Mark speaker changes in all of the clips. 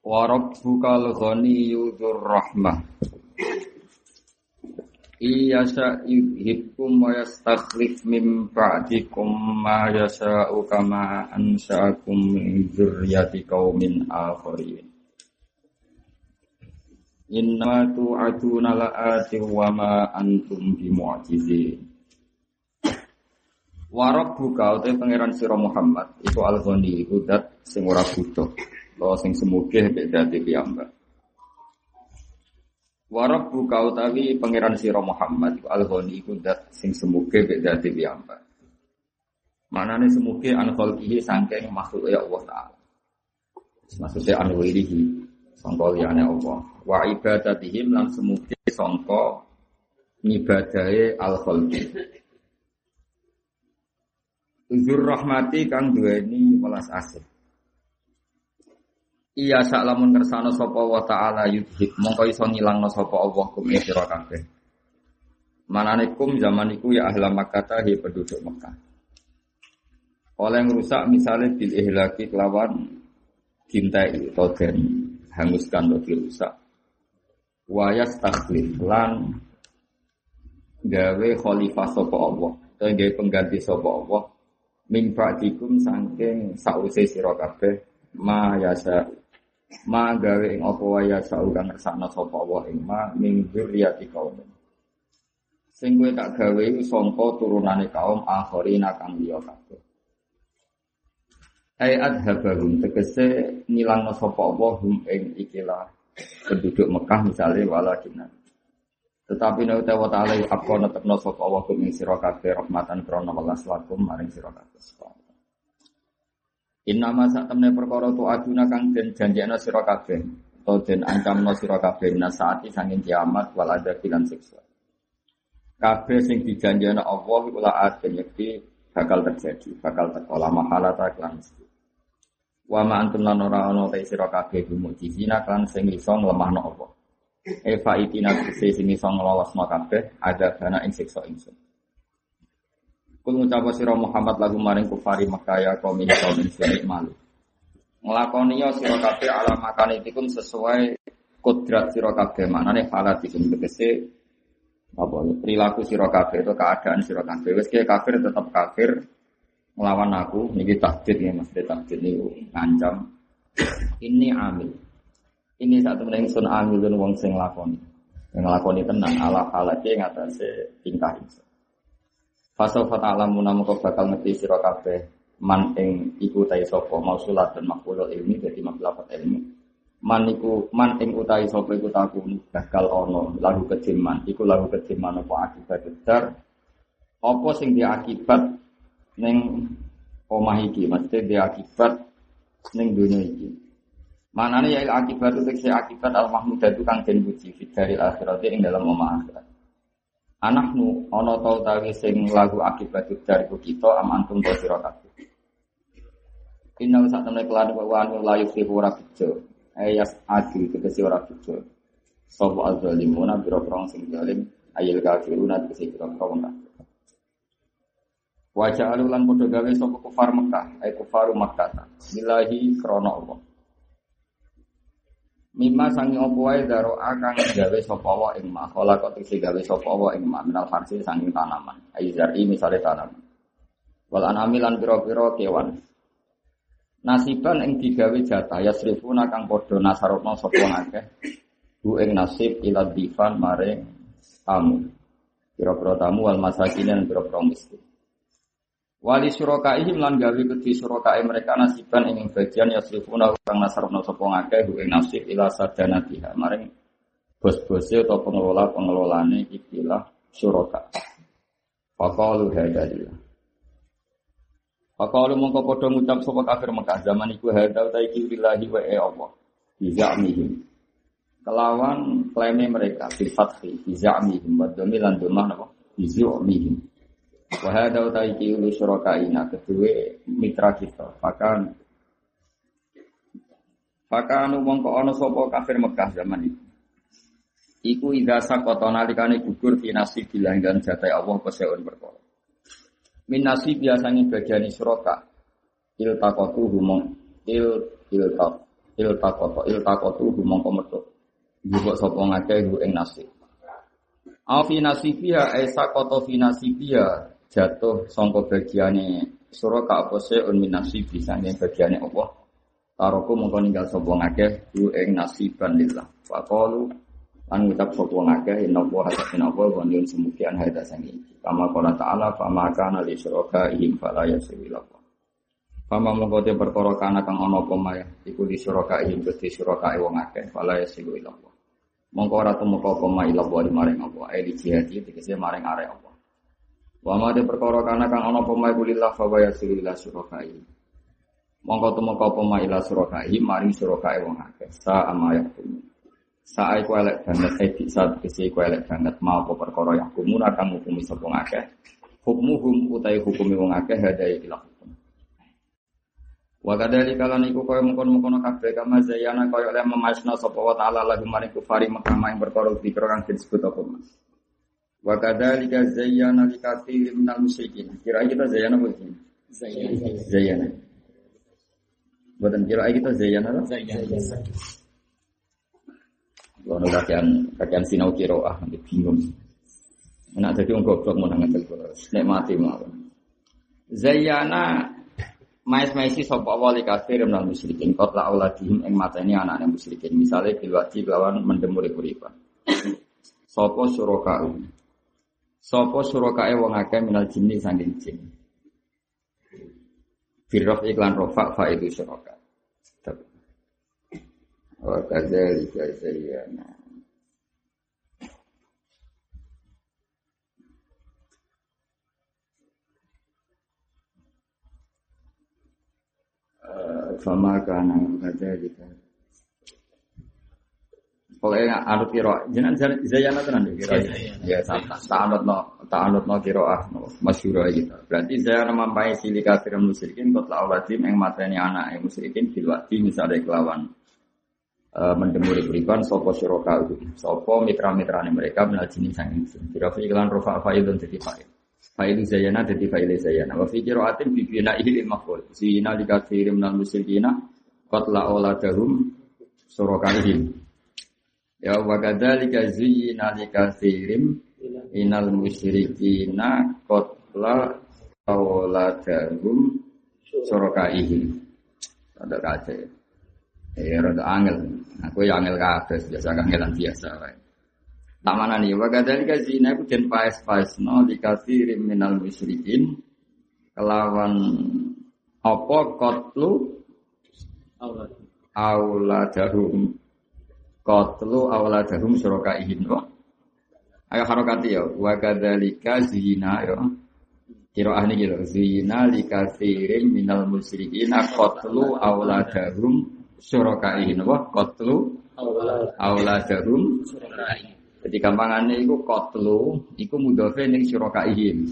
Speaker 1: Wa rabbukal ghaniyyu dzur rahmah. Iya yudhibkum wa yastakhlif min ba'dikum ma yasha'u kama ansha'akum min dzurriyyati qaumin akharin. Inna tu'aduna la'ati wa ma antum bimu'jizin. Wa rabbuka utai pangeran sira Muhammad iku al-ghani iku dat sing ora butuh. Lo sing semuge mek dadi piyambak. Warab buka utawi pangeran sira Muhammad al ghani iku dat sing semuge mek dadi piyambak. Manane semuge an khalqihi saking makhluk ya Allah taala. Maksudnya an wirihi sangka liyane Allah. Wa ibadatihim lan semuge sangka ngibadahe al khalqi. Uzur rahmati kang duweni welas asih. Iya sak lamun kersane sapa wa taala yudhib mongko iso ngilangno sapa Allah kum sira kabeh. Manane kum zaman iku ya ahla Makkah hi penduduk Mekah. Oleh rusak misalnya bil ihlaki kelawan cintai atau den hanguskan atau dirusak. Wayas takhlif lan gawe khalifah sapa Allah, gawe pengganti sapa Allah min ba'dikum saking sause sira kabeh ma yasa ma gawe ing apa waya sau kang ngersakno sapa wa ing ma ning dzurriyyati kaum sing kowe tak gawe sangka turunane kaum akhirina kang liya kabeh. Ai adhabahum tegese ngilangno sapa wa hum ing ikilah penduduk Mekah misalnya walakinna tetapi nek utawa taala apa netepno sapa wa hum ing sira kabeh rahmatan krana welas lakum maring sira kabeh Inna masa temne perkara tu aduna kang den janjekno sira kabeh atau den ancamno sira kabeh nasaati sanging kiamat wal ada bilan siksa. Kabeh sing dijanjekno Allah iku la aten yakti bakal terjadi, bakal teko lama halata kan mesti. Wa ma antum lan ora ana te sira kabeh bimujizina kan sing iso nglemahno Allah. Eva itina sing iso nglolosno kabeh ada dana ing siksa ingsun. Kul ngucapa sira Muhammad lagu maring kufari Makkah ya kaum ini kaum ini malu. Nglakoni ya sira kabeh ala makanitikum sesuai kodrat sira kabeh. Maknane halatikum tegese apa perilaku sira kabeh itu keadaan sira kabeh. Wis kafir tetap kafir. Melawan aku niki takdir ya Mas takdir niku ngancam. Ini amil. Ini satu meneng sun amilun wong sing lakoni yang lakoni tenang ala halake ngatasé tingkah insun Fasal fata alamu namu kau bakal ngerti sira kabeh man ing iku tai sapa mausulat dan makhlul ilmi dadi maklafat ilmi. Man iku man ing utai sapa iku takun bakal ono lagu kejiman iku lagu kejiman apa akibat dar apa sing dia akibat ning omah iki maksudnya dia akibat ning dunia iki. Manane ya akibat itu akibat al mahmudah itu kang den puji dari akhirat ing dalam omah akhirat anakmu ana ta utawi sing lagu akibat dari kita am antum to sira kabeh. Inna sak temne kelan anu la yusifu ora bejo. Ayas adi tegese ora bejo. Sapa azzalimuna biro prong sing zalim ayil kafiruna tegese biro prong kafir. Wajah alulan podo gawe sapa kufar Mekah ay kufaru Makkah. Bilahi krana Allah Mima sangi opo wae daro akang gawe sapa wa ing ma kala kok tisi gawe sapa wa ing ma minal farsi sangi tanaman. Ayi zari misale tanaman. Wal anami lan pira-pira kewan. Nasiban ing digawe jatah ya srifuna kang padha nasarokno sapa akeh bu ing nasib ila difan mare tamu. Pira-pira tamu wal masakin lan pira-pira miskin Wali surakaihim lan gawe kedhi surakae mereka nasiban ing bagian yasrifuna kang nasarna sapa ngakeh ing nasib ila sadanatiha maring bos-bose atau pengelola-pengelolane ikilah suraka. Faqalu hadalillah. Fakalu mongko padha ngucap sapa kafir Mekah zaman iku hadza ta iki billahi wa e Allah. Bizamihim. Kelawan klaime mereka bil fathi bizamihim wa dhammi lan dhammah napa? Bizamihim. Wa hadza ta iki uli syurakaina kedue mitra kita. Pakan Pakanu mongko ana kafir Mekah zaman itu. Iku idza sakota nalikane gugur fi nasib bilanggan jatai Allah peseun perkara. Min nasib biasanya bagian. Il takotu humong il il tak il takoto il takotu humong kometu. Juga sapa ngake hu ing nasib. Au fi nasibia ai sakoto fi nasibia jatuh sangka bagiane suraka apa seun min nasib biasanya bagiane Allah Taroku mongko ninggal sapa ngakeh ku ing nasiban lillah. Faqalu an ngucap sapa ngakeh inna wa hadatna wa wa nyun semukian hadat sang iki. Kama qala ta'ala fa ma kana li syurakaihim fala yasiru lahu. Fama mongko te perkara kana kang ana apa maya iku li syurakaihim gede syurakai wong akeh fala yasiru lahu. Mongko ora tumeka apa maya ila wa maring apa ai di jihadi tegese maring arek. Wa ma te perkara kana kang ana apa maya kulillah fa yasiru ila syurakaihim. Mongko temeka apa maila surakai maring surakai wong akeh. Sa amayak kumu. Sa iku elek banget eh bisa kese iku elek banget mau apa perkara yang kumu kang ngukumi sapa akeh. Hukmuhum utai hukumi wong akeh hadai ila hukum. Wa kadali kalan iku kaya mengkon-mengkon kabeh kama zayana kaya oleh memasna sapa wa ta'ala lagu maring kufari Mekah maing perkara dikira disebut apa mas. Wa kadzalika zayyana likatsirin minal musyrikin. Kira kita zayyana apa sih? Zayyana. Zayyana. Buatan kira kita zayan apa? Zayan. Kalau kajian kajian sinau kiro ah nanti bingung. Enak jadi orang goblok mau nangan terus. Nek mati mau. Zayana mais maisi sopo wali kafir menal musyrikin kot la auladihim ing mateni anaknya musyrikin misalnya bilwati lawan mendemuri kuripan sopo surokau sopo surokae wong akeh minal jinni sanging jin Firrof iklan rofa fa itu syuraka. Wa kadzalika zayyana. Fama kana kadzalika. Pokoknya anut kiro, jangan zayana tenan di kiro. Ya, tak anut no, tak anut no kiro ah, masyuro gitu. Berarti zayana mampai sili kafir musyrikin, kot lauladim yang matanya anak yang musyrikin bilwati misalnya kelawan mendemuri beriban sopo syuroka itu, sopo mitra-mitra mereka menal jenis sang insun. Kira iklan rofa faidun jadi faid. Failu zayana jadi faile zayana. Wa fi qiraatin bi bina ilil maf'ul. Zina likatsirin minal musyrikina qad la auladahum surakaihim. Ya wa kadzalika zuyyina likatsirim inal musyrikina qatla auladahum surakaihim. Ada kaca ya. Ya rada angel. Aku ya angel kabeh biasa kangelan biasa wae. Tak mana nih, wa kadzalika zina ku den paes-paesno likatsirim minal musyrikin kelawan apa qatlu auladahum Qatlu awladahum syurakaihim wa Ayo harokati ya. Wa kadzalika zina ya. Kira ahli gitu Zina likathirin minal musyrikina Qatlu awladahum syurakaihim wa Qatlu awladahum. Jadi gampangannya itu Qatlu Itu mudhafe ning syurakaihim.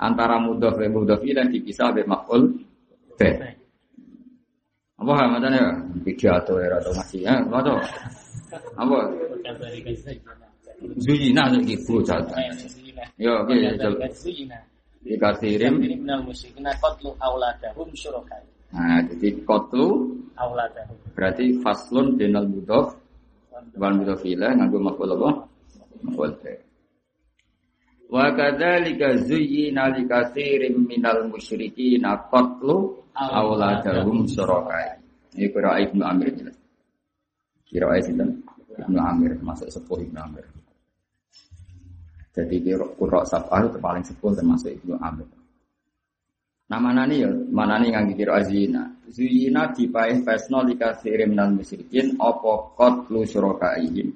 Speaker 1: Antara mudhafe mudhafi dan dipisah be maf'ul Be. Apa hamatan ya? Pidato ya atau masih. Ya, apa apa? Zuyina lagi bocah. Ya, oke, Di kasirim
Speaker 2: minal musyrikina qatlu auladahum syurakai.
Speaker 1: Nah, jadi qatlu
Speaker 2: Auladahum.
Speaker 1: berarti faslun denal mudhof wal mudhof ilaih nganggo maf'ul apa? Maf'ul. Wa kadzalika zuyyina likatsirin minal musyrikina qatlu auladahum syurakai. Ini kira Ibnu Amir jelas. Kira sinten? Ibnu Amir masuk sepuh Ibnu Amir. Jadi kira kurok sabah itu paling sepuh termasuk Ibnu Amir. Nah mana nih ya, mana nih nganggi kira azina. Zuyina dipaih pesno dikasirim dan musyrikin opo kot lu syurakaihim.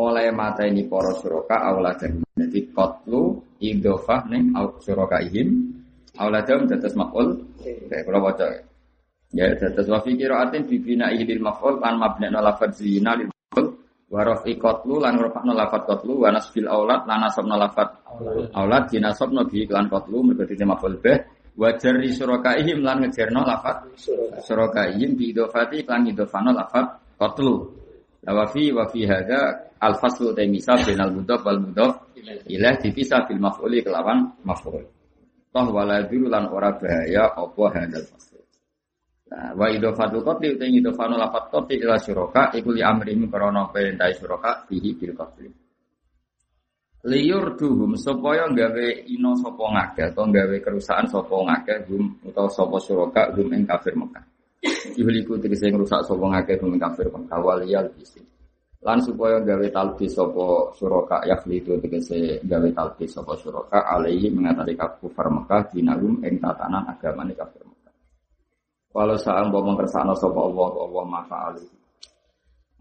Speaker 1: Oleh mata ini poro syuraka awla Jadi kot lu idofah nih syurakaihim. Auladahum dados maf'ul. Kayak kalau baca. Dados wa fi qiraatin bi bina'ihi lil maf'ul lan mabna'na lafadz zina lil maf'ul wa rafi qatlu lan rafa'na lafadz qatlu wa nasbil aulad lan nasabna lafadz aulad dinasabna bi lan qatlu mergo dite maf'ul bih wa jarri surakaihim lan ngejerno lafadz surakaihim bi idofati lan idofano lafadz qatlu. Wa fi wa fi hadza al faslu ta misal bainal mudhaf wal mudhaf ilaih dipisah bil maf'uli kelawan maf'ul. Toh wala lan ora bahaya apa hadal fasl. Nah, wa idofatul qatli uta idofanu lafat qatli ila syuraka iku li amrihim krana perintah syuraka bihi bil qatli. Liur duhum supaya gawe ino sapa ngake atau gawe kerusakan sapa ngake hum utawa sapa syuraka hum ing kafir Mekah. Ihliku tegese ngrusak sapa ngake hum ing kafir Mekah waliyal bisi. Lan supaya gawe talbis sapa suraka yakli itu tegese gawe talbis sapa suraka alaihi mengatasi kafir Mekah dinalum ing tatanan agamane kafir Mekah. Walau saang mbok mengkersakno sapa Allah Allah mafa'ali.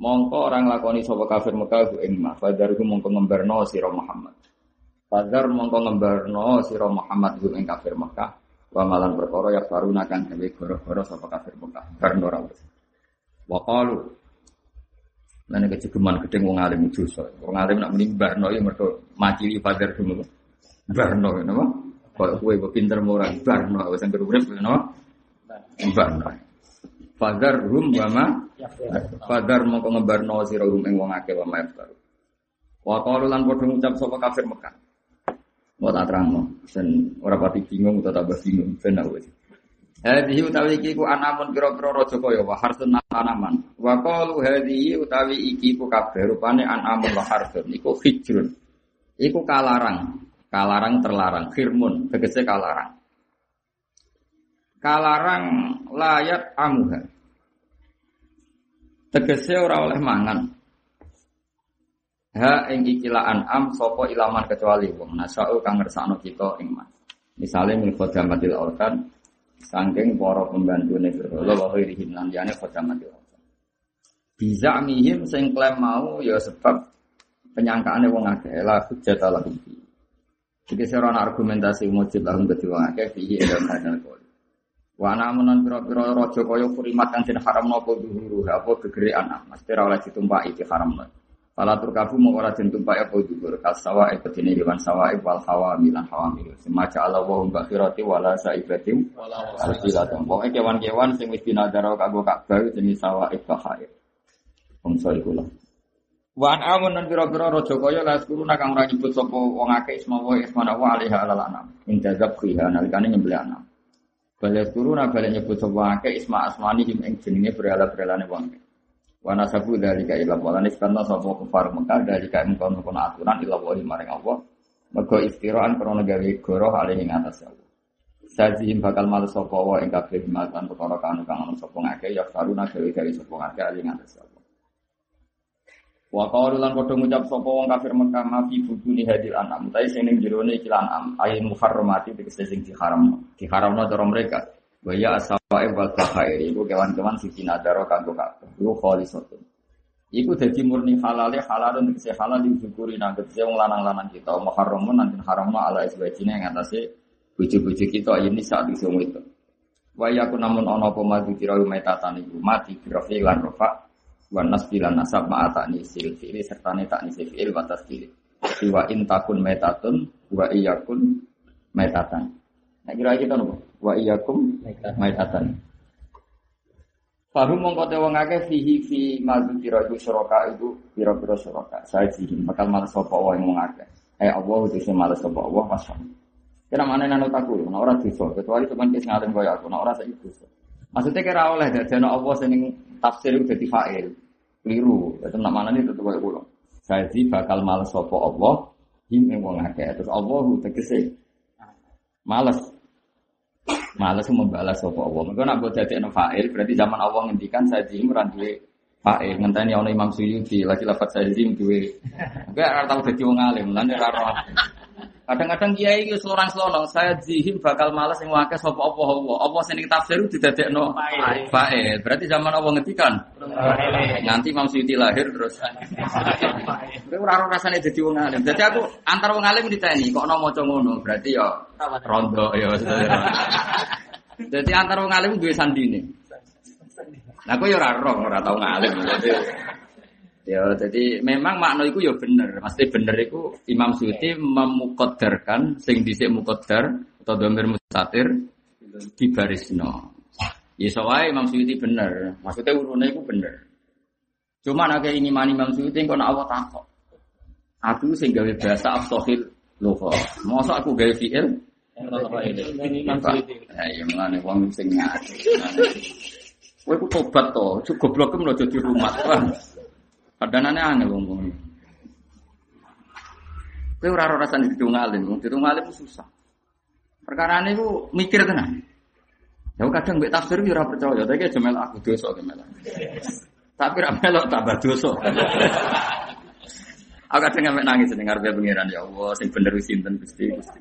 Speaker 1: Mongko orang lakoni sapa kafir Mekah ing ma fadarku mongko ngembarno sira Muhammad. Fadar mongko ngembarno sira Muhammad ing kafir Mekah. Wa malan perkara ya faruna kan gawe goro-goro sapa kafir Mekah. Barno ora wis. Wa qalu Lan kejegeman gedeng wong alim dosa. Wong alim nak muni barno ya mergo macili fadar dulu. Barno napa? Kok kowe pinter murah wis anggere urip napa? Barno. Fadar rum wama Fadar mongko ngebarno sira rum ing wong akeh wa maftar. Wa qalu lan padha ngucap sapa kafir Mekah. Mau tak terangno, sen ora pati bingung utawa tambah bingung ben aku. Hadhihi utawi iki ku anamun pira-pira raja kaya wa harsun tanaman. Wa qalu hadhihi utawi iki ku kabeh rupane anamun wa harsun iku hijrun. Iku kalarang, kalarang terlarang, khirmun tegese kalarang. Kalarang layat amuha. Tegese ora oleh mangan. Ha ing ikilah an'am sapa ilaman kecuali wong nasau kang ngersakno kita ing mas. Misale min khadamatil autan saking para pembantune berhala wa ghairihim lan liyane khadamatil. Bisa mihim sing klaim mau ya sebab penyangkaane wong akeh la hujjat ala fi. Iki seron argumentasi mujib lahum kedua akeh fihi dalam hadal. Wa ana menan pira-pira raja kaya kurimat kang den haramno apa dhuhuru apa gegere anak mesti ora oleh ditumpaki di haramno. Fala turkabu mau ora den tumpaki apa dhuhur kasawa e bedine hewan sawa wal hawa milan hawa mil. Semaca Allah wa hum bakhirati wala saibatim alfila tempo. kewan-kewan sing wis dinadaro kanggo Ka'bah jenis sawa bahair. Bangsa iku lah. Wa an amun nan pira-pira raja kaya la kuruna kang ora nyebut sapa wong akeh isma wa ismana wa alaiha alal anam. Ing jazab khiha nalikane nyembelih anam. Balik turuna balik nyebut sapa akeh isma asmani him ing jenenge berhala-berhalane wong. Wa nasabu dalika ila wala nisbana sapa kufar Mekah dalika ing kono kono aturan ila wa maring Allah. Mergo istiraan krana gawe goroh alih ing atas Allah. Sajihim bakal malu sapa wa ing kabeh matan perkara kanu kang ana sapa ngake ya karuna gawe-gawe sapa ngake alih ing atas Allah. Wa qalu lan padha ngucap sapa wong kafir Mekah ma fi buduni hadil anam. Tapi sing ning jerone iki anam ayin muharramati tegese sing diharam. Diharamno cara mereka. Wa ya asawae wal bahair iku kewan-kewan siji nadaro kanggo kabeh. Iku khalisatun. Iku dadi murni halale halalun tegese halal disyukuri nang tegese wong lanang-lanang kita. Muharramun nanti haramno ala iswajine ing atase bojo-bojo kita ini saat iso itu. Wa yaku namun ana apa madu kira metatan iku mati grafi lan rofa wa nasbilan nasab ma'ata nisil fi'li serta tak nisil fi'il wa tasdil wa in takun metatun wa iyakun metatan nah kira kita nopo? Wa iyakum metatan Fahu mongko te wong akeh fihi fi madu kira iku suraka itu pira-pira suraka saji bakal malas sapa wae wong akeh. Eh Allah itu malas sapa Allah masya Kira mana takut, nah orang dosa, kecuali cuma kis ngalim kaya aku, orang saya dosa. Maksudnya kira oleh dari Allah seneng tafsir itu jadi fa'il. Keliru. Itu nak mana ini tetap kayak pulau. Saya sih bakal males sopo Allah. Him yang wong akeh. Terus Allah tegese males. Males membalas sopo Allah. Mereka nak buat jadi fa'il. Berarti zaman Allah ngendikan saya meran duwe fa'il. Ngenteni ono Imam Suyuti lagi lafaz saya sih duwe. Enggak ora tau dadi wong alim. Lan ora Kadang-kadang kiai itu selorang selonong, saya zihim bakal malas yang wakil sapa apa apa. Apa sing tafsir itu didadekno fae. Berarti zaman apa ngetikan? Nanti Imam Suyuti lahir terus. Kowe ora ora rasane dadi wong alim. Dadi aku antar wong alim diteni kok ana maca ngono, berarti ya rondo ya. Dadi antar wong alim duwe sandine. Nah, aku ya ora roh, ora tau ngalim. Ya, jadi memang makna itu ya bener. Pasti bener itu Imam Suyuti memukodarkan sing dhisik mukodar atau domir mustatir di barisno. Ya soalnya Imam Suyuti bener. Maksudnya urunnya itu bener. Cuma nak ini mani Imam Suyuti kok nak awak takok. Aku sing gawe bahasa afsohil loho. Masa aku gawe fiil? Ya, iya mengenai wong sing ngaji. Kowe ku tobat to, cukup goblok lo jadi rumah. Padanane aneh wong wong. Kowe ora ora rasane didung alim, wong didung susah. Perkara ini ku mikir tenan. Ya kadang mbek tafsir ora percaya, tapi aja aku dosa ke melok. Tapi ra melok tambah dosa. Aku kadang ngambil nangis ning ngarepe pangeran ya Allah, sing bener sinten Gusti Gusti.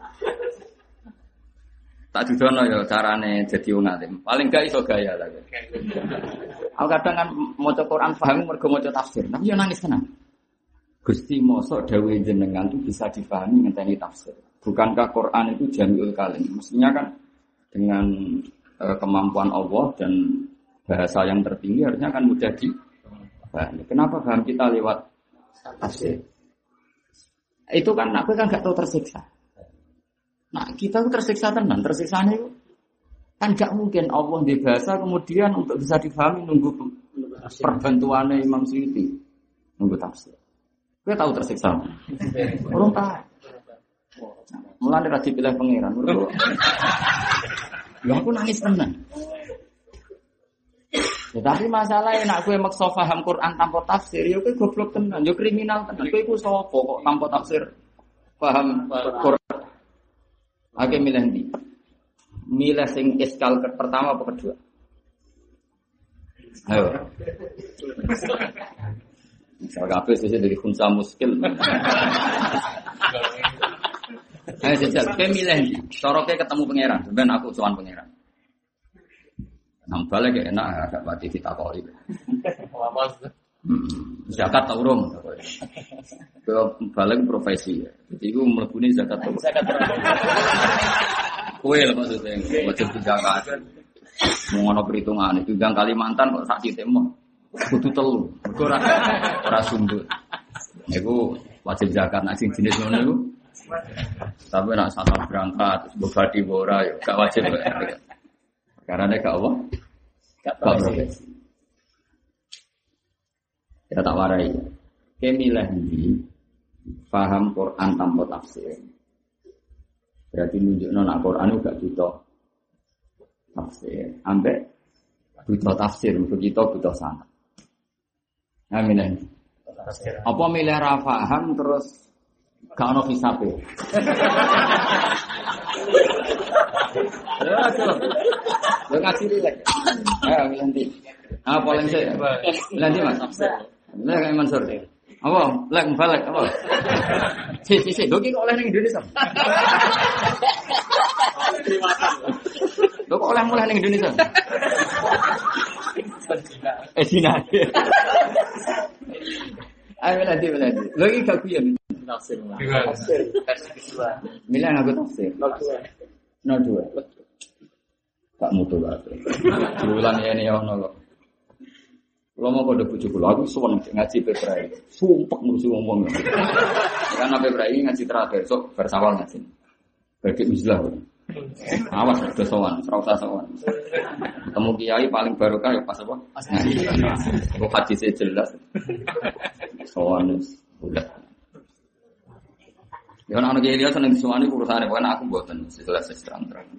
Speaker 1: Tak judono ya carane jadi wong alim. Paling gak iso gaya lah. Aku kadang kan maca Quran paham mergo maca tafsir, tapi yo nangis tenan. Gusti mosok dawe jenengan itu bisa dipahami ngenteni tafsir. Bukankah Quran itu jamiul kalim? Mestinya kan dengan e, kemampuan Allah dan bahasa yang tertinggi harusnya kan mudah dipahami. Kenapa paham kita lewat tafsir? Itu kan aku kan gak tahu tersiksa. Nah kita tuh tersiksa tenan, tersiksa itu kan gak mungkin Allah di bahasa kemudian untuk bisa difahami nunggu perbantuannya Imam Suyuti nunggu tafsir. Gue tahu tersiksa. Orang tahu. Mulai dari pilih pangeran. Ya aku nangis tenan. Ya, tapi masalahnya nak gue maksa paham Quran tanpa tafsir, ya gue goblok tenan, ya kriminal tenan. Gue gue sopo kok tanpa tafsir paham Quran. Oke milih nanti. Milih sing iskal pertama apa kedua? Ayo. Misal kafe sih dari khunsa muskil. Ayo jajal, kayak milih nih. Soroknya ketemu pangeran, sebenarnya aku cuan pangeran. Nampaknya kayak enak, agak pati kita koi. Hmm, zakat tau. Ke balik profesi ya. Jadi gue melakukan zakat tau. Zakat Kue lah maksudnya, wajib zakat. Mau ngono perhitungan itu yang Kalimantan kok sak cite mau kudu telu. Ora ora sundut. Iku wajib zakat nak sing jenis ngono iku. Tapi nak salah berangkat terus badi ora ya gak wajib. Karena gak apa? Gak profesi. Ya tak warai. Kemilah ini paham Quran tanpa tafsir. Berarti nunjuk nona Quran juga butuh tafsir. Ambek butuh tafsir, begitu butuh sana. Nah, milih. Apa milih rafaham terus gak ono hisabe. Ya, Lo ngaji. Ayo milih nanti. Ah, paling. Milih nanti Mas. Lah kayak Mansur. Apa? Lek balik apa? Si si si, doki kok oleh ning Indonesia. Lo kok oleh mulai ning Indonesia? Eh Cina. Ayo nanti nanti. Lo iki gak kuyen.
Speaker 2: Tafsir.
Speaker 1: Milih aku tafsir. Nol dua. Tak mutu lah. Bulan ini ya kok. Kalau mau kode bujuk kulo, aku suwon ngaji pebrai, sumpah musuh ngomong. Karena pebrai ngaji terakhir, sok bersawal ngaji. Bagi uzlah. Awas udah sowan, serausa sowan. Ketemu kiai paling barokah ya pas apa? Pas ngaji. Kok hadisnya jelas. Sowan udah. Ya anak kiai dia seneng disuani urusannya, bukan aku buatan setelah terang-terang.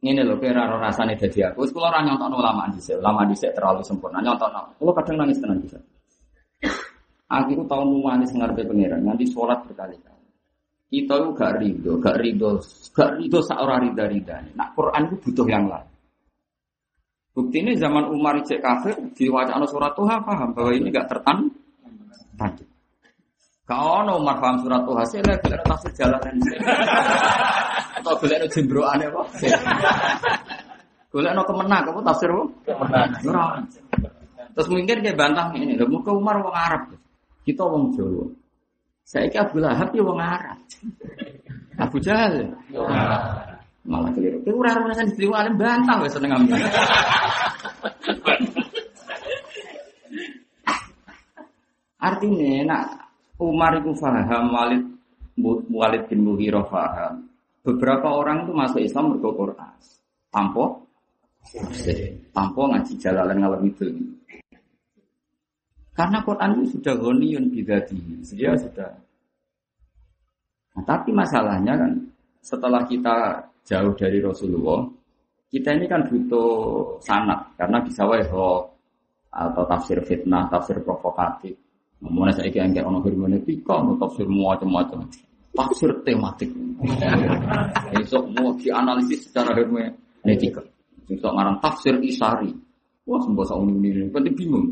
Speaker 1: Ini loh, kira rasa rasanya jadi aku. Sekolah orang nyontok ulama di ulama di terlalu sempurna. Nyontok Kalau kadang nangis tenang bisa. Aku itu tahu nuwanis ngerti pangeran. Nanti sholat berkali-kali. Kita itu gak ridho, gak ridho, gak ridho seorang rida rida. Nah Quran itu butuh yang lain. Bukti ini zaman Umar cek kafir di wacana surat Tuhan paham bahwa ini gak tertan. Tadi. Kau ono Umar paham surat Tuhan sih lah, bila tafsir jalanan. Atau bila ada jembroan apa? Bila ada kemenang, kamu tafsir apa? Kemenang. Terus mungkin dia bantah ini, lho muka Umar wong Arab. Kita wong Jawa. Saya kira Abu Lahab ya wong Arab. Abu Jahal. Malah keliru. Kowe ora ora rasane dhewe alim bantah wis seneng ambil. Artinya nak Umar itu faham Walid Walid bin Mughirah faham. Beberapa orang itu masuk Islam mergo Quran. Tanpa tanpa ngaji jalalan ngalor itu. Karena Quran itu sudah ghaniyun bidati. Dia sudah. Nah, tapi masalahnya kan setelah kita jauh dari Rasulullah, kita ini kan butuh sanat karena bisa hoax atau tafsir fitnah, tafsir provokatif. Ngomongnya saya kira kayak ono hermeneutika, mau tafsir macam-macam. Tafsir tematik. Besok mau dianalisis secara hermeneutika. Besok ngarang tafsir isari. Wah, semua sak ini ini, penting bingung.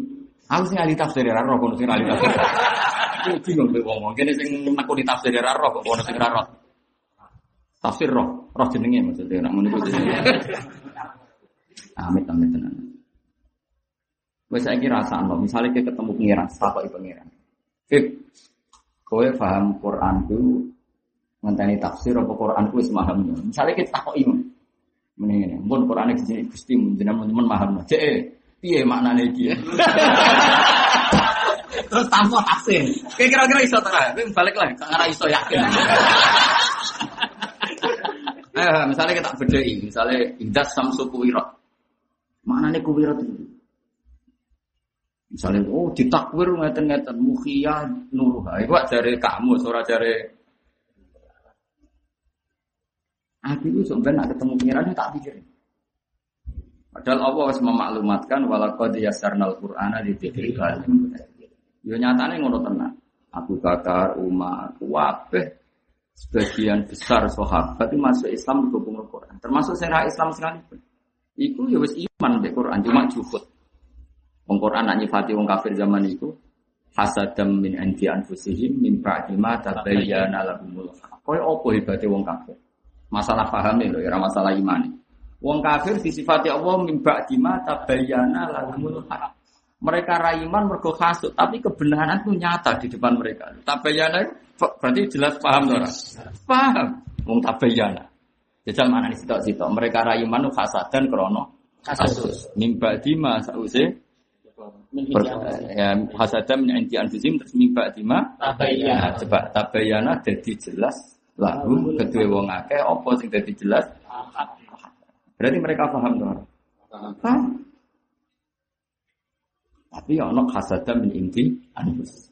Speaker 1: Aku sing ahli tafsir ya roh, kono sing ahli tafsir. Aku bingung kowe ngomong, kene sing nakoni tafsir ya roh, kono ra roh. Tafsir roh, roh jenenge maksudnya nak ngono iku. Amit amit tenan. Wes saiki rasakno, misalnya kita ketemu pengiran, takoki pengiran. Fik, kowe paham Quran ku ngenteni tafsir apa Quran ku wis paham. Misalnya kita takoki Mending ini, pun Quran di sini gusti jenengan teman paham. Cek, piye maknane iki? Terus tanpa tafsir. Kayak kira-kira iso ta? Kowe balik lagi, ora iso yakin. Eh, misalnya kita bedai, misalnya indas samsu kuwirat. Maknane kuwirat itu? Misalnya, oh ditakwir ngeten-ngeten mukhiyah nuruha. Iku dari kamu, suara dari Aku itu sebenarnya nak ketemu pengiran tak pikir. Padahal Allah harus memaklumatkan walaqad yassarnal qur'ana lidzikri Yo nyatane ngono tenan. Abu Bakar, Umar, kabeh sebagian besar sahabat itu masuk Islam berhubung Quran. Termasuk saya Islam sekalipun. Iku ya wis iman be Quran cuma juhud. Wong Quran nak nyifati wong kafir zaman itu hasadam min andi anfusihim min ba'di ma tabayyana lahumul haq. Opo hebate wong kafir? Masalah paham lho, ya masalah iman. Wong kafir disifati Allah min ba'di ma tabayyana lahumul haq. Mereka raiman mergo hasud, tapi kebenaran itu nyata di depan mereka. Tabayyana berarti jelas paham ora? Paham. Wong tabayyana. Jajal mana nih sitok-sitok. Mereka raiman itu hasadan krono kasus. Mimba dima sause ya hasadan min anti anfusim terus mimba dima
Speaker 2: Tabayyana.
Speaker 1: coba tabayyana jadi jelas. Lalu kedua wong akeh apa sing jadi jelas? Berarti mereka paham tuh paham. Tapi ya ono hasadan min inti anfus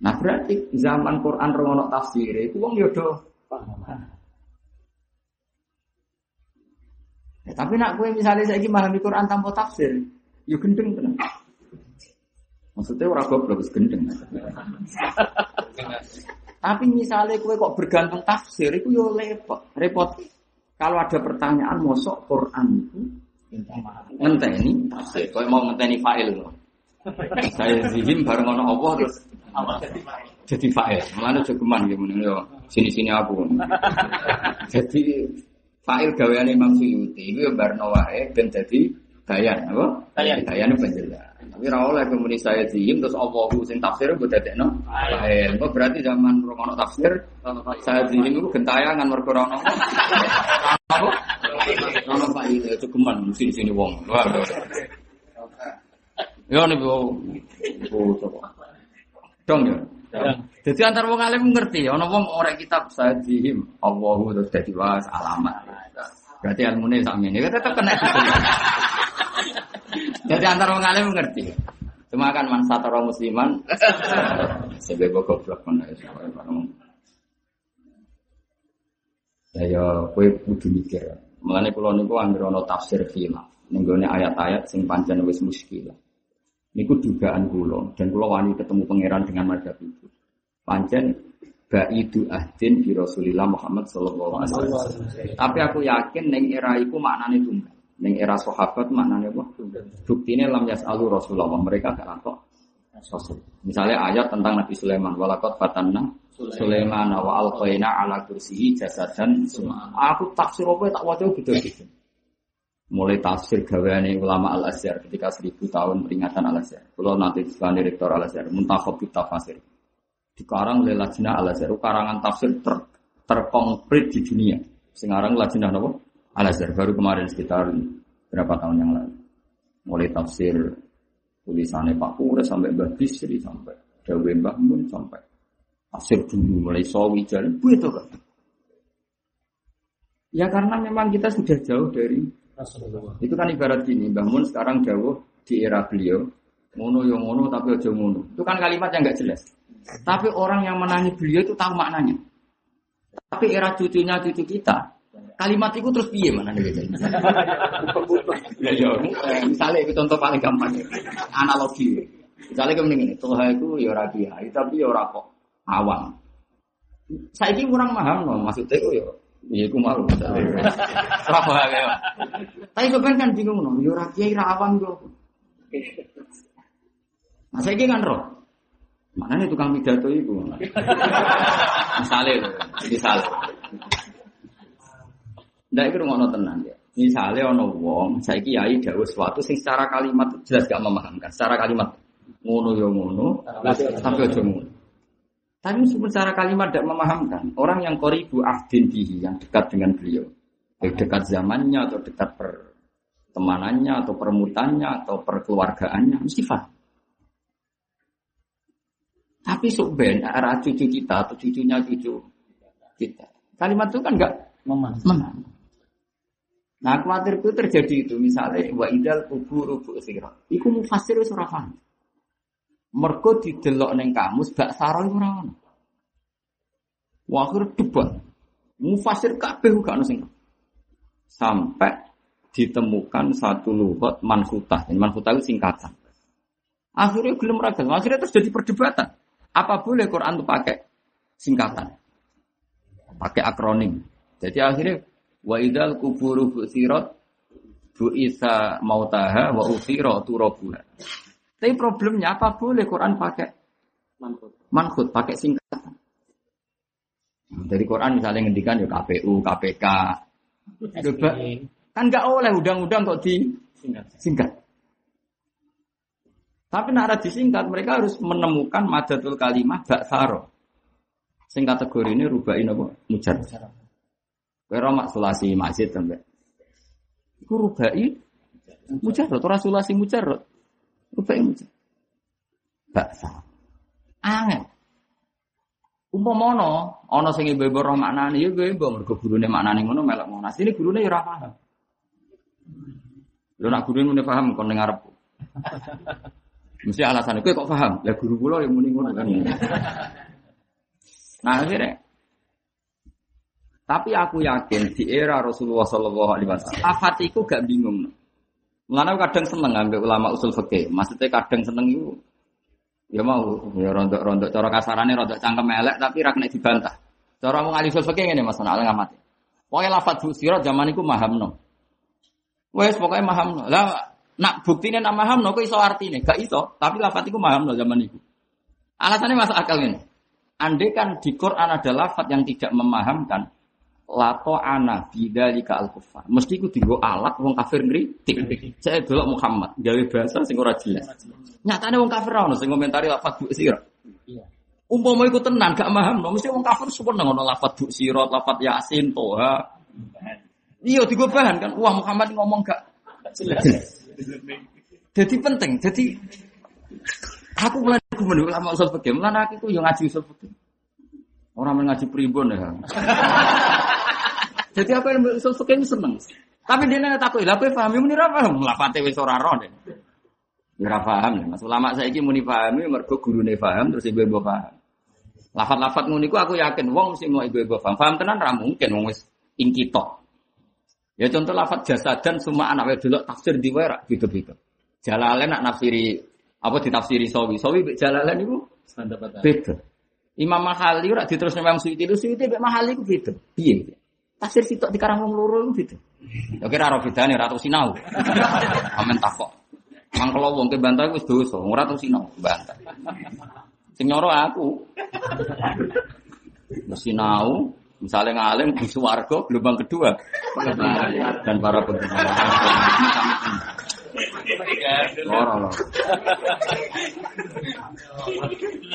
Speaker 1: nah berarti zaman Quran rongono tafsir itu wong yodo. Ya, tapi nak gue misalnya saya memahami Quran tanpa tafsir, ya gendeng tenan. Maksudnya orang goblok wis gendeng. tapi misalnya gue kok bergantung tafsir, itu yo repot. Repot. Kalau ada pertanyaan mosok Quran itu ngenteni tafsir. Kau mau ngenteni fa'il. Saya zihim bareng ono Allah terus jadi fa'il. Mulane jogeman gitu yo. Sini-sini aku. jadi fa'il gaweane Imam Suyuti itu ya barno wae ben dadi bayan apa?
Speaker 2: Bayan.
Speaker 1: Bayan penjelas. Tapi ra oleh kemudian saya zihim terus Allahu sing tafsir mbok dadekno fa'il. Kok berarti zaman rokono tafsir saya zihim itu gentayangan mergo ora ono. Apa? Ono fa'il ya jogeman sini-sini wong. Wah. Ya nih bu, bu coba. Dong ya. Jadi antar wong alim ngerti, ono wong ora kitab sajihim, Allahu terus dadi was alamat. Berarti ilmune sakmene ya tetep kena. Jadi antar wong alim ngerti. Cuma kan man satara musliman sebab goblok mana Ya ya kowe kudu mikir. Mulane kula niku anggere ana tafsir khilaf ning gone ayat-ayat sing pancen wis muskilah. Niku dugaan kula dan kula wani ketemu pangeran dengan madhab itu. Pancen baidu ahdin bi Rasulillah Muhammad sallallahu alaihi wasallam. Tapi aku yakin ning era iku maknane tunggal. Ning era sahabat maknane apa? Buktine lam yasalu Rasulullah mereka gak sosok. Misalnya ayat tentang Nabi Sulaiman, walakot fatanna Sulaiman wa alqaina ala kursiyi jasadan. Aku tafsir apa tak waca gitu-gitu. Mulai tafsir gaweane ulama Al Azhar ketika seribu tahun peringatan Al Azhar. Kalau nanti sebagai direktur Al Azhar, muntakhab tafsir. Dikarang oleh Al Azhar, karangan tafsir ter, di dunia. Sekarang Lajnah apa? Al Azhar baru kemarin sekitar berapa tahun yang lalu. Mulai tafsir tulisannya Pak Pura sampai Mbah Bisri sampai Dawe Mbah Mun sampai tafsir dulu mulai sawi jalan itu kan. Ya karena memang kita sudah jauh dari itu kan ibarat gini, bangun sekarang jauh di era beliau, ngono yang ngono tapi aja ngono. Itu kan kalimat yang nggak jelas. Tapi orang yang menangi beliau itu tahu maknanya. Tapi era cucunya cucu kita, kalimat itu terus piye mana nih Ya ya, misalnya itu contoh paling gampang, analogi. Misalnya kayak ini, Tuhan itu ya ora tapi ya ora kok awam. Saya ini kurang paham, maksudnya itu ya Iya, aku mau. Apa ya? Tapi sebenarnya kan bingung no, yo ra kiai ra awam yo. Nah, saya kan roh. Mana nih tukang pidato itu? misalnya, misalnya. Nggak itu ngono tenang ya. Misalnya ono wong, saya kiai jauh sesuatu sing secara kalimat jelas gak memahamkan. Secara kalimat ngono yo ngono, tapi aja ngono. Tapi meskipun secara kalimat tidak memahamkan, orang yang koribu ahdin bihi, yang dekat dengan beliau, baik dekat zamannya atau dekat pertemanannya atau permutannya atau perkeluargaannya, mesti faham. Tapi subben arah cucu kita atau cucunya cucu kita. Kalimat itu kan enggak memaham. Nah khawatir itu terjadi itu misalnya wa idal kubur rubu sirah. Iku mufasir surah paham. Mergo didelok neng kamus gak sarah ora ono. Wakhir debat. Mufasir kabeh gak ono sing. Sampai ditemukan satu lugat manhutah. Manhutah itu singkatan. Akhirnya belum ragal. Akhirnya terus jadi perdebatan. Apa boleh Quran itu pakai singkatan? Pakai akronim. Jadi akhirnya wa idal kuburu bu'sirat bu'isa mautaha wa usira turabuha. Tapi problemnya apa boleh Quran pakai manhut, manhut pakai singkatan. Dari Quran misalnya ngendikan ya KPU, KPK, Coba, kan nggak oleh undang-undang kok di singkat. Tapi nak disingkat mereka harus menemukan madatul kalimah saro. Sing kategori ini rubain apa? Mujar. Kira mak sulasi masjid sampai. Iku rubai mujarrad, ora sulasi mujarrad. Rubai mujar. Baksa. Angin. Umpamono ana sing ibu-ibu roh maknane ya ibu mergo gurune maknane ngono melok ngono. Asline gurune ya ora paham. Lho nak gurune muni paham kon ning arep. Mesti alasan kowe kok paham? Lah guru kula yang muni ngono kan. Nah akhirnya tapi aku yakin di era Rasulullah Shallallahu Alaihi Wasallam, afatiku gak bingung. Mulanya kadang seneng ambil ulama usul fikih. Maksudnya kadang seneng itu ya mau ya rontok-rontok cara kasarannya rontok cangkem elek tapi rak nek dibantah. Cara mau ngalih usul fikih ngene Mas Nal ngamati. Pokoke lafat fusirat zaman iku mahamno. Wes pokoknya mahamno. Lah nak buktine nak mahamno kok iso artine? Gak iso, tapi lafat iku mahamno zaman iku. Alasannya masuk akal ini. Andai kan di Quran ada lafat yang tidak memahamkan, lato ana bidzalika al kufar. Mesti ku dienggo alat wong kafir ngritik. Saya delok Muhammad gawe bahasa sing ora jelas. Nyatane wong kafir ono sing komentari lafat bu sira. Iya. Umpama iku tenan gak paham, mesti wong kafir seneng ono lafat bu sira, lafat yasin, toha. Iya digo bahan kan. Wah Muhammad ngomong gak jelas. Jadi penting. Jadi aku mulai aku menurut ulama usul fikih, mulai aku yang ngaji usul fikih. Orang mengaji pribon ya. Jadi apa yang usul fikih ini seneng. Tapi dia nanya takut, lah paham, ini apa paham, lafate wis ora roh deh. Ora paham ya, Mas ulama saiki muni pahami mergo gurune paham terus ibu-ibu paham. Lafat-lafat ngono aku yakin wong mesti mau ibu-ibu paham. Paham tenan ra mungkin wong wis ingkito. Ya contoh lafat jasa dan semua anak wedok tafsir di wera gitu-gitu. Jalalain nak nafsiri apa ditafsiri sawi. Sawi jalalain itu beda. Imam Mahali ora diterus Imam Suyuti, Suyuti mek Mahali ku beda. Piye? Tafsir sitok dikarang wong loro beda. Ya kira ora bedane ora tau sinau. Amen takok. Mang kalau wong ke bantah wis dosa, ora tau sinau bantah. Sing nyoro aku. Mesti nau, misalnya ngalim di suwargo gelombang kedua dan para pendengar. Loro loro.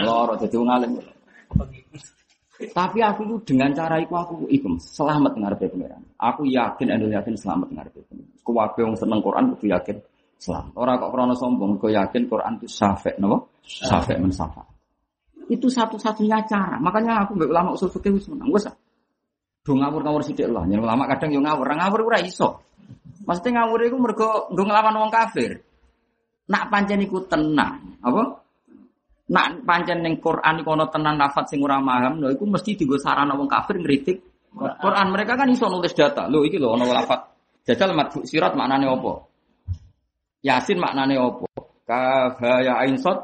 Speaker 1: Loro jadi ngalim. Tapi aku itu dengan cara itu aku ikum selamat ngarepe pangeran. Aku yakin endo yakin selamat ngarepe pangeran. Kuwabe wong seneng Quran kudu yakin selamat. Ora kok krana sombong, kok yakin Quran itu syafa' napa? Syafa' mensafa. Itu satu-satunya cara. Makanya aku mbek ulama usul fikih wis menang. Wes. Do ngawur-ngawur sithik lah. Yen ulama kadang yo ngawur, ngawur ora iso. Mesti ngawur iku mergo nggo nglawan wong kafir. Nak pancen iku tenang, apa? Nak pancen ning Quran iku ana tenan lafat sing ora paham, lho iku mesti dienggo sarana wong kafir ngritik Quran. Mereka kan iso nulis data. Lho iki lho ana lafat. Jajal matbu sirat maknane apa? Yasin maknane apa? Ya ain sod.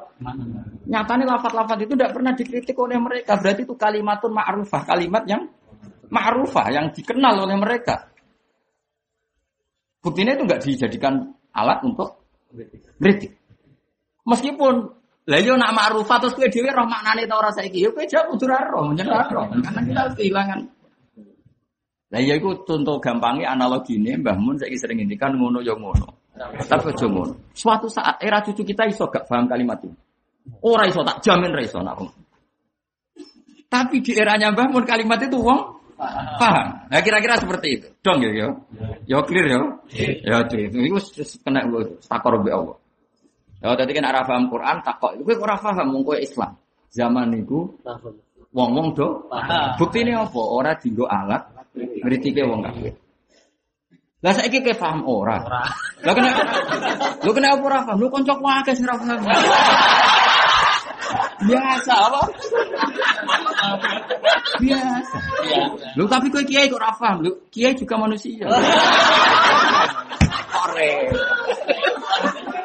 Speaker 1: Nyatane lafat-lafat itu tidak pernah dikritik oleh mereka. Berarti itu kalimatun ma'rufah, kalimat yang ma'rufah yang dikenal oleh mereka. Buktinya itu nggak dijadikan alat untuk kritik. Meskipun lah yo nak ma'rufah terus kowe dhewe roh maknane ta ora saiki. Yo kowe jawab kudu roh, menyen roh. Karena kita harus kehilangan. Lah ya iku contoh gampangnya analogine Mbah Mun saiki sering ngendikan ngono yo ngono. Tapi aja ngono. Suatu saat era cucu kita iso gak paham kalimat itu. Ora iso tak jamin ra iso nak. Tapi di eranya Mbah Mun kalimat itu wong paham. Nah kira-kira seperti itu. Dong ya yo. Yo clear yo. Ya itu itu kena takor be Allah. Ya tadi kan arah paham Quran takok. Kowe ora paham mung kowe Islam. Zaman niku wong-wong do buktine apa? Ora dienggo alat ngritike wong kafir. Lah saiki kowe paham ora? Lah kena Lu kena apa ora paham? Lu kancaku akeh sing ora paham. Biasa apa? Biasa. Lu tapi kowe kiai kok ora paham? Lu kiai juga manusia. Kore.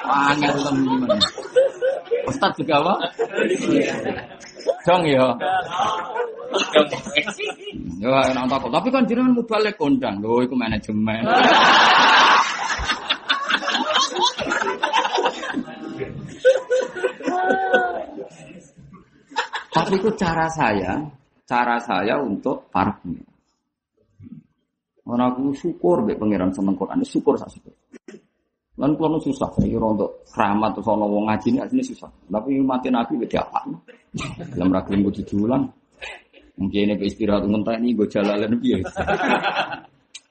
Speaker 1: Angel temen. Ustaz juga apa? Dong ya. Ya enak takut. Tapi kan jenengan mubalik kondang. Lho iku manajemen. Tapi itu cara saya, cara saya untuk pengiran. Orang aku syukur be pangeran seneng Quran, syukur sak syukur. Lan kulo susah, saya kira untuk keramat atau soal wong ngaji ini aslinya susah. Tapi mati nabi beda apa? Dalam ragam gue diulang. Mungkin ini istirahat mentah ini gue jalan biar.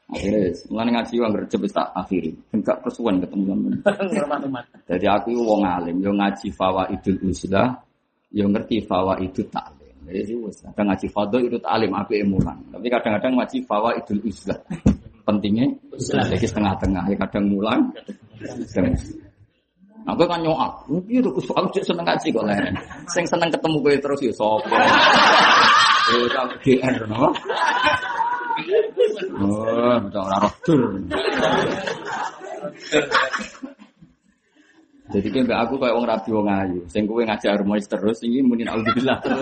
Speaker 1: Akhirnya, mulai ngaji uang kerja bisa akhiri. Enggak kesuwen ketemu sama. Jadi aku wong alim, yo ngaji fawa idul uslah, yo ngerti fawa itu taklim. Jadi wes, kadang ngaji fado itu taklim, api emulan. Tapi kadang-kadang ngaji fawa idul uslah. Pentingnya, jadi setengah-tengah. Ya kadang mulang, Aku kan nyoak, mungkin aku aku seneng ngaji kok leren. Sing seneng ketemu kowe terus ya sapa. Eh tak no. Oh, ora. Jadi kan mbak aku kayak wong rabi wong ayu. Sing kowe ngajak harmonis terus ini muni naudzubillah terus.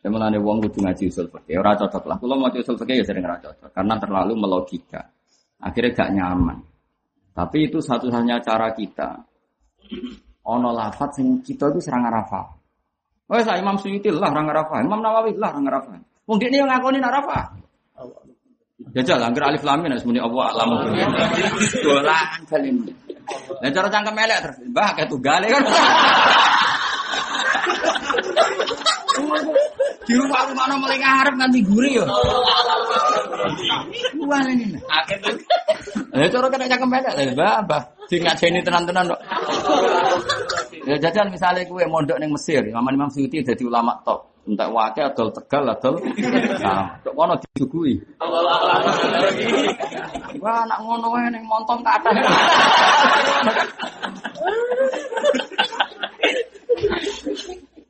Speaker 1: Sebenarnya wong kudu ngaji usul fikih, ora cocok lah. Kalau mau usul fikih ya sering ora cocok karena terlalu melogika. Akhirnya gak nyaman. Tapi itu satu-satunya cara kita. Ono lafat sing kita itu serang arafa. Oh, saya Imam Suyuti lah orang arafa, Imam Nawawi lah orang arafa. Wong dia yang ngakoni arafa. Jajal angger alif lam mim muni Allah alamu. Dolan salim. Lah cara cangkem elek terus. Mbah kayak tunggale kan. Di rumah rumah no mulai ngarep nganti guri yo. Wah ini. Ya cara kena cangkem elek lah mbah mbah. Sing ngajeni tenan-tenan kok. Ya jajal misalnya kue mondok ning Mesir, Imam Imam Suyuti dadi ulama top. Entek wake adol tegal adol. Nah, kok kono disuguhi. Wah, anak ngono wae ning montong kathah.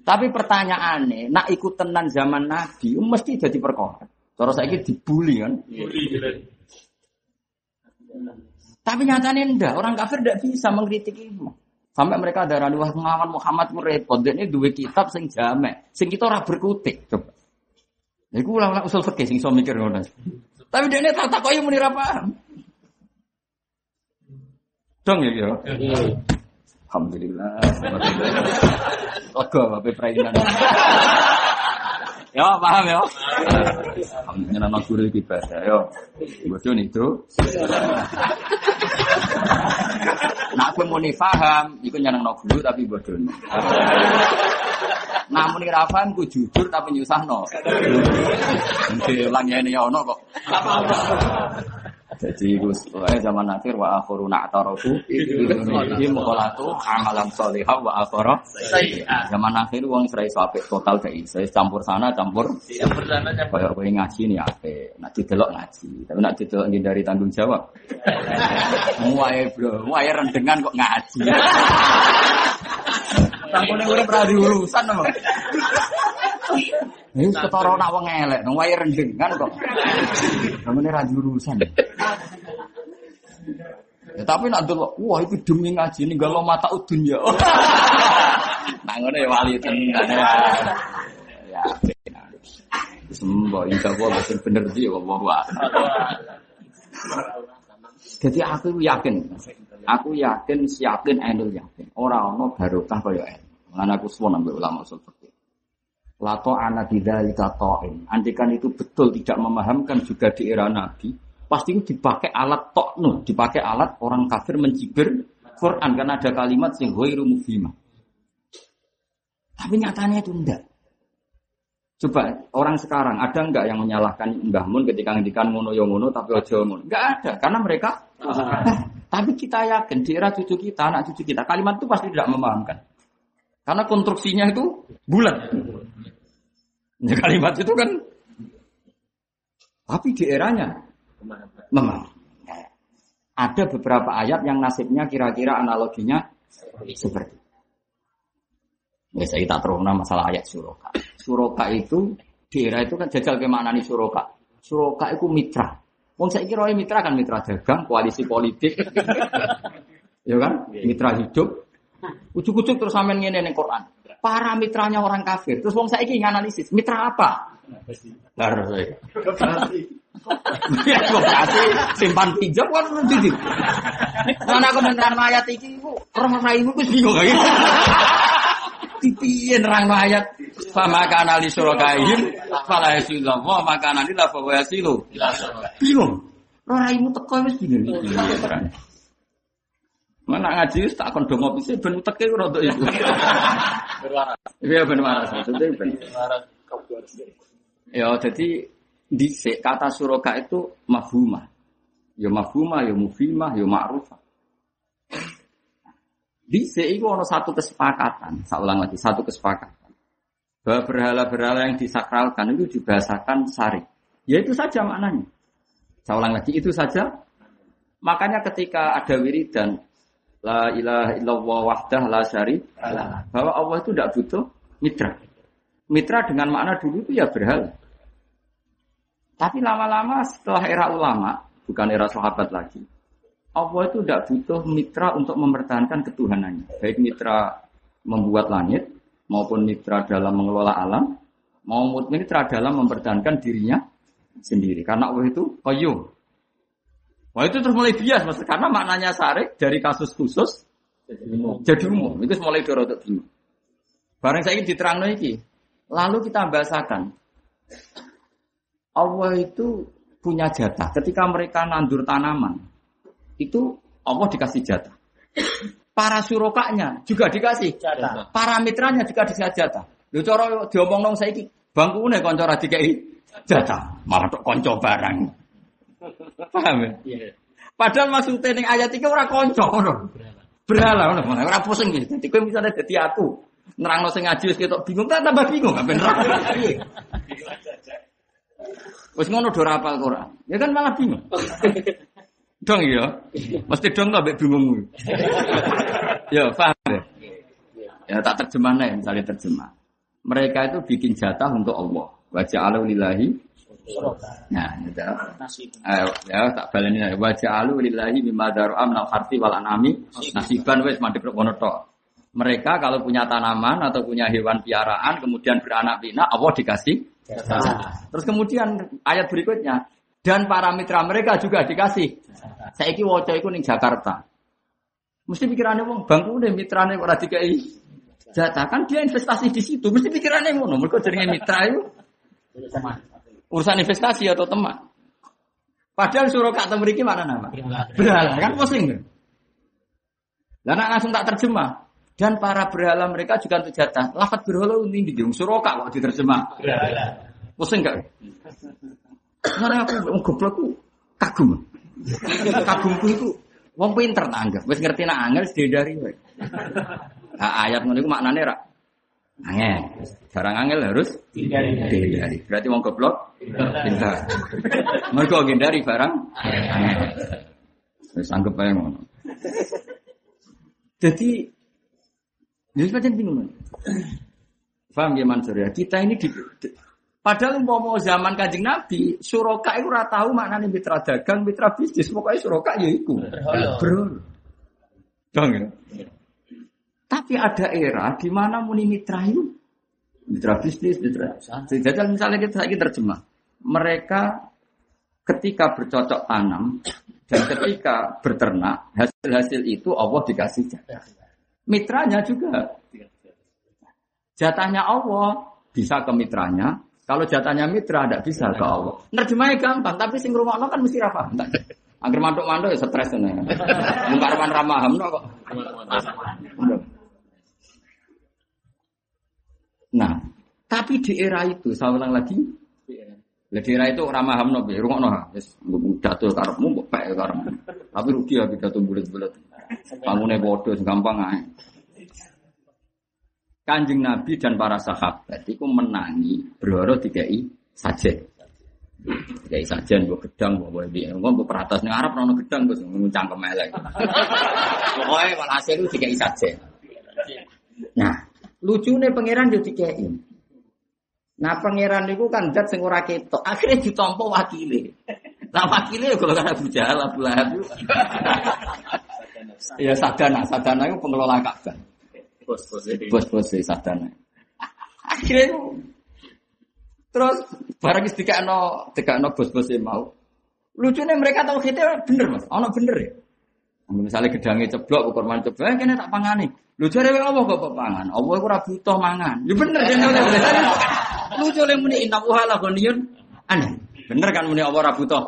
Speaker 1: Tapi pertanyaannya, nak ikut tenan zaman Nabi, mesti jadi perkara. Cara saya dibully kan? Tapi nyatanya enggak, orang kafir tidak bisa mengkritik itu. Sampai mereka ada wah ngelawan Muhammad ku repot. Ini dua kitab sing jame, sing kita ora berkutik. Coba. Iku ulang-ulang usul fikih sing iso mikir ngono. Tapi dia ini tak takoki muni ra paham. Dong ya ya. Alhamdulillah. Lega bape prainan. Ya, paham ya? Alhamdulillah nang guru iki bahasa yo. Bodoh itu. Nak aku mau paham, iku nyeneng no guru tapi bodoh. Namun ora paham ku jujur tapi nyusahno. Mesti ulang ini ya ono kok. Jadi Gus, pokoknya zaman akhir wa akhiru na'tarafu iki mukhalatu amalan sholihah wa akhara Zaman akhir wong serai apik total gak iso campur sana campur
Speaker 2: Campur sana campur.
Speaker 1: Kayak kowe ngaji nih apik, nak didelok ngaji, tapi nak didelok dari tanggung jawab. Muaye bro, muaye rendengan kok ngaji. Tangkune urip ra diurusan apa? Ini ketara nak wong elek, nang wae rendengan kok. Namanya ra diurusan. Ya, tapi nak delok, wah itu demi ngaji ini galau mata udun ya. Nah ngono ya wali tenan ya. Ya, Sembo, insya Allah betul bener sih, Allah Jadi aku yakin, aku yakin, siapin Ainul yakin. Orang ono barokah kaya Ainul. Lan aku suwon ambek ulama fikih. Lato ana bidzalika ta'in. Andikan itu betul tidak memahamkan juga di era Nabi, pasti itu dipakai alat toknu, dipakai alat orang kafir mencibir Quran karena ada kalimat sing ghairu mufhimah. Tapi nyatanya itu enggak. Coba orang sekarang ada enggak yang menyalahkan Mbah Mun ketika ngendikan ngono yo ngono tapi ojo ngono? Enggak ada karena mereka tapi kita yakin di era cucu kita, anak cucu kita kalimat itu pasti tidak memahamkan. Karena konstruksinya itu bulat. Ya, kalimat itu kan tapi di eranya memang ada beberapa ayat yang nasibnya kira-kira analoginya seperti. Ya, saya tak terus masalah ayat suroka. Suroka itu di era itu kan jajal ke mana nih suroka. Suroka itu mitra. Wong saya kira mitra kan mitra dagang, koalisi politik, ya kan, mitra hidup. Ujuk-ujuk terus sampean ngene ning Quran. Para mitranya orang kafir. Terus wong saiki nganalisis, mitra apa? Ya koperasi simpan pinjam kan nanti. Karena aku menerang ayat iki iku roh raimu wis bingung lagi. Piye nerang ayat sama kana li surakaihim fala yasillah wa makana lillah fa yasilu. Bingung. Raimu teko wis bingung. Mana ngaji tak kon dongo pise ben teke ora untuk.
Speaker 2: Berwaras.
Speaker 1: Iya ben waras maksudnya ben. Ya jadi di kata suroka itu mafhumah. Ya mafhumah, ya mufimah, ya ma'rufah. Di itu ada satu kesepakatan, saya ulang lagi, satu kesepakatan. Bahwa berhala-berhala yang disakralkan itu dibahasakan sari. Ya itu saja maknanya. Saya ulang lagi, itu saja. Makanya ketika ada wiridan, La ilaha illallah wahdah la syari, bahwa Allah itu tidak butuh mitra. Mitra dengan makna dulu itu ya berhala. Tapi lama-lama setelah era ulama, bukan era sahabat lagi, Allah itu tidak butuh mitra untuk mempertahankan ketuhanannya. Baik mitra membuat langit, maupun mitra dalam mengelola alam, maupun mitra dalam mempertahankan dirinya sendiri. Karena Allah itu qayyum. Wah itu terus mulai bias, mas. Karena maknanya sarik dari kasus khusus jadi umum. Itu mulai dorotok bingung. Barang saya ingin diterang lagi. Lalu kita bahasakan. Allah itu punya jatah. Ketika mereka nandur tanaman, itu Allah dikasih jatah. Para surokanya juga dikasih
Speaker 2: Jatah.
Speaker 1: Para mitranya juga dikasih jatah. Lho cara diomong nong saiki, bangkune kanca ra dikai jatah, malah tok kanca barang. Paham ya?
Speaker 2: Iya.
Speaker 1: Padahal maksudnya ning ayat iki ora kanca ngono. Berhala ngono, ora pusing iki. Dadi kowe misalnya dadi aku, nerangno sing ngaji wis ketok bingung, tak tambah bingung, gak bener. Wis ngono do rapal Quran. Ya kan malah bingung. Dong ya. Mesti dong tak mbek bingung. ya, paham ya? Ya tak terjemah nih, misalnya terjemah. Mereka itu bikin jatah untuk Allah. Wajah Allah lillahi.
Speaker 2: Suroka.
Speaker 1: Nah, gitu.
Speaker 2: Nasib.
Speaker 1: Ayo, ya tak baleni ae. Wajah alu lillahi mimma daru'am nal harti wal anami nasiban wis mandek kono tok. Mereka kalau punya tanaman atau punya hewan piaraan kemudian beranak pinak Allah dikasih. Terus kemudian ayat berikutnya dan para mitra mereka juga dikasih. Saiki waca iku ning Jakarta. Mesti pikirannya wong bangku deh mitrane kok ora dikai jatah kan dia investasi di situ. Mesti pikirannya ngono. Mereka jenenge mitra itu urusan investasi atau teman. Padahal suruh kak temriki mana nama? Berhala kan pusing. kan? Nak langsung tak terjemah. Dan para berhala mereka juga untuk jatah. Lafat berhala ini di jung suruh kak kok diterjemah. Pusing gak? Karena aku wong goblok ku kagum. Kagumku itu wong pinter tak anggap. Wis ngerti nak angel wae. Nah, ayat ngono iku maknane ra angel. Barang angel harus dihindari. Berarti wong goblok pinter. Mergo ngindari barang angel. Wis anggap ae ngono. Jadi jadi macam bingung. Paham ya Mansur ya? Kita ini di, Padahal mau zaman kanjeng Nabi, suroka itu ora tahu maknanya mitra dagang, mitra bisnis. Pokoknya suroka ya iku. Bro. Dong ya. Tapi ada era di mana muni mitra itu mitra bisnis, mitra. Jadi misalnya kita lagi terjemah, mereka ketika bercocok tanam dan ketika berternak hasil-hasil itu Allah dikasih jatah. Mitranya juga jatahnya Allah bisa ke mitranya. Kalau jatahnya mitra tidak bisa ke Allah. Nerjemahnya gampang, tapi sing rumah kan mesti rafa. Angger mantuk-mantuk ya stres nih. Muka rawan ramaham kok. Nah, tapi di era itu, saya ulang lagi, di era itu ramah hamno be, rungokno ha, wis datul karepmu mbok pek karepmu. Tapi rugi ya pidato bulat-bulat. Pangune bodoh gampang ae. Kanjeng Nabi dan para sahabat itu menangi berhoro dikai sajen. Dikai sajen mbok gedang mbok boleh. Engko mbok peratas ning Arab ono gedang terus nguncang kemelek. Pokoke walhasil itu dikai sajen. Nah, lucunya pangeran yo dikei. Nah pangeran itu kan zat sing ora ketok. Akhirnya ditompo wakile. Lah wakile ya golongan Abu Jahal, Abu Lahab. ya sadana, sadana itu pengelola Ka'bah.
Speaker 2: Bos-bos.
Speaker 1: Bos-bos sadana. Akhirnya terus barang wis dikakno dikakno bos-bos mau. Lucunya mereka tahu kita bener mas, ono bener ya. Misalnya gedangnya ceblok, kurman ceblok, eh, kene tak pangani. Lu jare apa kok kok pangan? Allah ora butuh mangan. Ya bener oleh Lucu oleh muni inna uhala ghaniyun aneh. Bener kan muni Allah ora butuh.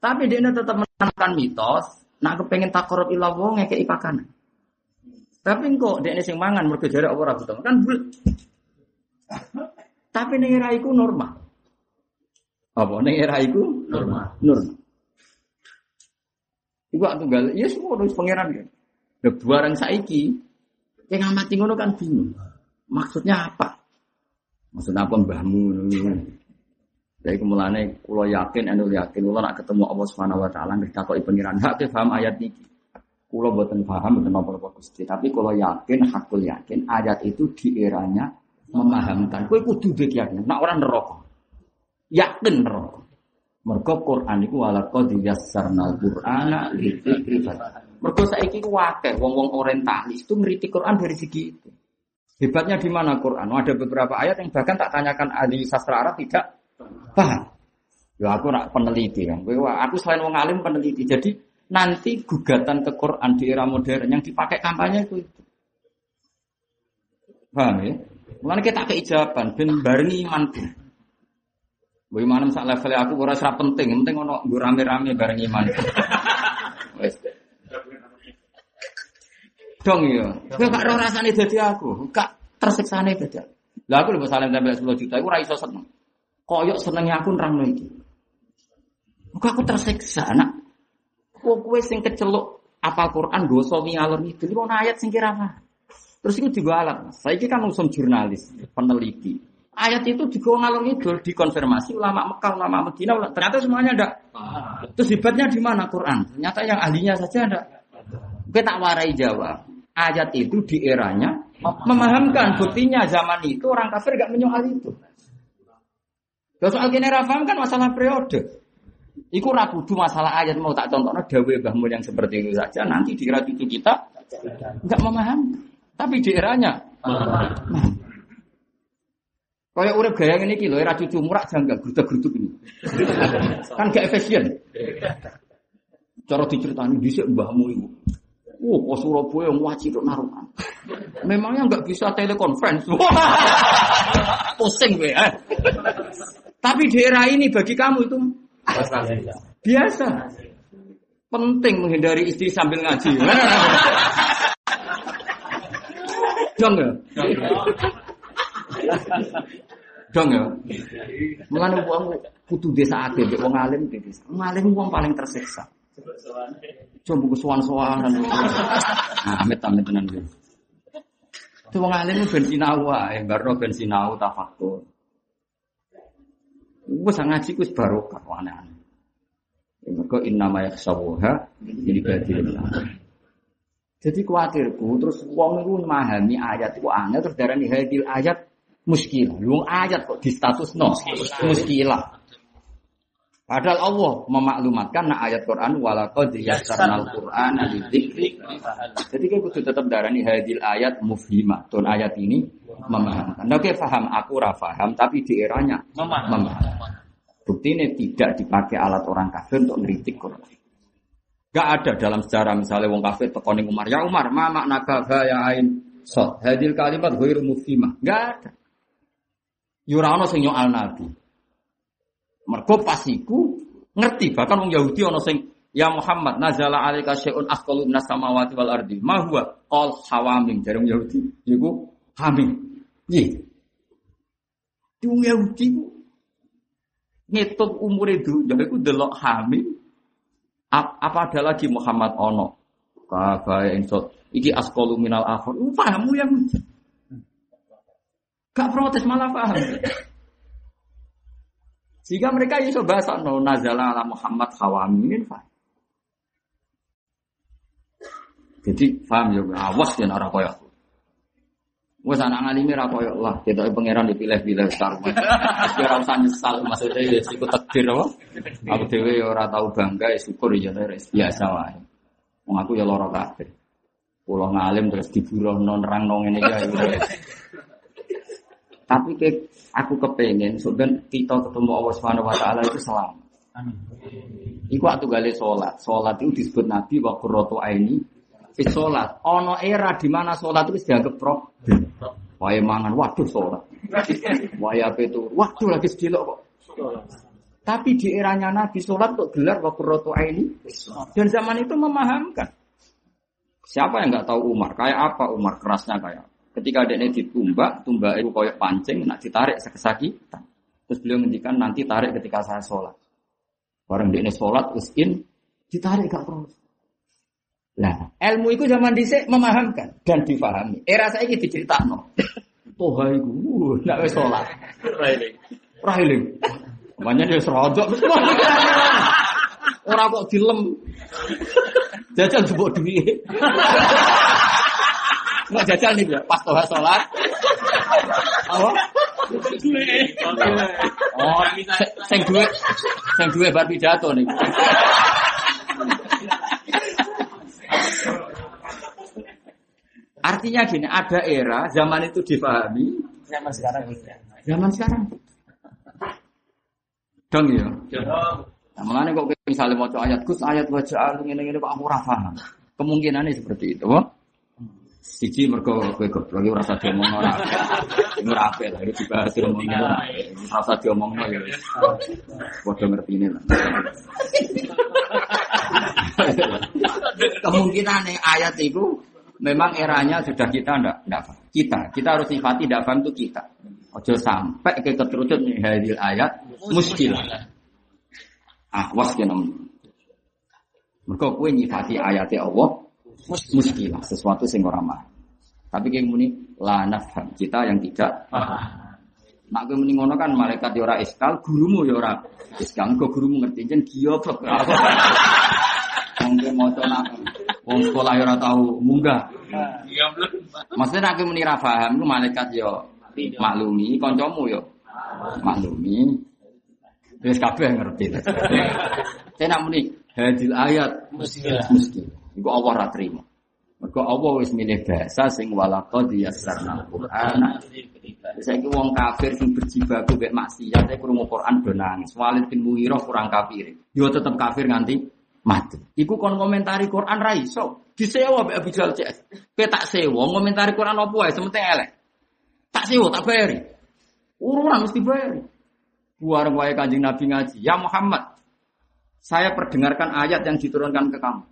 Speaker 1: Tapi dia tetap menanamkan mitos, nak kepengen takorup ilah wong ngekei pakanan. Tapi kok dia sing mangan mergo jare Allah ora butuh. Kan. Tapi ning era iku normal. Apa ning era iku
Speaker 2: Normal.
Speaker 1: Normal. Iku aku tunggal, ya semua harus pangeran kan. Lah barang saiki yang ngamati ngono kan bingung. Maksudnya apa? Maksudnya apa mbahmu. Jadi kemulane kula yakin anu yakin kula nak ketemu Allah Subhanahu wa taala nggih takoki pangeran hak paham ayat iki. Kula boten paham boten apa-apa Gusti, tapi kula yakin hakul yakin ayat itu di eranya memahamkan. Kowe kudu yakin, nak ora neraka. Yakin neraka. Mergo Quran iku wala qad yassarnal Qur'ana lidzikri Mergo saiki ku akeh wong-wong orientalis itu ngerti Quran dari segi itu. Hebatnya di mana Quran? Ada beberapa ayat yang bahkan tak tanyakan ahli sastra Arab tidak paham. Ya aku nak peneliti kan. Aku selain wong alim peneliti. Jadi nanti gugatan ke Quran di era modern yang dipakai kampanye itu. itu. Paham ya? Mulane kita keijaban ben barengi imanku. Mbok iman sak aku ora serap penting, penting ono nggo rame-rame bareng iman. Wes. Dong ya. Kowe gak ora rasane dadi aku, gak tersiksane dadi. aku. Lah aku lho salam tempel 10 juta iku ora iso seneng. Koyok senenge aku nerangno iki. Muga aku tersiksa nak. Kok kowe sing keceluk apal Quran dosa itu iku ana ayat sing kira apa? Terus itu juga alat. Mas. Saya kan urusan jurnalis, peneliti. Ayat itu juga ngalor ngidul dikonfirmasi ulama Mekah, ulama Medina, ulama- ternyata semuanya ada. Terus hebatnya di mana Quran? Ternyata yang ahlinya saja ada. Kita tak warai jawab. Ayat itu di eranya memahamkan buktinya zaman itu orang kafir gak menyoal itu. Kalau soal kene paham kan masalah periode. Iku ra kudu masalah ayat mau tak contohnya dawe Mbah yang seperti itu saja nanti di era cucu kita nggak memahami. Tapi di eranya Kayak urip gaya ngene iki lho, era cucu murak janggal gruduk-gruduk ini. kan gak efisien. Cara diceritani dhisik mbahmu iku. Wah, kok Surabaya wajib naruhan. Memangnya nggak bisa telekonferensi. Pusing gue. Eh. Tapi daerah ini bagi kamu itu biasa. Penting menghindari istri sambil ngaji. Dong ya? Dong ya? Mulane wong kudu desa ade mbek wong alim di desa. Alim wong paling tersiksa. Coba buku sowan-sowanan. Nah, amit amit tenan iki. Itu wong alim ben sinau wae, barno ben sinau tafakur. Wes ngaji ku barokah aneh-aneh. Ya, Mergo innama yakhsawuha jadi badil. Jadi kuatirku terus wong iku memahami ayat iku aneh terus darani hadil ayat muskilah. Lu ayat kok di status no muskilah. Padahal Allah memaklumatkan nah ayat Quran walaqad yassarnal Qur'ana lidzikri. Jadi kita kudu tetap darani hadil ayat mufhimah. Tuh ayat ini memahamkan. Nah, oke paham aku ora paham tapi di eranya memaham. Bukti ini tidak dipakai alat orang kafir untuk ngeritik Quran. Gak ada dalam sejarah misalnya wong kafir tekoning Umar, ya Umar, ma makna kafa ya ain sot. Hadil kalimat ghairu mufhimah. Gak ada. Yurano sing al nabi. Mergo pasiku ngerti bahkan wong Yahudi ana sing ya Muhammad nazala alaika syai'un asqalu minas samawati wal ardi. Ma huwa qal hawamim jare wong Yahudi iku hamim. Nggih. Wong Yahudi ngitung umure dunya iku delok hamim. Apa ada lagi Muhammad ono? Kafa insot iki asqalu minal akhir. Pahamu yang Gak protes malah paham. Sehingga mereka iso bahasa no nazala ala Muhammad hawamin faham. Jadi paham ya, awas ya ora koyo aku. Wes anak ngalimi ra koyo lah, kita pangeran dipilih-pilih sekarang. Wis ora usah nyesal maksudnya ya iku takdir apa? Aku dhewe ya ora tau bangga ya syukur ya wis biasa wae. Wong aku ya lara kabeh. Pulau ngalim terus diburuhno nerangno ngene iki. ya. Tapi ke, aku kepengen sebenarnya kita ketemu Allah Subhanahu wa taala itu selamat. Iku waktu gale sholat. Sholat itu disebut Nabi wa qurratu aini fi sholat. Ono era di mana sholat itu dianggap problem. Wae mangan, waduh sholat. Wae apa itu, waduh lagi sedilok kok. Tapi di eranya Nabi sholat kok gelar wa qurratu aini. Dan zaman itu memahamkan. Siapa yang nggak tahu Umar? Kayak apa Umar kerasnya kayak? Ketika dia ditumbak, tumbak itu koyok pancing, nak ditarik sekesakitan. Terus beliau ngendikan nanti tarik ketika saya sholat. Barang dia sholat, terus in, ditarik gak terus. Nah, ilmu itu zaman dhisik memahamkan dan difahami. Era saya ini diceritakan. Toha iku, uh, nak wis sholat. Rahiling. Makanya dia serodok. Orang kok dilem. Jajal jebuk duit. Nggak jajal nih pas toha sholat. Apa? Oh, se- sing duwe sing duwe bar pidato nih. Artinya gini, ada era zaman itu difahami,
Speaker 2: Zaman sekarang
Speaker 1: zaman sekarang. Dong ya. Nah, mengenai kok misalnya mau ayat Gus ayat wajah ini ini kok aku ora paham. Kemungkinannya seperti itu. Siji mergo kowe goblok ora usah diomongno ora. Ora apik lah iki dibahas diomongno ora. Ora usah diomongno ya wis. Padha ngertine lah. Kemungkinan ayat itu memang eranya sudah kita ndak ndak. Kita kita harus sifati ndak paham itu kita. Ojo sampai ke keterucut hadil ayat muskilah. Ah, was kena. Mereka kue nyifati ayatnya Allah muskilah sesuatu sing ora mah. Tapi kayak muni la nafham kita yang tidak Nak kowe muni ngono kan malaikat ya ora iskal, gurumu ya ora iskal. Kok gurumu ngerti jen goblok. Wong kowe maca nak wong sekolah ya ora tau munggah.
Speaker 2: Iya belum.
Speaker 1: Maksudnya nak kowe muni ra paham ku malaikat ya maklumi, kancamu ya maklumi. Wis kabeh ngerti. Saya nak muni hadil ayat
Speaker 2: Muskilah.
Speaker 1: mesti. Iku Allah ra trimo. Mergo Allah wis milih bahasa sing walaqad yassarna Qur'ana. Saiki wong kafir sing berjibaku mek maksiat e krungu Quran do nangis. Walid bin Mughirah kurang kafir. Yo tetep kafir nganti mati. Iku kon komentari Quran ra iso. Disewa mbek Abu Jahal CS. Kowe tak sewa komentari Quran apa wae sementing elek. Tak sewa tak bayari. Urunan mesti bayari. Buar wae Kanjeng Nabi ngaji, "Ya Muhammad, saya perdengarkan ayat yang diturunkan ke kamu."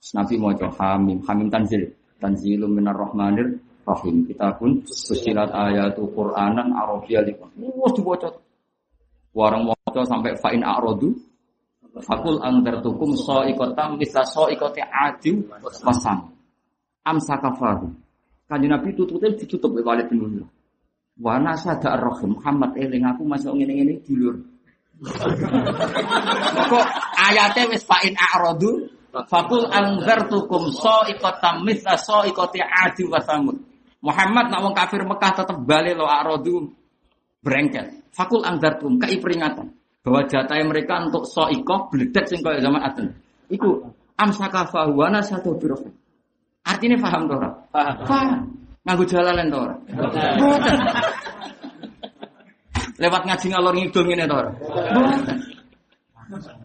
Speaker 1: Nabi mau hamim, hamim tanzil. Tanzilum minar rahmanir rahim. Kita pun fusilat ayatu Qur'anan Arabiyya likum. Wah dibaca. Warang maca sampai fa'in a'radu Fakul angdartukum so ikotam bisa so ikote adu pasang. Amsakafahu. Kanjeng Nabi tutupnya ditutup oleh Walid bin Mughirah. Wa nasada ar-rahim Muhammad eling aku masuk ngene-ngene dulur. Kok ayatnya wis fa'in a'radu Fakul ikotam bisa so ikote adu wasamud. Muhammad nak wong kafir Mekah tetep balik lo a'radu berengket. Fakul angdartum kai peringatan bahwa jatah mereka untuk soikoh bledek sing kaya zaman Aden. Iku amsaka fahuana satu biro. Artinya paham to ora? Paham. Paham. Nganggo jalalan to ora? Boten. Lewat ngaji ngalor ngidul ngene to ora? Boten.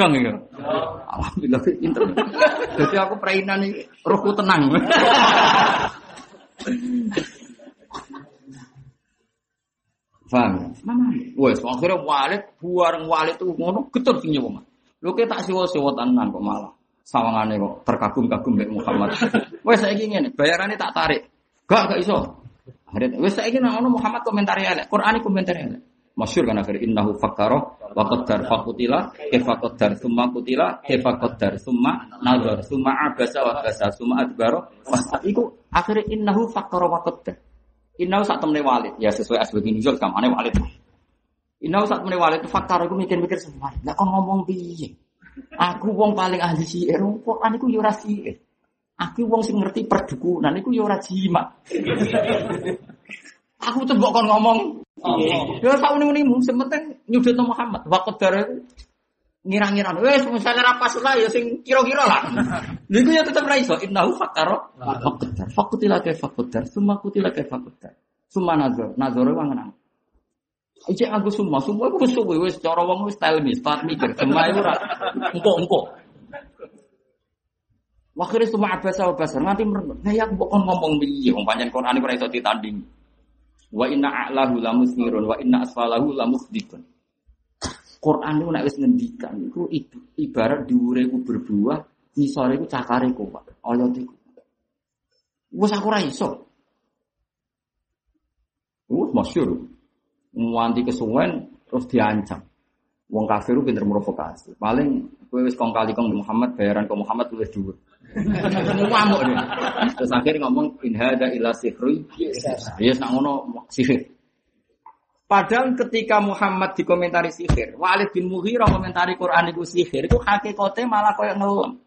Speaker 1: Dong ya. Alhamdulillah pinter. Jadi aku perainan ini rohku tenang. Paham? Mana? Wes, akhirnya walid, buareng walid itu ngono, getur sing nyewa. Lu kita tak siwa-siwa tenan kok malah. Sawangane kok terkagum-kagum mek Muhammad. Wes saiki ngene, bayarane tak tarik. Gak gak iso. Akhirnya, wes saiki nang ono Muhammad komentar elek, Quran komentar elek. Masyur kan akhir innahu fakkara wa qaddar fakutila qaddar summa kutila qaddar summa nazar summa abasa wa abasa summa adbara iku akhirnya innahu fakkara wa Inau saat temen walid, ya sesuai asbab nuzul kamane walid. Inau saat temen walid fakar aku mikir-mikir semua. Lah kok ngomong piye? Aku wong paling ahli sihir, Quran iku yo sihir. Aku wong sing ngerti perdukunan iku yo ora jimat. Aku tuh kon ngomong. Ya sak sementing nyudut Muhammad. Waktu dari ngira-ngira wes misalnya ra pas lah ya sing kira-kira lah. Niku ya tetep ra iso. Innahu fakaro fakudar. Fakutila ke fakudar summa kutila ke fakudar. Summa nazar. Nazar wong nang Iki aku semua, semua aku suwe wis cara wong wis style mis, tak mikir, semua itu ora engko-engko. Wakhire semua abasa wa basar nanti merenung. Nah ya kok ngomong piye? Wong pancen Quran ora iso ditanding. Wa inna a'lahu lamusirun wa inna asfalahu lamusdikun. Quran itu nek wis ngendikan iku ibarat dhuwure iku berbuah, ngisore iku cakare kok. Ayat iku. Wes aku ora iso. Wes masyhur. Nganti kesuwen terus diancam. Wong kafir itu pinter provokasi. Paling kowe wis kong kali kong Muhammad bayaran ke Muhammad tulis dhuwur. Ngamuk dia. Terus akhirnya ngomong in hada ila sihri. Yes nak ngono sihir. Padahal ketika Muhammad dikomentari sihir, Walid bin Mughirah komentari Quran itu sihir, itu hakikatnya malah kayak ngelem.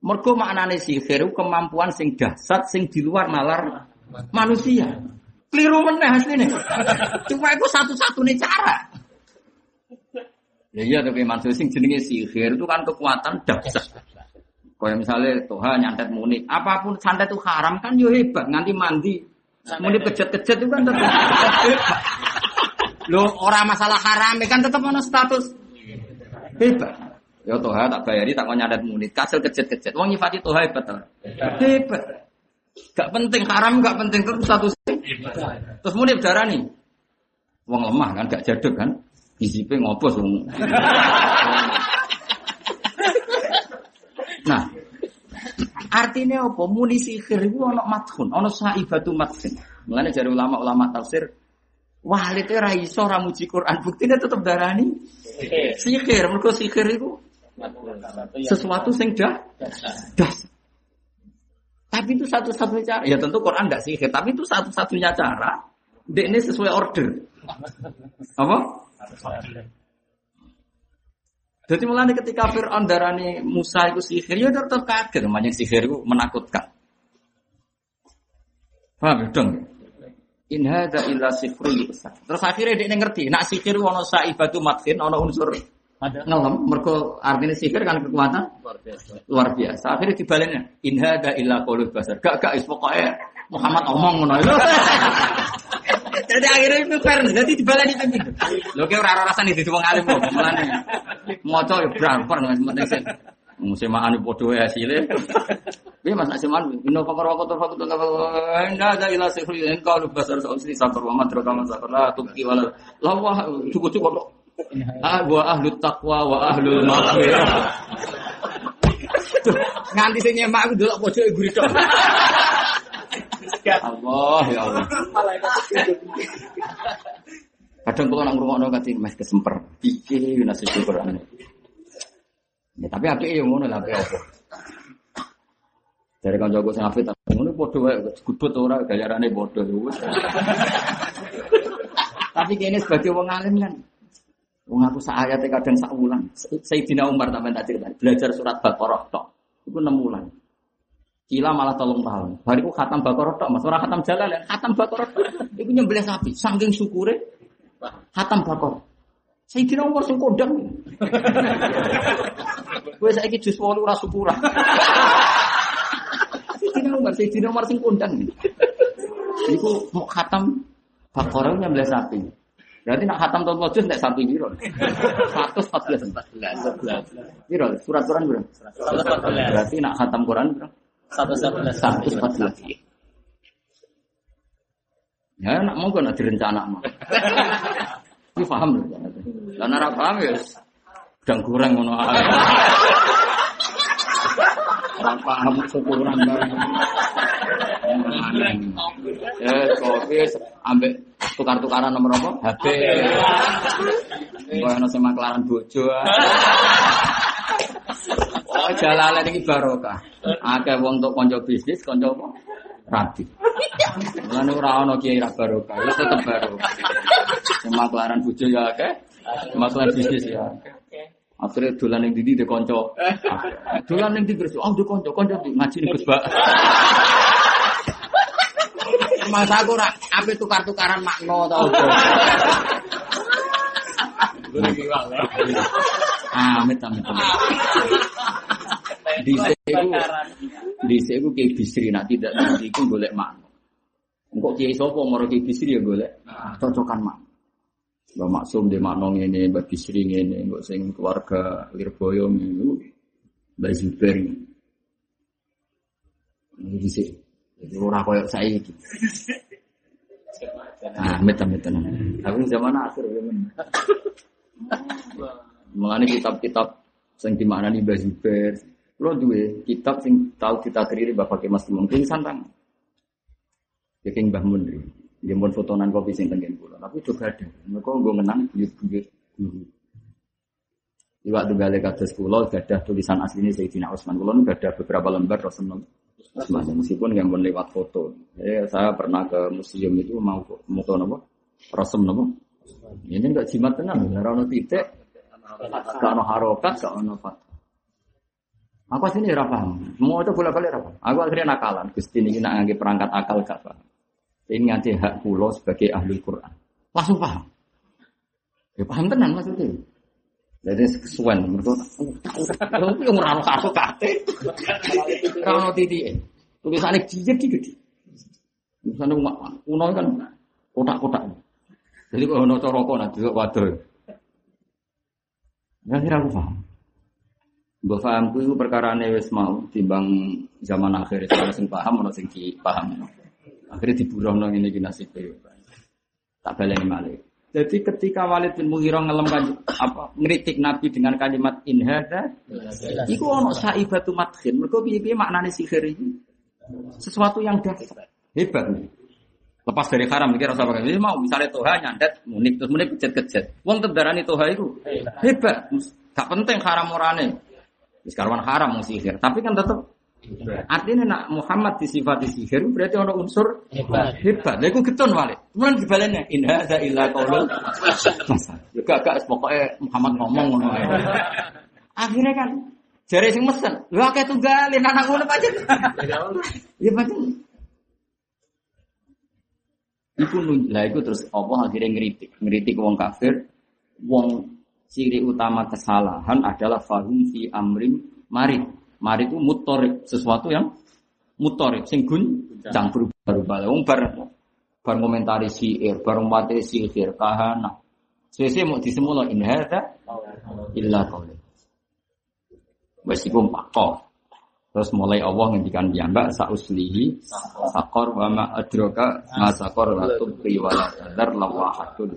Speaker 1: Mergo maknane sihir kemampuan sing dahsyat sing di luar nalar manusia. Keliru meneh asline. Cuma itu satu-satunya cara. Ya iya tapi maksud sing jenenge sihir itu kan kekuatan dahsyat. Kayak misalnya Tuhan nyantet munit, apa pun santet itu haram kan yo hebat, nganti mandi. Munit kejet-kejet itu kan tetap hebat. Lo orang masalah haram kan tetap ono status hebat. Ya Tuhan tak bayari tak mau nyadat munit, kasil kejet-kejet. Wong nyifati Tuhan hebat tuh. Hebat. Gak penting haram, gak penting terus status Terus munit darah nih. Wong lemah kan, gak jaduk kan. Isipe ngopos wong. Nah, artinya apa? Muni sihir itu ono madhun, ono saibatu madhun. Mulane dari ulama-ulama tafsir Walid itu ra iso ra muji Quran, buktine tetep darani sihir. Mergo sihir itu sesuatu sing dah das. Tapi itu satu-satunya cara. Ya tentu Quran tidak sihir, tapi itu satu-satunya cara. Dek ini sesuai order. Apa? Jadi mulai ketika Fir'aun darani Musa itu sihir, ya tetap kaget. Namanya sihir itu menakutkan. Paham ya dong? In hadza illa sihrun Terus akhirnya dia ngerti, nak sihir ono saibatu matkin, ono unsur ngelem, mergo artinya sihir kan kekuatan
Speaker 2: Luar biasa.
Speaker 1: luar biasa. Akhirnya dibaliknya, in hadza illa qaulul basar. Gak gak is pokoknya Muhammad omong ngono itu. Jadi akhirnya itu fair, jadi dibalik itu. Lho ki ora rasane dadi wong alim kok, mulane. Maca ya bramper nggak penting sih. Semaan podo hasilnya. Piye Mas Semaan inno fakar wa kotor fakut enggak ada ila sihri engkau lu basar sausri sakar wa madra kama sakar la tubki wala la wah cukup-cukup kok. Ah wa ahlut taqwa wa ahlul maghfirah. Nganti sing nyemak aku delok pojoke guri tok. Allah ya Allah. Kadang kalau nak ngurungokno kati mas kesemper. Iki nasi syukuran. Ya tapi api yang ngono lah apa. Dari kan jago sing afit ngono padha wae gudut ora gayarane bodoh wis. Tapi kene sebagai wong alim kan Wong aku sak ayat kadang sak wulan. Sayyidina Umar sampean tak cerita, belajar surat Baqarah tok. Iku 6 wulan. Kila malah tolong tahun. Bariku khatam Baqarah tok, Mas ora khatam jalan, khatam Baqarah tok. Iku nyembelih sapi, saking syukure khatam Baqarah. Sayyidina Umar sing kondang. Kowe saiki jus 8 ora syukurah. Sayyidina Umar, Sayyidina Umar sing kondang. Iku mau khatam Baqarah nyembelih sapi. Berarti nak khatam tahun wajud nek sapi biro. 114 14. Biro surat Quran biro. Berarti nak khatam Quran biro. 114. Ya nak mau kan direncana mah. Ini paham lho. Lah nek paham ya sedang kurang ngono ae. Ora paham syukuran bareng. Ya, kopi ambek tukar-tukaran nomor apa? HP. Kok ana sing maklaran bojo. Oh, jalale iki barokah. Akeh wong untuk kanca bisnis, kanca apa? Rabi. Mulane ora ana kiai ra barokah, wis tetep barokah. Sing maklaran bojo ya akeh, maklaran bisnis ya akeh. Akhirnya dolan yang didi de konco. Dolan yang didi oh de konco, konco ngaji nih Gus Bak. Masa aku rak ape tukar-tukaran makno tau. Amit amit amit. Di seku, di seku kayak bisri nak tidak nanti itu golek makno. Engkau kiai sopo moro kiai bisri ya golek cocokan makno. Mbak Maksum di makno ini, Mbak Bisri ini, Mbak sing keluarga Lirboyo ini, Mbak Zubair ini. Ini di sini. Jadi orang koyok saya itu. Ah, amit tenang. Tapi zaman akhir zaman. Mengenai kitab-kitab sing di mana nih Mbak Zubair. Lo dua kitab sing kita kiri Bapak Kemas Mungkin santang. Ya King Mbah Mun. Dia pun fotonan kopi sing tengen kula, tapi juga ada. Mereka gue menang buyut-buyut guru. Di waktu gale kados kula gadah tulisan asli ini Sayyidina Utsman. Kula nu gadah beberapa lembar Rasulullah Utsman meskipun yang pun lewat foto. Ya, saya pernah ke museum itu mau foto nopo? Rasul nopo? Ini enggak jimat tenan, ora ono titik. Gak harokat, gak ono fat. Aku sini ora paham. Mau itu bolak-balik ora paham. Aku akhirnya nakalan. Gusti ini nak ngangge perangkat akal gak paham. Ini nganti hak pulau sebagai ahli Quran. Langsung paham. Ya paham tenan maksudnya. Jadi kesuwen menurut aku yang ora ono kartu kate. Ora ono titik. Tulisane jijik gede. Tulisane kuno kan kotak-kotak. Jadi kalau ono coroko nanti waduh. Ya kira aku paham. Mbak pahamku itu perkara wis mau timbang zaman akhir itu sing paham ono sing paham. Akhirnya diburuh nong ini nasib Tak baleni malih. Jadi ketika Walid bin Mughirah ngelem kan, apa ngeritik Nabi dengan kalimat inhada, itu ono saibatu matkin. Mereka piye-piye maknane sihir ini. Sesuatu yang dasar. Hebat. Lepas dari haram mikir rasa pakai. Mau misalnya toha nyandet munik terus munik kejet-kejet. Wong tedarani toha itu hebat. Gak penting haram orane. Sekarang haram mau sihir, tapi kan tetap Artinya nak Muhammad disifati sihir berarti ada unsur hebat. Hebat. Lha iku getun wale. Kemudian dibalenya in hadza illa qaulul Ya gak pokoknya Muhammad ngomong ngono ae. Akhirnya kan jare sing mesen, lho akeh tunggalin anak ngono pancen. Ya pancen. Iku lah iku terus apa akhirnya ngeritik, ngeritik wong kafir, wong ciri utama kesalahan adalah fahum fi amrim marid Mari itu mutorik sesuatu yang mutorik, sing jang berubah-ubah. Wong bar bar komentari siir, bar mati sihir, kahana. Sesuai mau disemula in hadza illa qaul. Wes iku pakok. Terus mulai Allah ngendikan piyambak sauslihi sakor wa ma adraka ma sakor la tubqi wa la tadar lawahatun.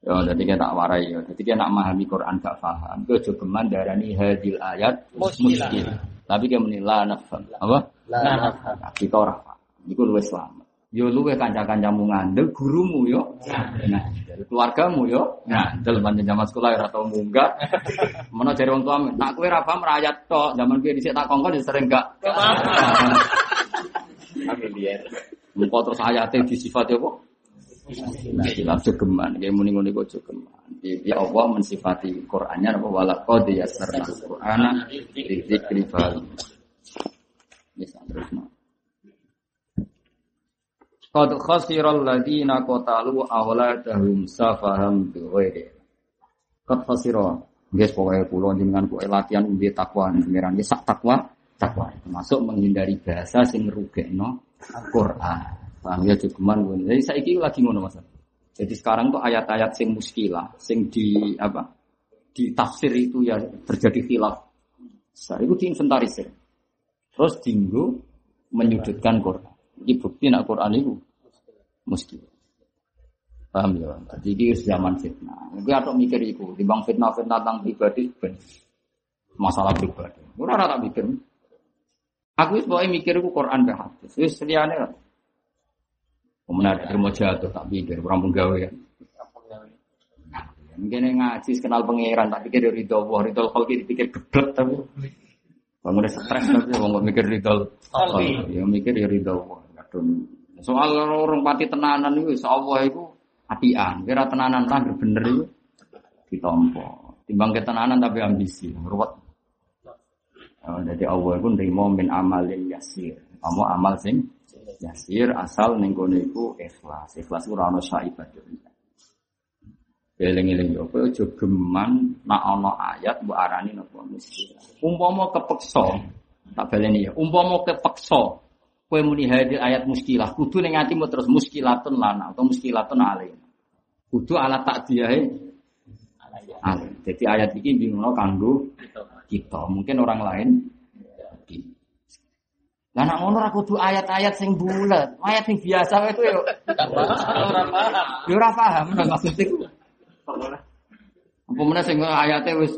Speaker 1: Ya, jadi kita tak warai ya. Jadi kita nak memahami Quran gak paham. Itu juga geman darani hadil ayat muskil. Tapi dia menilai nafam. Apa?
Speaker 2: Nah,
Speaker 1: Kita orang paham. Luwes selamat. Yo luwe kanca-kancamu ngandel, gurumu yo. Nah, dari keluargamu yo. Nah, dalam panjang zaman sekolah ora tau munggah. Mana jare wong tuamu, nak kowe ra paham rakyat tok. Zaman piye dhisik tak kongkon ya sering gak.
Speaker 2: familiar.
Speaker 1: Engko terus ayate disifati apa? Hilaf jogeman, kayak muni ngene kok jogeman. Ya Allah mensifati Qur'annya apa wala qad yassarna Qur'ana lidzikri fal. Bisa terus. Qad khasiral ladzina qatalu awladahum safaham bighairi. Qad khasira. Guys, pokoknya pulau dengan kue latihan umbi takwa pengiran Nggih, sak takwa takwa termasuk menghindari bahasa sing no Quran. Paham ya cukuman gue. Jadi saya lagi ngono mas. Jadi sekarang tuh ayat-ayat sing muskilah, sing di apa? Di tafsir itu ya terjadi khilaf. Saya itu diinventarisir. Terus dinggo menyudutkan Quran. Ini bukti nak Quran itu muskilah. Paham ya? Jadi ini zaman fitnah. Gue atau mikir itu, timbang fitnah-fitnah tentang pribadi, ben. masalah pribadi. Gue rata tak mikir. Aku itu pokoknya mikir itu Quran dan hadis. Itu seliane lah. Kemudian ada terima jatuh, tak pikir. Orang penggawe ya. Mungkin yang ngaji kenal pangeran, tak pikir dari ridho Allah. Ridho Allah dipikir geblek tapi. Bangun stres tapi orang mikir ridho Allah. Ya mikir ya ridho Allah. Kadang. Soal orang pati tenanan itu, Allah itu apian. Kira tenanan lah bener itu ditompo. Timbang ketenanan tapi ambisi, ruwet. Oh, jadi Allah itu nerima min amalin yasir. Kamu amal sing yasir asal ning kono iku ikhlas. Ikhlas ora ono saibat. Eling-eling yo kowe aja geman nak ana ayat mbok arani napa miskin. Umpama kepeksa, tak baleni ya. Umpama kepeksa kowe muni hadir ayat muskilah, kudu ning atimu terus muskilatun lana atau muskilatun alaih. Kudu ala takdiyahe alaih. Jadi ayat ini bingung kanggo kita, mungkin orang lain lah nak ngono ra kudu ayat-ayat sing bulat, ayat sing biasa itu yo.
Speaker 2: Orang paham.
Speaker 1: Ora paham. Apa meneh sing ayate wis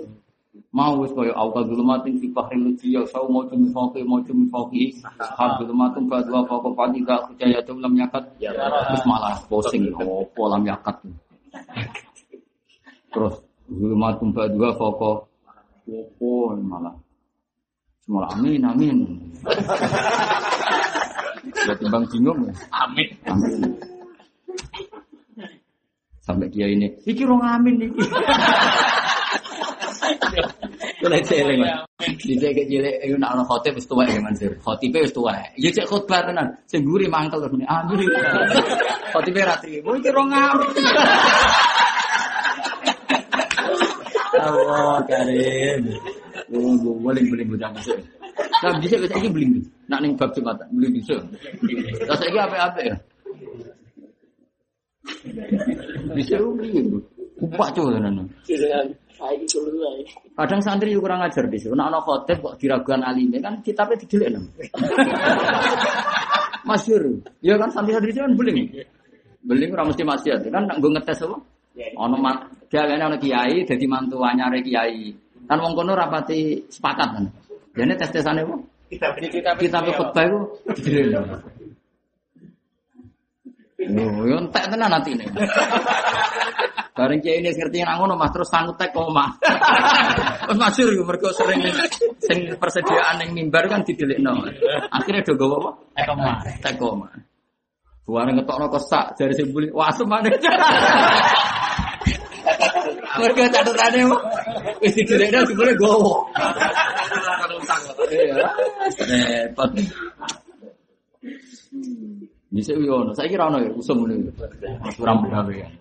Speaker 1: mau wis koyo awal zulumatin fi bahri lujiya sau mau cumi fauqi mau cumi fauqi har zulumatun fa dua fauqa fa tiga khujayatun lam yakat terus malah posing opo lam yakat terus zulumatun fa dua fauqa opo malah semua amin amin Sudah timbang bingung ya.
Speaker 2: Amin.
Speaker 1: Amin. Sampai dia ini, iki rong amin iki. Kula celeng. Dicek cilik iku nak ana khotib wis tuwek Mansur. Khotibe wis tuwek. Ya cek khotbah tenan. Sing mburi mangkel terus muni amin. Khotibe ra trimo iki rong amin. Allah karim. Oh, boleh boleh bocah bisa. Nah, bisa bisa ini beli. Nak ning bab Jumatan beli bisa. Lah saiki apa-apa ya? Bisa beli. Kupak cuy tenan. Kadang santri juga kurang ajar di sini. Nak ana khotib kok diragukan alime kan kitabnya didelik nang. Masyur. Ya kan santri-santri kan beling. Beling ora mesti maksiat. Kan nak nggo ngetes apa? Ono mat dia ana kiai dadi mantu anyare kiai. Kan wong kono rapati sepakat kan. Jadi tes-tesane apa?
Speaker 2: Kita kita
Speaker 1: Kita khutbah itu didelik. Oh, yo entek tenan atine. Bareng kiai ini ngerti yang ngono Mas terus sanggup tek koma. Wes masyhur iku mergo sering sing persediaan ning mimbar kan didelikno. Akhirnya do gowo apa?
Speaker 2: Eh ke mana?
Speaker 1: Tek koma. Buare ngetokno kesak jare sing buli wasem maneh. Mergo catetane wis didelikno jebule gowo. Iya. Repot. Bisa yo ono, saiki ra ono ya usum ngene. Ora begawe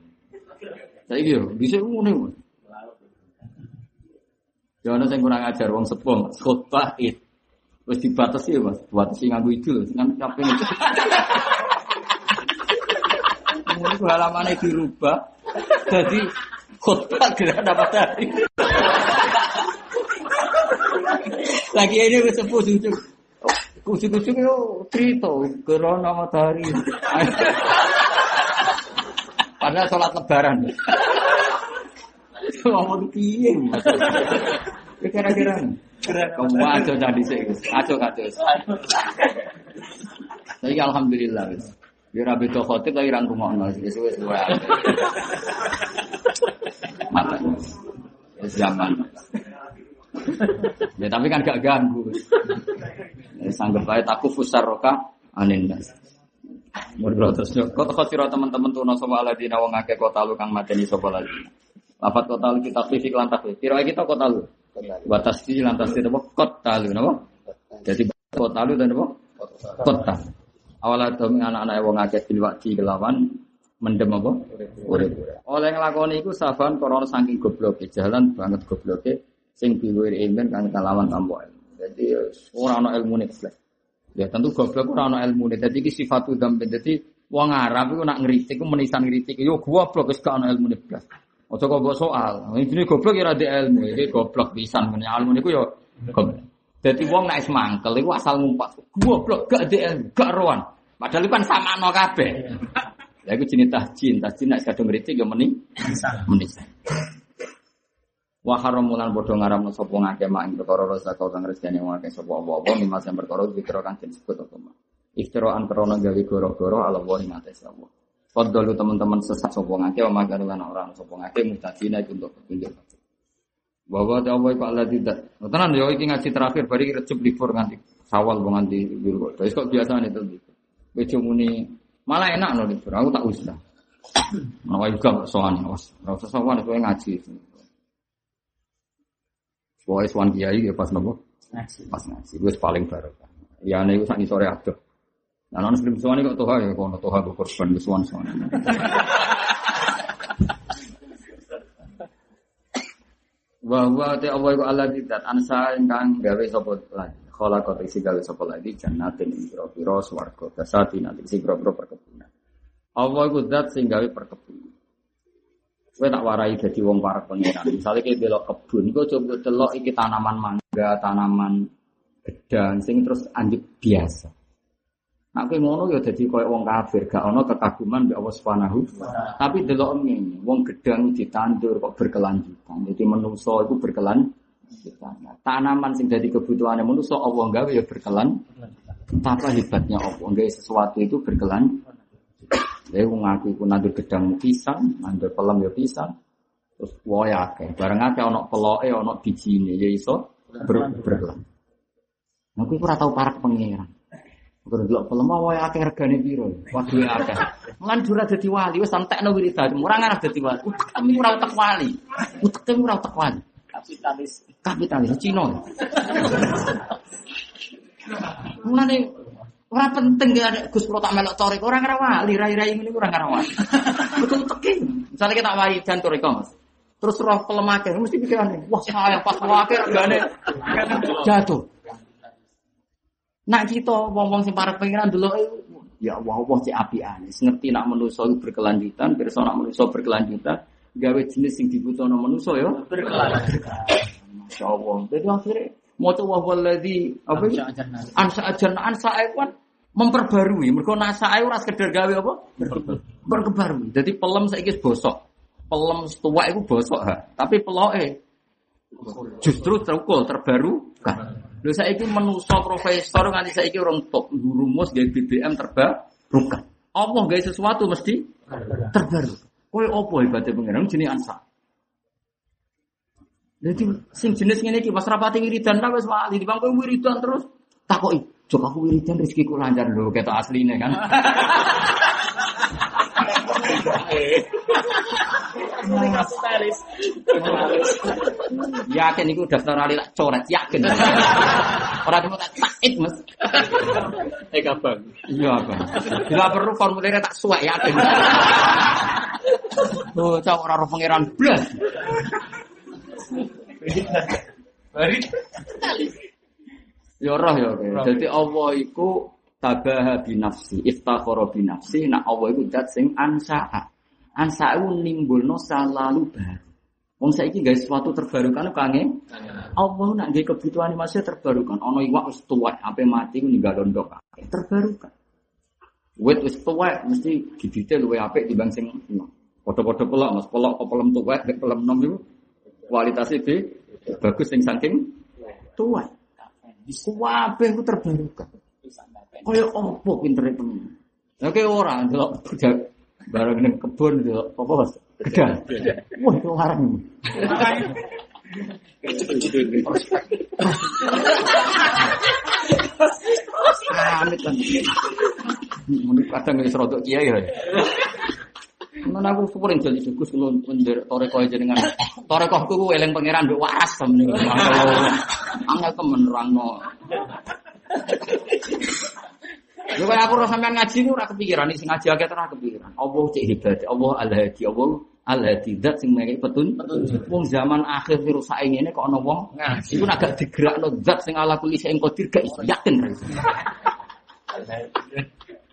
Speaker 1: ya. Saiki yo bisa ngene. Ya ono sing kurang ajar wong sepuh, khotbah it. Wis dibatasi ya, Mas. Dibatasi nganggo itu lho, kan kabeh itu. Mulai halamannya dirubah, jadi khotbah gerak dapat dari. Lagi ini wis sepuh sujud. Kusuk-kusuk yo cerita corona matahari. Padahal sholat lebaran. Ngomong piye? Ya kira-kira. Kamu aja tadi sih, aja aja. Tapi alhamdulillah wis. Ya ora beda khotib tapi ra rumono wis wis wae. Mata. Wis zaman. Ya tapi kan gak ganggu. Ya, sanggep ae taku fusar roka anin nas. Murdo terus kok sira teman-teman tuh sapa aladina wong akeh kota lu kang mateni sapa lagi. Lafat kota lu kita fisik lan takwi. Kira kita kota lu. Batas di lantas itu apa? Kota lu napa? Jadi kota lu dan apa? Kota. Awalnya demi anak-anak wong akeh bil wakti kelawan mendem apa? Urip. Oleh nglakoni iku saban korona saking gobloke, jalan banget gobloke sing diwir iman kang kelawan tanpa ilmu. Jadi ora ana ilmune blas. Ya tentu goblok ora ana ilmune. Dadi iki sifatu dzambe. Dadi wong Arab iku nak ngritik iku menisan ngritik yo goblok wis gak ana ilmune blas. Ojo kok mbok soal. Ini goblok ya ora ada ilmu. Iki goblok pisan men ilmu niku yo goblok. Dadi wong nek mangkel iku asal ngumpat. Goblok gak ada ilmu, gak roan. Padahal kan sama no kabeh. Ya iku jenis tahjin, tahjin nek kadung ngritik yo meni menisan. Wa haramulan padha ngaramno sapa ngake mak ing perkara rasa kau kang rezeki wong akeh sapa apa-apa mimma sing perkara dikira kang disebut apa mak. Iftiraan krana gawe goro-goro ala wa ing atas Allah. Fadlu teman-teman sesat sapa ngake wa magar lan ora sapa ngake mutadina iku untuk petunjuk. Bahwa ta Allah iku Allah tidak. Tenan yo iki ngaji terakhir bari recep libur nganti sawal wong nganti libur. Wis kok biasane itu libur. Kowe muni malah enak no libur. Aku tak usah. Nawa juga sowan, ora usah sowan kowe ngaji. Pokoknya suan kiai ya pas nopo? Pas ngaji. Gue paling barokah. Ya nih gue sangi sore aduh. Nah, non sering suan kok toha ya, kalau toha gue korban gue suan suan. Bahwa te Allah iku Allah tidak ansa ingkang gawe sapa lagi. Kala kota isi gawe sapa lagi jannatin ing pira-pira swarga dasati nanti isi pira-pira perkebunan. Allah iku zat sing gawe perkebunan. Kowe tak warai dadi wong para pangeran. Misale kowe belok kebun, iku coba delok iki tanaman mangga, tanaman gedang sing terus anjuk biasa. Nah, kowe ngono ya dadi koyo wong kafir, gak ono kekaguman mbek Allah Subhanahu. Tapi delok ngene, wong gedang ditandur kok berkelanjutan. Jadi menungso itu berkelanjutan. Nah, tanaman sing dadi kebutuhane menungso Allah gawe ya berkelan. Betapa hebatnya Allah, gawe sesuatu itu berkelanjutan. Saya ngaku iku nandur gedang pisang, nandur pelem ya pisang. Terus wae akeh. Bareng akeh ana peloke, ana bijine ya iso ber berkelan. Aku ora tau parak pangeran. Kalau delok pelem wae akeh regane piro? Waduh akeh. Lan dura dadi wali wis entekno wiridan. Ora ngarep dadi wali. Kami ora utek wali. Utek kami ora utek wali.
Speaker 2: Kapitalis.
Speaker 1: Kapitalis Cina. Mulane ora penting ya nek Gus tak melok torek ora wali, rai-rai ngene ora ngarep wali. Betul tekin. Misalnya kita wali dan torek Mas. Terus roh pelemake mesti pikirane, wah saya pas wake regane jatuh. Nak kita wong-wong sing parek pengiran dulu ya Allah Allah cek apian. Ngerti nak manusa berkelanjutan, pirsa nak manusa berkelanjutan, gawe jenis sing dibutuhno manusa ya berkelanjutan. Masya Allah. Jadi akhirnya mau coba waladhi apa ya? Ansa ajar ansa kan memperbarui. Mereka nasa ora sekedar gawe apa? Berkebarui. Jadi pelem saiki bosok. Pelem tua itu bosok ha. Tapi peloke justru terukul terbaru kan. Lho saiki menuso profesor nganti saiki orang top rumus gawe BBM terbarukan. Allah gawe sesuatu mesti terbaru. Kowe opo hebatnya pengiran jenis ansa. Jadi sing jenis ngene iki pas rapati wiridan ta wis wali di bangku wiridan terus takoki, "Jok aku wiridan rezekiku lancar lho ketok asline kan." Yakin iku daftar ali tak coret, yakin. Ora cuma tak takit, Mas.
Speaker 2: Eh kabang.
Speaker 1: Iya, Bang. Bila perlu formulirnya tak suwek yakin. Tuh, cok ora roh pangeran blas.
Speaker 2: Bari.
Speaker 1: Ya roh ya. Jadi Allah iku tabaha binafsi, iftakhara binafsi, nak Allah iku zat sing ansa'a. Ansa'a iku nimbulno salalu baru. Wong saiki guys sesuatu terbarukan kangen. Allah nak nggih kebutuhan masih terbarukan. Ono iwak wis tuwek, ape mati ku ninggal ndok. Terbarukan. Wit wis tuwek mesti gidite luwe apik timbang sing enom. Padha-padha pelok, Mas. Pelok apa pelem tuwek, nek pelem enom iku kualitasnya bagus sing saking tuwek. Kuwabe ku terbarukan. Kaya opo pintere temen. Oke ora ndelok budak bareng ning kebun ndelok apa Mas? Gedang. Wah, itu larang. Amit kan. Muni kadang wis rodok kiai ya. Mana aku super jadi sukus kalau mendir toreko jenengan. Torekohku ku eling pangeran mbek waras temen. Angel temen rangno. Lha kaya aku ora sampean ngaji ku ora kepikiran sing ngaji akeh ora kepikiran. Allah cek hebat, Allah Al-Hadi, Allah Al-Hadi zat sing mereka petun. Wong zaman akhir virus saing ini kok ana wong ngaji ku agak digerakno zat sing ala kulli sing qadir gak yakin.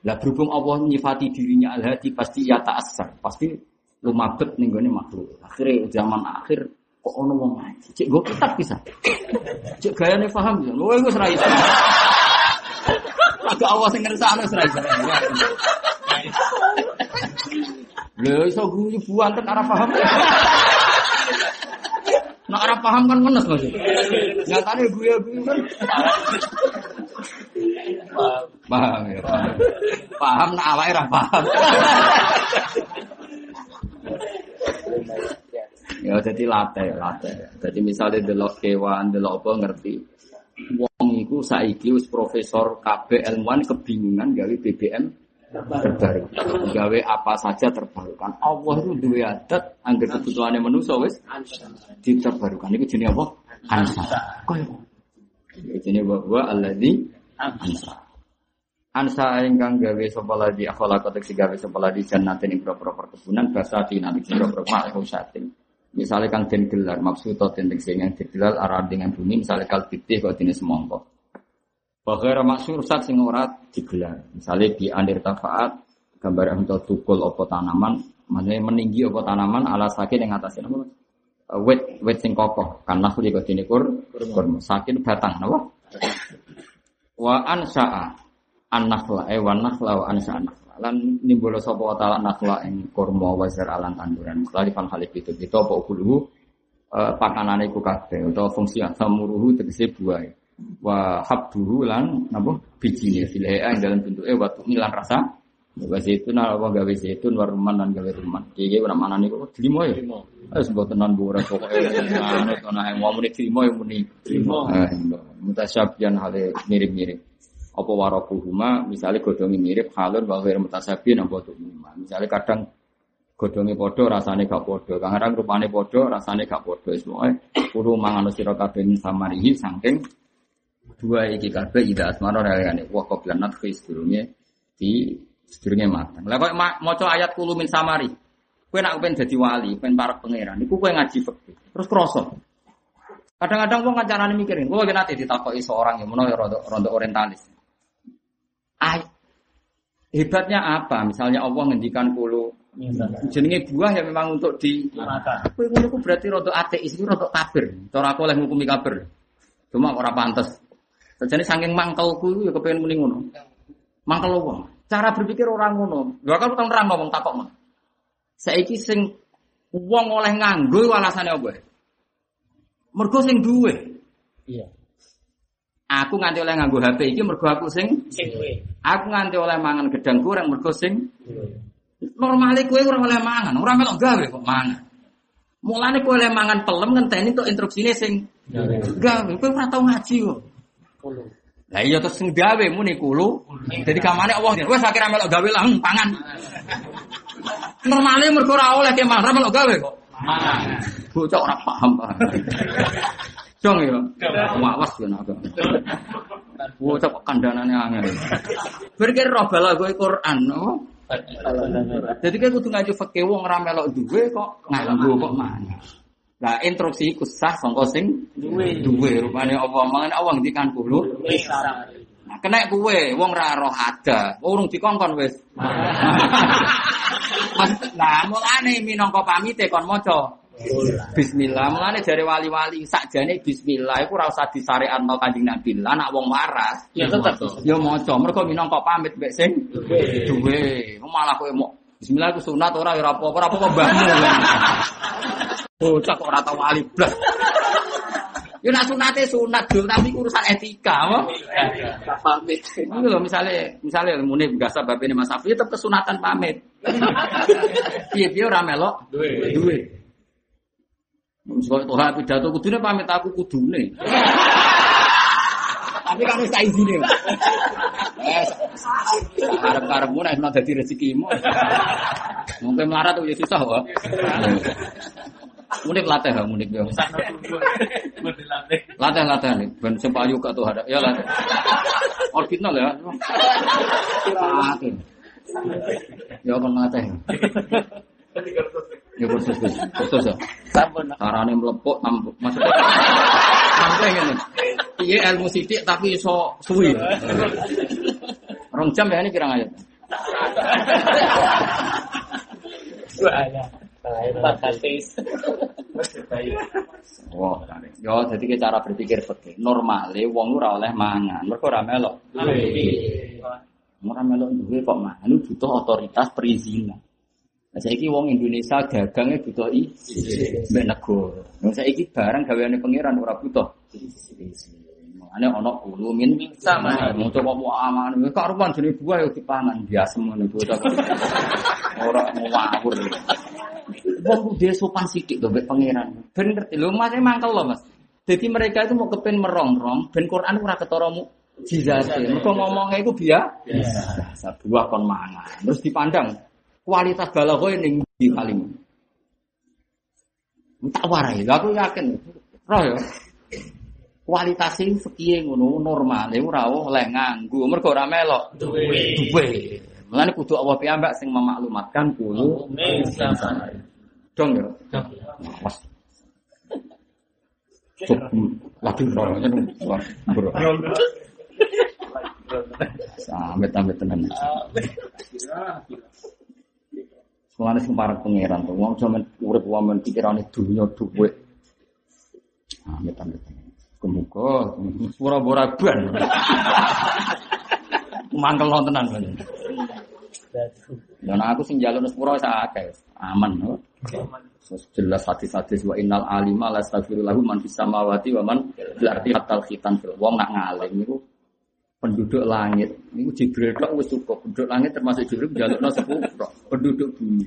Speaker 1: Lah berhubung Allah nyifati dirinya Al-Hadi pasti ya ta'assar, pasti lumabet ning gone makhluk. Akhirnya zaman akhir kok ana wong ngaji. Cek go kitab bisa. Cek gayane paham ya. Lha iku iso. Agak Allah sing ngersakno wis ra iso. Guyu buanten ora paham. Nek ora paham kan menes Mas. Nyatane guyu-guyu kan. Paham ya. Paham, paham nek awake paham. Ya jadi latih, latih. Jadi misalnya delok kewan, delok apa ngerti. Wong iku saiki wis profesor KB ilmuwan kebingungan gawe BBM terbaru. Gawe apa saja terbarukan. Allah itu dua adat angger kebutuhannya manusia wis diterbarukan. Iku jenenge apa? Ansa. Koyo. Jenenge bahwa alladzi ansa. Ansa ingkang gawe sapa ladi akhala kotek si gawe sapa ladi jannatin ing propro perkebunan basati nabi propro ma'u sating. Misalnya kang den gelar maksud tentang sing yang digelar arah dengan bumi misalnya kal putih kau jenis semongko. Bahwa maksud sing ora digelar. Misalnya di andir tafaat gambar untuk tukul opo tanaman, maksudnya meninggi opo tanaman ala sakit yang atasnya apa? Wet wet sing kokoh karena kulit kau jenis kur kurma sakit batang apa? Wa ansa'a an-nakhla eh wa nakhla wa ansa'a nakhla. Lan nimbolo sapa wa ta'ala nakhla ing kurma wa alan tanduran. Sekali fan halif itu itu apa ukuluhu uh, pakanane iku kabeh utawa fungsi samuruhu tegese buah. Wa habduhu lan napa bijine filha ing dalam bentuke wa tumilan rasa wa zaitun apa gawe zaitun wa rumman lan gawe rumman iki ora manane kok trimo ya? Wis mboten nan ora pokoke manut ana wong muni trimo ya muni. Trimo mutasyabihan hale mirip-mirip. Apa warakuhuma misalnya godongi mirip halun wa ghair mutasabihin apa tuh misalnya kadang godongi podo rasane gak podo kadang rupane podo rasane gak podo semuanya kudu mangan sira kabeh samarihi saking dua iki kabeh ida asmara relayane wa qabla nadhi sedurunge di sedurunge matang lha kok maca ayat kulo min samari kowe nak pengen dadi wali pengen para pangeran iku kowe ngaji fikih terus krasa kadang-kadang wong kancarane mikirin kowe nanti ditakoki seorang yang menawa rada rada orientalis Ay, hebatnya apa? Misalnya Allah ngendikan kulo jenenge buah yang memang untuk di Kowe ngono ku berarti rada ateis iku rada kafir. Cara aku oleh ngukumi kafir. Cuma ora pantes. Sajane saking mangkelku ya kepengen muni ngono. Mangkel wong. Cara berpikir orang ngono. Lha kan utang nerang ngomong takok mah. Saiki sing wong oleh nganggo alasane apa? Mergo sing duwe.
Speaker 2: Iya.
Speaker 1: Aku nganti oleh nganggo HP iki mergo aku sing
Speaker 2: Sing duwe.
Speaker 1: Aku nganti oleh mangan gedang goreng mergo sing normale kowe ora oleh mangan, ora melok gawe kok mangan. Mulane kowe oleh mangan pelem ngenteni tok instruksine sing gawe. Kowe ora tau ngaji kok. Lah iya terus sing gawe muni kulo. Jadi kamane Allah wis akhirnya melok gawe lah hmm, pangan. Normale mergo ora oleh ke ora melok gawe kok.
Speaker 2: Mangan.
Speaker 1: Bocah ora paham paham. Dong ya. Wawas yo nak. Bocah kok kandhanane angel. Berkir roh bala kowe Quran, no? Jadi kan kudu ngaji fakih wong ora melok duwe kok nganggo kok mana. Lah instruksi iku sah sangka sing
Speaker 2: Duwe.
Speaker 1: duwe rupane apa mangan Allah ngendikan kulo. Nah, kena kuwe wong ra roh ada. Urung dikongkon wis. Nah mulane minangka pamite kon maca Bismillah. Mulane dari wali-wali sakjane bismillah iku ora usah disyariatno Kanjeng Nabi. Lah nek wong waras
Speaker 2: Ya tetap.
Speaker 1: ya maca. Mergo minangka pamit mbek sing duwe. Malah kowe mau Bismillah iku sunat ora ya ora apa-apa, ora apa-apa mbahmu. Bocah kok ora tau wali blas. Ya nak sunate sunat dul, tapi urusan etika, apa?
Speaker 2: Pamit.
Speaker 1: Ini loh misalnya, misalnya muni biasa bapak ini Mas Afi tetap kesunatan pamit. Dia orang melok,
Speaker 2: Duwe.
Speaker 1: duwe. Misalnya Tuhan pidato kudune pamit aku kudune. Tapi kan wis tak izine. Eh, karep-karepmu nek ana dadi rezekimu. Mungkin melarat tuh ya susah kok. Munik latih.
Speaker 2: Sana dulu. Berdilatih.
Speaker 1: Latih latih nih, ben payu gak tuh ada. Ya latih. Original ya. Latih. Ya kon latih. Ya kursus kursus kursus ya.
Speaker 2: Sampun.
Speaker 1: Carane mlepuk. Maksudnya sampai ngene. Iya ilmu sidik tapi iso suwi. Rong jam ya ini kirang ayat. Wah. Yo, jadi ke cara berpikir begini. Normalnya wong ora oleh mangan, mergo ora melok. Ora melok duwe kok mangan, butuh otoritas perizinan. Nah, saiki wong Indonesia dagangnya butuh izin mbek negara. Nah, saiki barang gaweane pangeran ora butuh. Ane ana kulo min
Speaker 2: Sama.
Speaker 1: Mau coba mau aman, kok rupan jenenge buah yo dipangan biasa ngono bocah. Ora mau ngawur. Wong kudu sopan sithik to mbek pangeran. Ben ngerti lho Mas mangkel lho Mas. Jadi mereka itu mau kepen merongrong, ben Quran ora ketara mu jizate. Mergo ngomongnya itu biasa. Biasa buah kon mangan. Terus dipandang kualitas balaghah ning di kalim. Tak warai, aku yakin. Roh ya. Kualitas sing sekiye ngono normal, ora oleh nganggo. Mergo ora melok
Speaker 2: Duwe.
Speaker 1: duwe. Mulane kudu Allah piyambak sing memaklumatkan kulo dong ya. Cuk, lagi bro, bro. Sampai sampai tenan. Mulane sing parek pangeran tuh, wong jaman urip wamen pikirane dunya dhuwit. Amit amit. Kemuka, pura-pura ban. Mangkel tenan kan. Dan aku sing jalur sepuro sak akeh, aman. Terus jelas hadis-hadis wa innal alima la astaghfirullahu man fis samawati wa man fil ardi hatta khitan fil wong nak ngalim niku penduduk langit. Niku Jibril tok wis cukup penduduk langit termasuk Jibril jalukna sepuro. Penduduk bumi.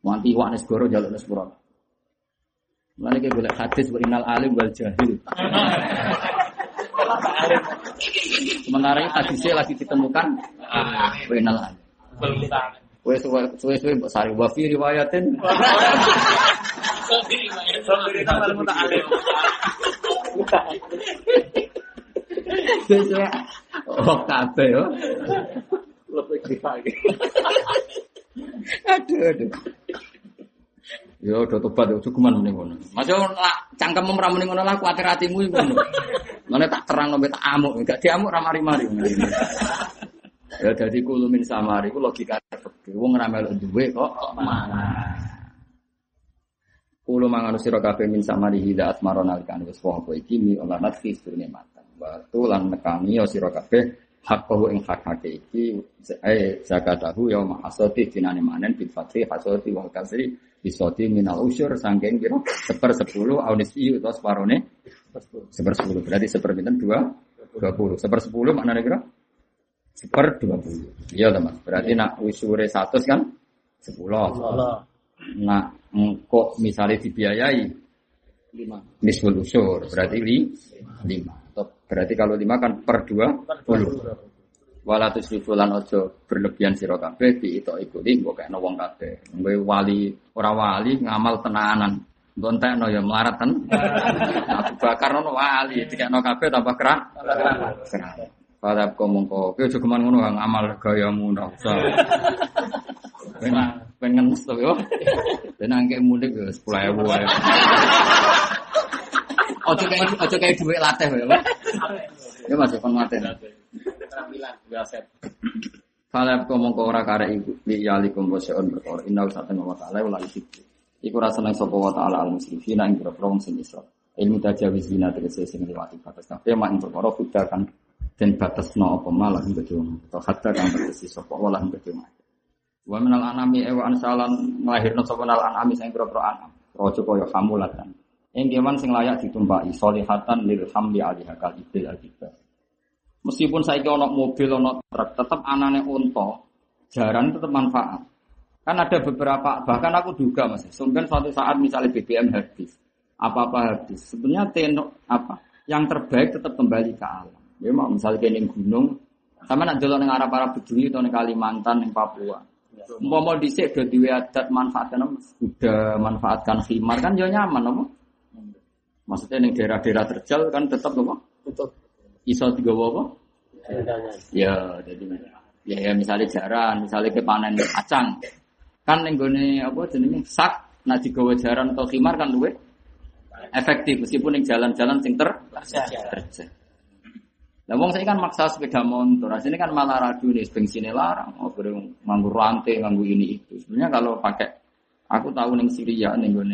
Speaker 1: Wanti wak negara jalukna sepuro. Mulane ki golek hadis innal alim wal jahil. Sementara ini hadisnya lagi ditemukan. Wa innal alim. Wes suwe suwe mbok sari. Wa fi riwayatin suwe oh kabeh yo. Aduh aduh. Yo do tobat yo cukuman mending ngono. Masih lah cangkem ora mending ngono lah kuatir atimu ngono. Mane tak terang sampe tak amuk, enggak diamuk ra mari-mari. Ya jadi kulo min samari ku logika fikih. Wong ora melok duwe kok mangan. Kulo mangan sira kabeh min samari hida asmaron alikan wis apa iki mi olah natfi surne matan. Batu lan nekani ya sira kabeh hakku ing hak hak iki. Eh zakatahu ya mahasati dinane manen bil fatri hasati wal kasri bisoti minal usyur sangking pira? Seper 10 aunisi utawa separone? Seper 10 berarti seper pinten? 2 20 seper 10 maknane kira seper 20 iya teman berarti nak usure 100 kan? 10 nak engkok misalnya dibiayai
Speaker 2: Lima.
Speaker 1: nisful usur berarti li 5 berarti kalau 5 kan per 20 wala tusrifu lan ojo berlebihan sira kabeh di itu ikuti mbok kena wong kabeh. Kowe wali ora wali ngamal tenanan. Mbok entekno ya melarat ten. Abu Bakar ono wali dikekno kabeh tambah kerak. Kerak. Pada kok mongko kowe aja keman ngono Kang, amal gayamu ndak usah. Ben ngenes to yo. Ben angke mudik 10000 ae Ojo kayak ojo kayak duit latih ya, Pak. Ya Mas, kon latih.
Speaker 2: Keterampilan. Biasa.
Speaker 1: Fala kau mongko ora kare iku li yalikum wasyun perkara inna satan wa ta'ala wala isik. Iku rasa nang sapa wa taala al musrifina ing wong sing isra. Ilmu tajawizina tegese sing liwati batas kabeh mak ing perkara kuda kan den batasno apa malah ing bedo. Atau hatta kang batasi sapa wa lan bedo. Wa minal anami ewa ansalan nglahirno sapa nal anami sing pira-pira anam. Raja kaya hamulatan. Ing kewan sing layak ditumpaki solihatan lil hamli alaiha kal ibil al Meskipun saya ana mobil, ana truk, tetap anane unta, jaran tetap manfaat. Kan ada beberapa, bahkan aku juga mas, sungkan suatu saat misalnya BBM habis, apa-apa habis. Sebenarnya tenok apa, yang terbaik tetap kembali ke alam. Ya mau misalnya kayak gunung, sama nak jalan dengan arah para bedui atau di Kalimantan, di Papua. Mau mau disek do diwe adat manfaatkan udah manfaatkan khimar kan jauh ya nyaman apa? Maksudnya yang daerah-daerah terjal kan tetap apa? Tetap. Iso tiga apa? Ya, jadi ya, ya misalnya jaran, misalnya kepanen acang, kan yang gue apa jenenge? Sak, nah digawa jaran atau khimar kan luwe efektif meskipun yang jalan-jalan sing ter terjal. Lah wong saya kan maksa sepeda motor, ini kan malah radu nih bensinnya larang, mau nganggu rantai, nganggu ini itu. Sebenarnya kalau pakai, aku tahu neng Syria neng gue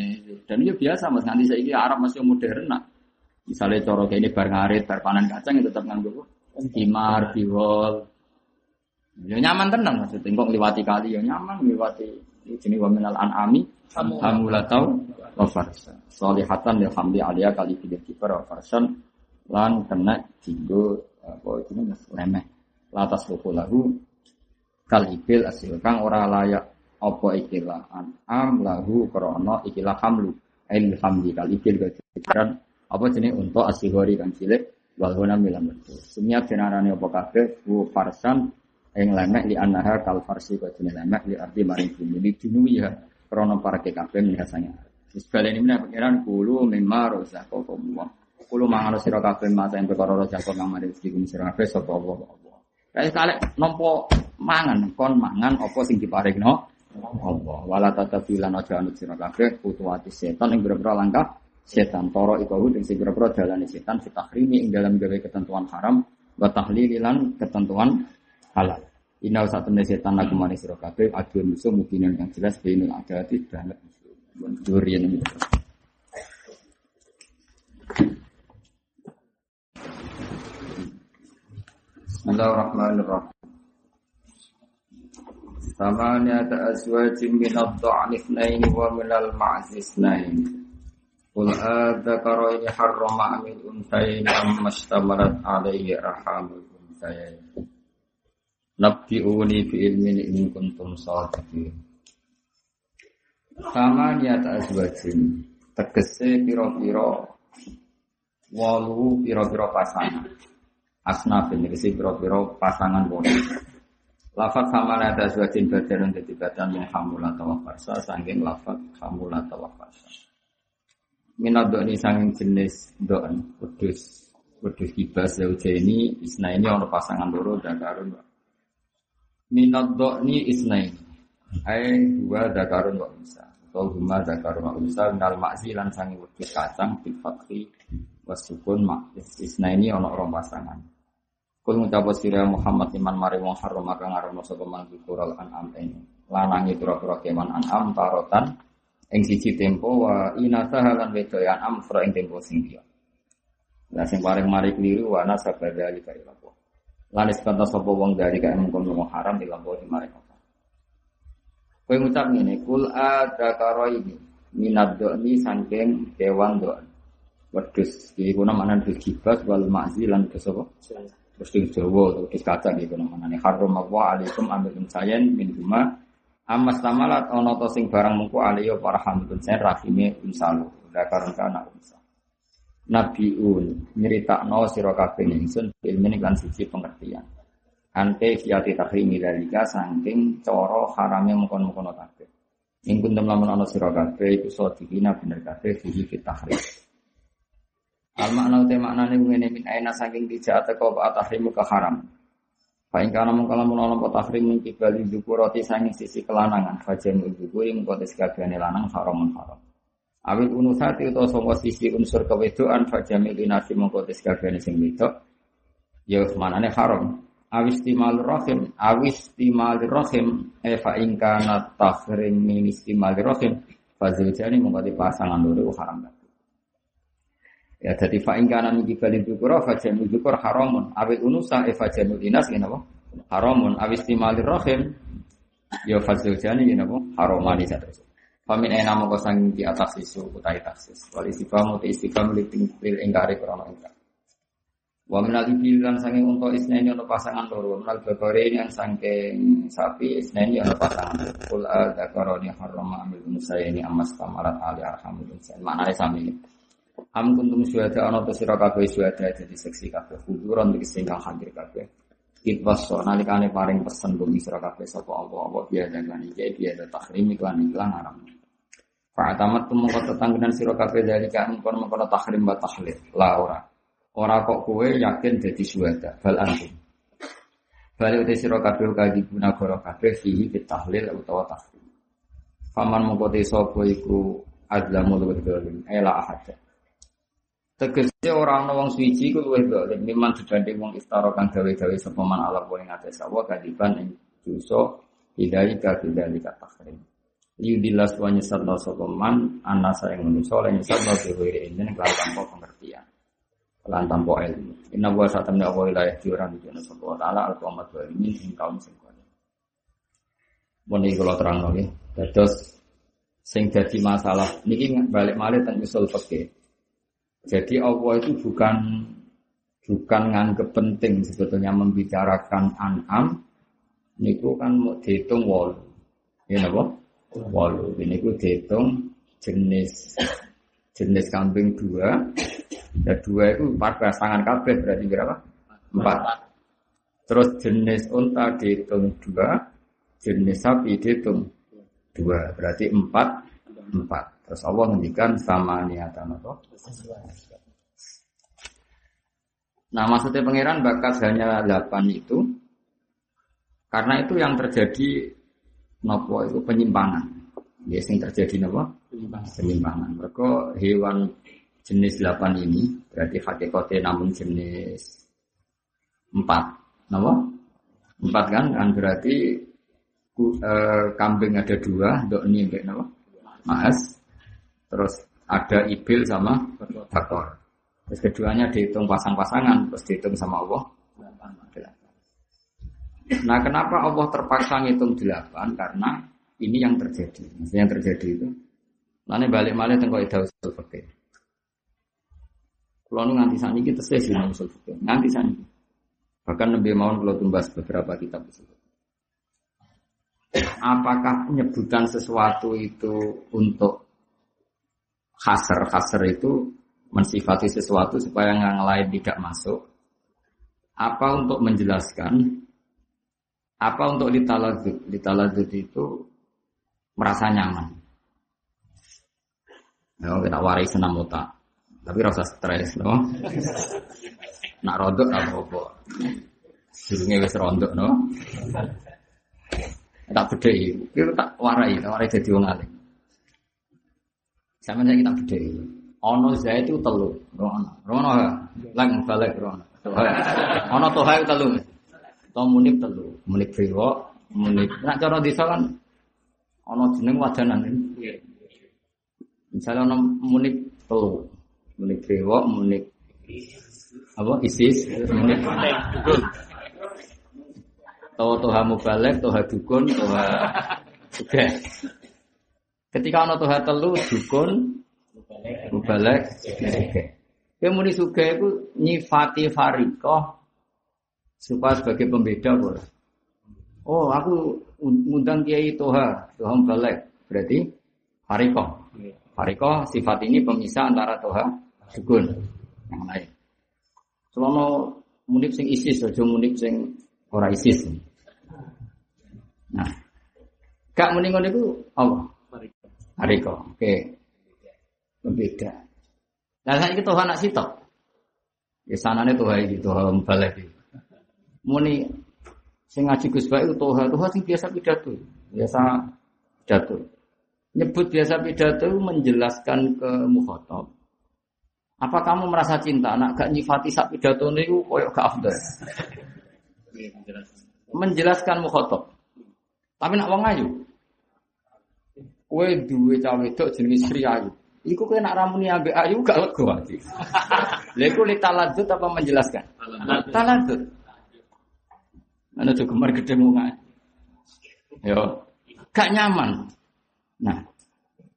Speaker 1: dan itu biasa mas. Nanti saya ini Arab masih modern nak. Misalnya coro kayak ini bar ngarit, bar panen kacang itu tetap nganggu timar, biwol. Ya nyaman tenan maksudnya, kok liwati kali ya nyaman, liwati ini wa minal an'ami. Hamulatau. Wa farsa. Solihatan ya hamdi aliyah kali tiga kiper wa farsan. Lan kena jinggo apa itu mas? Lemeh latas lahu kal ibil asil. Kang ora layak apa ikilah am lahu krono ikilah hamlu. Ail hamdi kal ibil kejaran apa jenis untuk asihori kan cilik wal huna milam betul. Sumnya jenarane apa kabeh? Bu farsan ing lemek li anaha kal farsi kok jenis lemek li arti maring bumi. Di dunia ya krono para kabeh biasanya Sebalik ini pengiran kulu mimma rozakokum Kulo mangan sira kabeh mata yang perkara roja kok nang mari rezeki sira kabeh sapa apa apa. Kae kalek nampa mangan kon mangan apa sing diparingno Allah. Wala tatabilan aja anut sira kabeh kutuwati setan ing beberapa langkah setan toro iku ing sing beberapa dalane setan fitahrimi ing dalam gawe ketentuan haram wa tahlililan ketentuan halal. Inna usah temne setan lagu manis sira kabeh adu musuh mungkin yang jelas bainul adati dan durian ini. Bismillahirrahmanirrahim. Samaniyata azwajin min ad-da'ni ithnain wa min al-ma'zi ithnain. Qul adzakaraini harrama amil unthayn amma ishtamalat alayhi arhamul unthayn. Nabbi'uni fi ilmin in kuntum shadiqin. Samaniyata azwajin tegese pira-pira walu pira-pira pasangan asnafin si piro-piro pasangan wong. Lafat sama ada suatin badan untuk badan yang hamulat atau farsa sangking lafat atau farsa. Minat ini sangking jenis doan kudus kudus kibas zauja ini isna ini orang pasangan dulu dakarun. Minat isna ini. Hai dua dakarun wa unsa. Atau huma dakarun wa unsa minal makzilan sangking kudus kacang bil fakri wasukun mak isna ini orang pasangan. Kul ngucap sira Muhammad iman mari wong haram maka ngarono sapa man kural an'am ini. Lanangi pira-pira kewan an'am tarotan ing siji tempo wa inasa halan wedoyan am fra ing tempo sing liya. Lah sing paling mari kliru wa nasabada ali kaya lapo. Lan kata sapa wong dari kaya mengkon wong haram dilapo di mari kota. Kowe ngucap ngene, kul ada ini minad do'ni saking kewan do'an. Wedus, iki kuna makna kibas wal ma'zi lan kesapa? Terus di Jawa atau di kaca gitu. Namanya harum apa? Alaikum ambil unsayan min rumah amas tamalat ono to sing barang mengku aliyo para hamdun sen rahime unsalu. Dakar kana unsa. Nabiun nyeritakno sira kabeh ingsun ilmu kan siji pengertian. Ante kiati tahrimi dalika saking cara harame mengkon-mengkon kabeh. Ing kuntum lamun ana sira kabeh iku bener kabeh fihi fitahrim Al makna utai makna ini ngene min aina saking tidak atau kau tahrimu ke haram. Fa ing kana mung kalamun ana apa tahrim min kibali roti saking sisi kelanangan fajen dzukuri mung kotes kabehane lanang haramun haram. Awil unusati utawa sangka sisi unsur kewedoan fajamil inasi mung kotes kabehane sing wedok. Ya manane haram. Awis timal rahim, awis timal rahim, e fa ing kana tahrim min istimal rahim. Fazilujani mengkoti pasangan loro haram. Ya jadi fa ing kana min kibali dzukura fa jamu dzukur haramun awil unusa e fa jamu dinas ngene apa? Haramun awis timali rahim ya fazilujani ngene apa? Haramani terus. Famin ena mongko sang di atas isu utai taksis. Wal istiqam uti istiqam lil ingkari krana ingkar. Wa minal ibil lan sange unta isneni ono pasangan loro, minal bakore yang sangking sapi isneni ono pasangan. Kul adzakaroni harrama amil ini amas kamarat ali arhamul insan. Maknane sami. Am kuntum syuhada ono to sira kabeh syuhada dadi seksi kabeh huduran iki kang hadir kabeh. Itwaso nalikane paring pesen bumi sira kabeh sapa Allah Allah biasa kan iki biasa takrim iklan iklan haram. Fa'atamat tumungko tetanggenan sira kabeh dari kan mengkono tahrim wa tahlil. La ora. Ora kok kue yakin jadi suwada, bal antum. Balik uti sira kabeh kaji guna goro kabeh fihi tahlil utawa tahrim. Faman mengkote sapa iku azlamu luwih dolim, ela ahad. Tegese ora ana wong suci iku luwih dolim, memang dibanding wong istara kang gawe-gawe sapa man ala kuwi ngate sawa kadiban ing dosa hidayah kadhalika tahrim. Liudilas wa nyesatna sapa man anasa ing manusa lan nyesatna biwiri ini kelan tanpa pengertian lan tanpa ilmu. Inna wa satamna wa ila yahdiran di jana sapa taala al qamat wa ini ing kaum sing kuwi. Mun iki kula terangno nggih. Dados sing dadi masalah niki balik malih teng usul fikih. Jadi Allah itu bukan bukan nganggep penting sebetulnya membicarakan an'am niku kan mau dihitung wol. Ya napa? Wol. Ini ku dihitung jenis jenis kambing dua Ya dua itu empat pasangan kabeh berarti berapa? Empat. Terus jenis unta dihitung dua, jenis sapi dihitung dua, berarti empat, empat. Terus Allah ngendikan sama niatan apa? Nah maksudnya pangeran bakat hanya delapan itu karena itu yang terjadi nopo itu penyimpangan. Ya, yang terjadi nopo? Penyimpangan. Mereka hewan jenis 8 ini berarti hakikatnya namun jenis 4 nama 4 kan? Kan berarti e, kambing ada dua dok ini nama mas terus ada ibil sama faktor terus keduanya dihitung pasang-pasangan terus dihitung sama Allah Nah kenapa Allah terpaksa ngitung delapan? Karena ini yang terjadi. Maksudnya yang terjadi itu. Lalu balik balik tengok itu seperti kalau nganti saat kita sih usul fikih. Nganti saat. Bahkan lebih mau kalau tumbas beberapa kitab tersebut. Apakah penyebutan sesuatu itu untuk khasar khasar itu mensifati sesuatu supaya yang lain tidak masuk? Apa untuk menjelaskan? Apa untuk ditalazut? Ditalazut itu merasa nyaman. Ya, kita waris senam otak. Tapi rasa stres, no. Nak rontok apa apa. Durunge wis rontok, no. Tak bedhei, itu tak warai, tak warai jadi alim. Sama saya kita bedhei. Ono zai itu telu, rono. Rono lang balik rono. Ono toha itu telu. To munib telu, munib priwo, munib. Nak cara desa kan ono jeneng wadanan. Misalnya ono munib telu, Munik bewok, munik apa isis, munik Tahu toha mubalek, toha dukun, toha juga. Ketika ono toha telu dukun, mubalek, suge. Ya muni suge itu nyifati farikoh supaya sebagai pembeda boleh. Oh, aku ngundang kiai toha, toha mubalek. Berarti farikoh. Farikoh sifat ini pemisah antara toha dukun yang lain. Selama munib sing isis aja munib sing ora isis. Nah, gak muni ngono iku apa? Hariko. Oke. Berbeda. Nah, saiki Tuhan anak sitok. Ya sanane Tuhan iki Tuhan balik iki. Muni sing ngaji Gus Baik Tuhan, Tuhan sing biasa pidato. Biasa pidato. Nyebut biasa pidato menjelaskan ke mukhatab apa kamu merasa cinta? Nak gak nyifati sak pidato niku koyo gak afdal. Menjelaskan mukhotob. Tapi nak wong ayu. Kowe duwe cah wedok jenenge Sri Ayu. Iku kowe nak ramuni ambek Ayu gak lego ati. Lha iku taladut apa menjelaskan? Taladut. Ana tuh gemar gede munga. Yo, gak nyaman. Nah,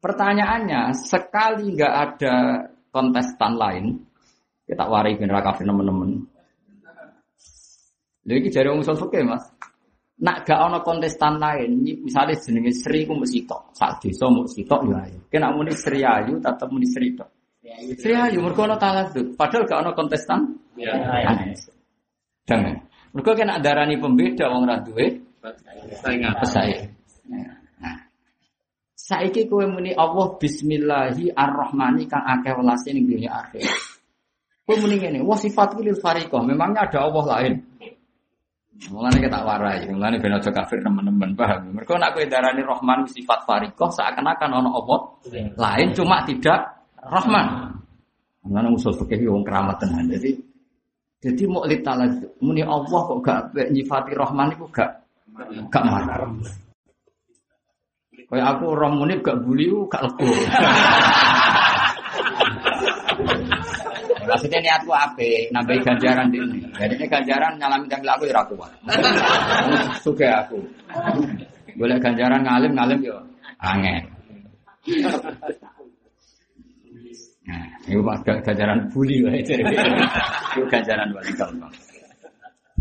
Speaker 1: pertanyaannya sekali nggak ada kontestan lain, kita warai ben ra kafir teman-teman. Lha iki jare wong usul fikih, Mas. Nak gak ana kontestan lain, misalnya jenenge Sri ku mesti tok, sak desa mung sitok ya. Kena muni Sri Ayu tetep muni Sri tok. Sri Ayu mergo ana taladut, padahal gak ana kontestan.
Speaker 2: Ya.
Speaker 1: Jangan. Mergo kena darani pembeda wong ra duwe pesaing. Nah, saiki kowe muni Allah bismillahi arrahmani kang akeh welase ning dunia akhir. Kowe muni ngene, wa sifatku lil fariqah, memangnya ada Allah lain. Mulane kita warai, mulane ben aja kafir teman-teman paham. Mergo nek kowe darani Rahman sifat fariqah seakan-akan ana Allah lain cuma tidak Rahman. Mulane usul fikih wong keramat tenan. Jadi jadi mau litalat muni Allah kok gak nyifati Rahman iku gak gak marah. Kayak aku orang munib gak bully gak lego. Maksudnya niatku ape, nambahi ganjaran ini. Jadi ini ganjaran nyalami tampil aku ya aku. Suka aku. Boleh ganjaran ngalim ngalim yo angin. Nah, itu pas ganjaran bully lah itu. Ganjaran paling gampang.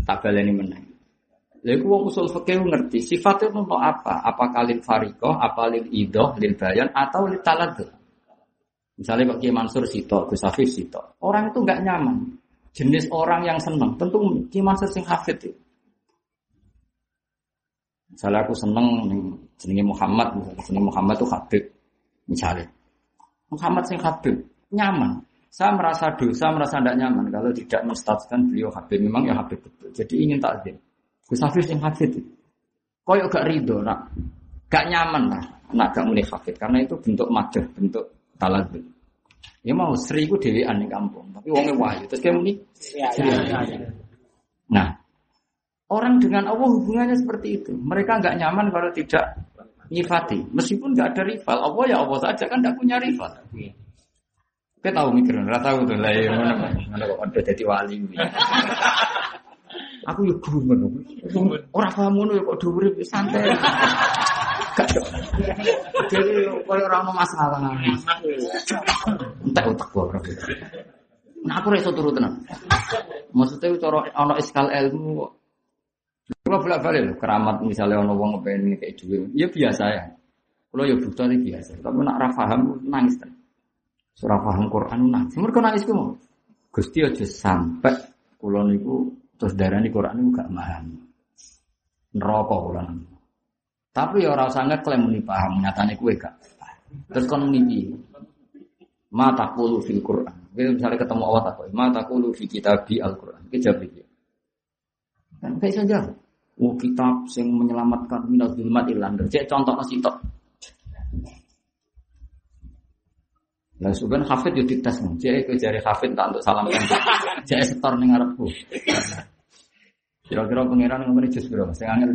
Speaker 1: Tak baleni menang. Lha iku wong usul fikih ngerti sifatnya untuk apa? Apa kalil fariqah, apa lil idoh, lil bayan atau lil taladud. Misalnya Pak Kiai Mansur Sito, Gus Hafiz Sito. Orang itu nggak nyaman. Jenis orang yang senang, tentu Kiai Mansur sing hafid itu. Misalnya aku seneng jenenge Muhammad, misalnya Muhammad itu Habib. Misalnya. Muhammad sing Habib, nyaman. Saya merasa dosa, merasa tidak nyaman kalau tidak menstatuskan beliau Habib. Memang ya Habib betul. Jadi ingin takdir. Gus Hafiz yang Hafid itu. Koyok gak ridho, nak. Gak nyaman lah. Nak gak mulai Hafid. Karena itu bentuk madah, bentuk taladud. Ya mau Sri ku dewean ning kampung, tapi wonge wahyu. Terus kayak muni Nah, orang dengan Allah hubungannya seperti itu. Mereka nggak nyaman kalau tidak nyifati. Meskipun nggak ada rival, Allah ya Allah saja kan nggak punya rival. Kita tahu mikir, nggak tahu tuh lah ya mana mana kok ada jadi wali. Aku ya gumun. Orang paham ngono ya kok dhuwur santai. Jadi koyo ora ono masalah. Entek utek kok. Nah aku reso turu tenan. Maksudnya cara ono iskal ilmu. Kalau bolak balik keramat misalnya ono wong ngepengen kayak duit, ya biasa ya. Kalau ya butuh ini biasa. Tapi nak rafaham nangis kan. Surah paham Quran nangis. Mereka nangis ku mau. Gusti aja sampai kulo niku terus darah di Quran niku gak paham. Neraka kulo. Tapi ya ora usah ngeklaim muni paham, nyatane kuwe gak. Terus kon muni Ma taqulu fil Quran. Kita misalnya ketemu Allah takut, ma taqulu fi kitabi Al-Quran. Kita jawab iki. Kan kayak saja. Oh kitab yang menyelamatkan minal zulmat ilan. Cek contoh nasi tok. Lah sebenarnya hafid yo dites nih. Cek ke jari hafid tak untuk salam kan. Cek setor ning ngarepku. Kira-kira pangeran ngomong jus bro, saya angel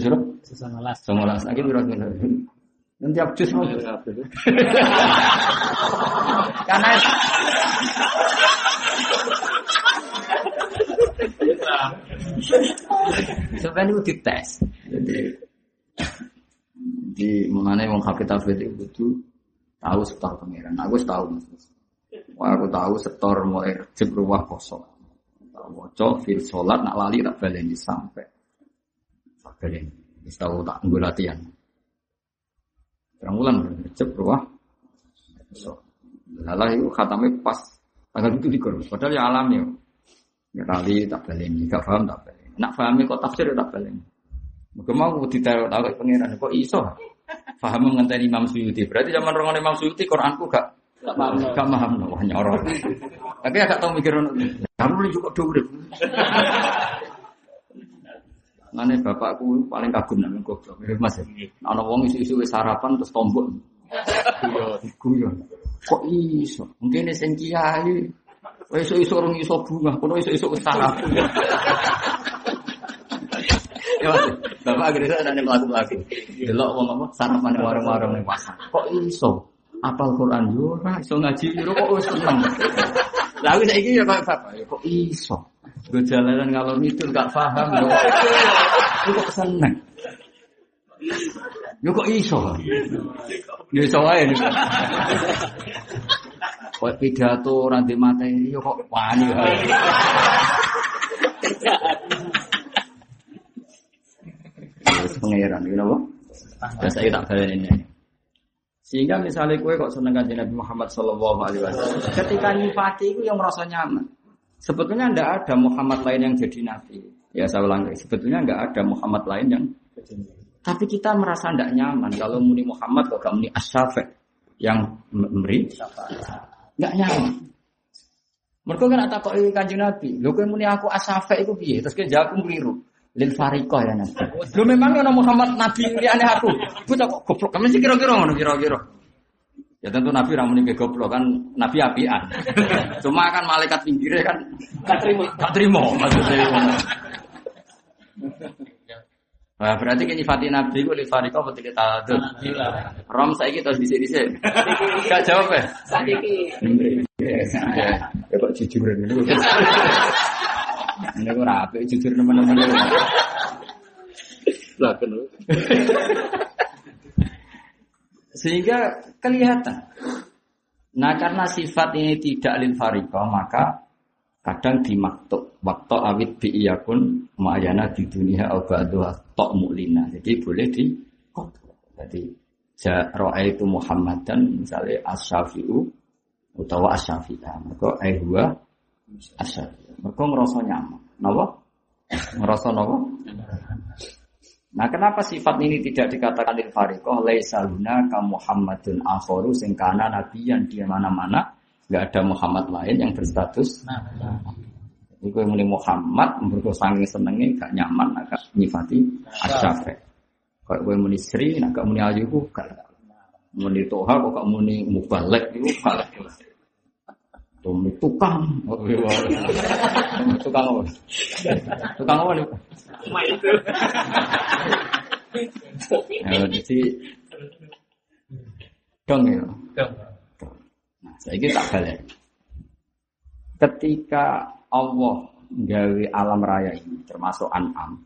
Speaker 1: bro?
Speaker 2: Sesonolas.
Speaker 1: Songolas. Lagi biro biro. Nanti tiap jus mau. Karena sebenarnya itu dites. Jadi di mengenai wong hafid hafid itu butuh tahu setor pangeran. Aku tahu mas. Wah aku tahu setor mulai rejib ruwah kosong. Tahu waca fil sholat nak lali tak baleni sampai. Baleni. Wis tahu tak nggo latihan. Terang bulan rejib ruwah kosong. Lalah itu khatame pas tanggal itu dikur. Padahal ya alami. Ya kali tak baleni, gak paham tak baleni. Nak pahami kok tafsir ya tak baleni. Mungkin mau ditaruh tahu pangeran kok iso. Paham ngenteni Imam Suyuti. Berarti zaman orang Imam Suyuti Quranku gak
Speaker 2: Gak paham.
Speaker 1: gak paham wah nyorot. Tapi agak tahu mikir. Kamu juga dhuwur. Ngene bapakku paling kagum nang goblok. Mas. Ana wong isu-isu wis sarapan terus tombok. Guyon. Kok iso? Mungkin sing kiai. Iso-iso orang iso bunga, kono iso-iso wis sarapan. Ya, Mas. Bapak akhirnya ada nih melaku melaku. Delok wong apa sarapan warung-warung ning pasar. Kok iso? Apal Quran yo ora iso ngaji yo kok wis seneng. Lah aku saiki ya kok bapak ya kok iso. Gue jalanan ngalor itu gak paham yo. Yo kok seneng. Yo kok iso. Yo iso wae. Kok pidato ora di materi yo kok wani wae. Terus pangeran, you know Dan saya tak ini. Sehingga misalnya kue kok seneng kanjeng Nabi Muhammad Shallallahu Alaihi Wasallam, ketika nyifati itu yang merasa nyaman. Sebetulnya tidak ada Muhammad lain yang jadi Nabi. Ya saya ulang lagi, sebetulnya nggak ada Muhammad lain yang tapi kita merasa tidak nyaman kalau muni Muhammad kok gak muni Asyafi yang memberi nggak nyaman. Mereka kan tak kok kanjeng Nabi. Lho kan muni aku Asyafi itu piye? Terus dia jawab keliru. Lil Fariko ya Nabi. Lho memang ana Muhammad Nabi liyane aku. Iku tak kok goblok. Kamu sih kira-kira ngono kira-kira. Ya tentu Nabi ra muni goblok kan Nabi apian. Cuma kan malaikat pinggirnya kan gak terima, gak terima maksudnya. Wah, berarti kini Fatih Nabi ku li fariko apa tidak tahu. Rom saya kita di sini sih. Gak jawab ya?
Speaker 2: Sadiki.
Speaker 1: Ya, ya kok jujur ini. Ini kok rapi jujur teman-teman.
Speaker 2: Lah kenal.
Speaker 1: Sehingga kelihatan. Nah karena sifat ini tidak lil maka kadang dimaktub waktu awit bi pun ma'ayana di dunia al tok mu'lina jadi boleh di jadi roa itu Muhammad dan misalnya asyafi'u utawa asyafi'ah maka ayhua asyafi'ah mereka ngerasa nyaman Napa? ngerasa napa? Nah, kenapa sifat ini tidak dikatakan lil fariqah laisa ka Muhammadun akharu sing kana nabiyan di mana-mana nggak ada Muhammad lain yang berstatus Ini gue muni Muhammad, mergo saking senengnya gak nyaman, agak nyifati asyafe. Kalau gue muni Sri, agak muni Ayu, gak. Muni Toha, kok gak muni Mubalek, itu gak Tumi tukang, tukang apa? Tukang apa nih?
Speaker 2: itu.
Speaker 1: Ya, jadi dong ya. Nah, saya ini tak balik. Ketika Allah gawe alam raya ini, termasuk an'am,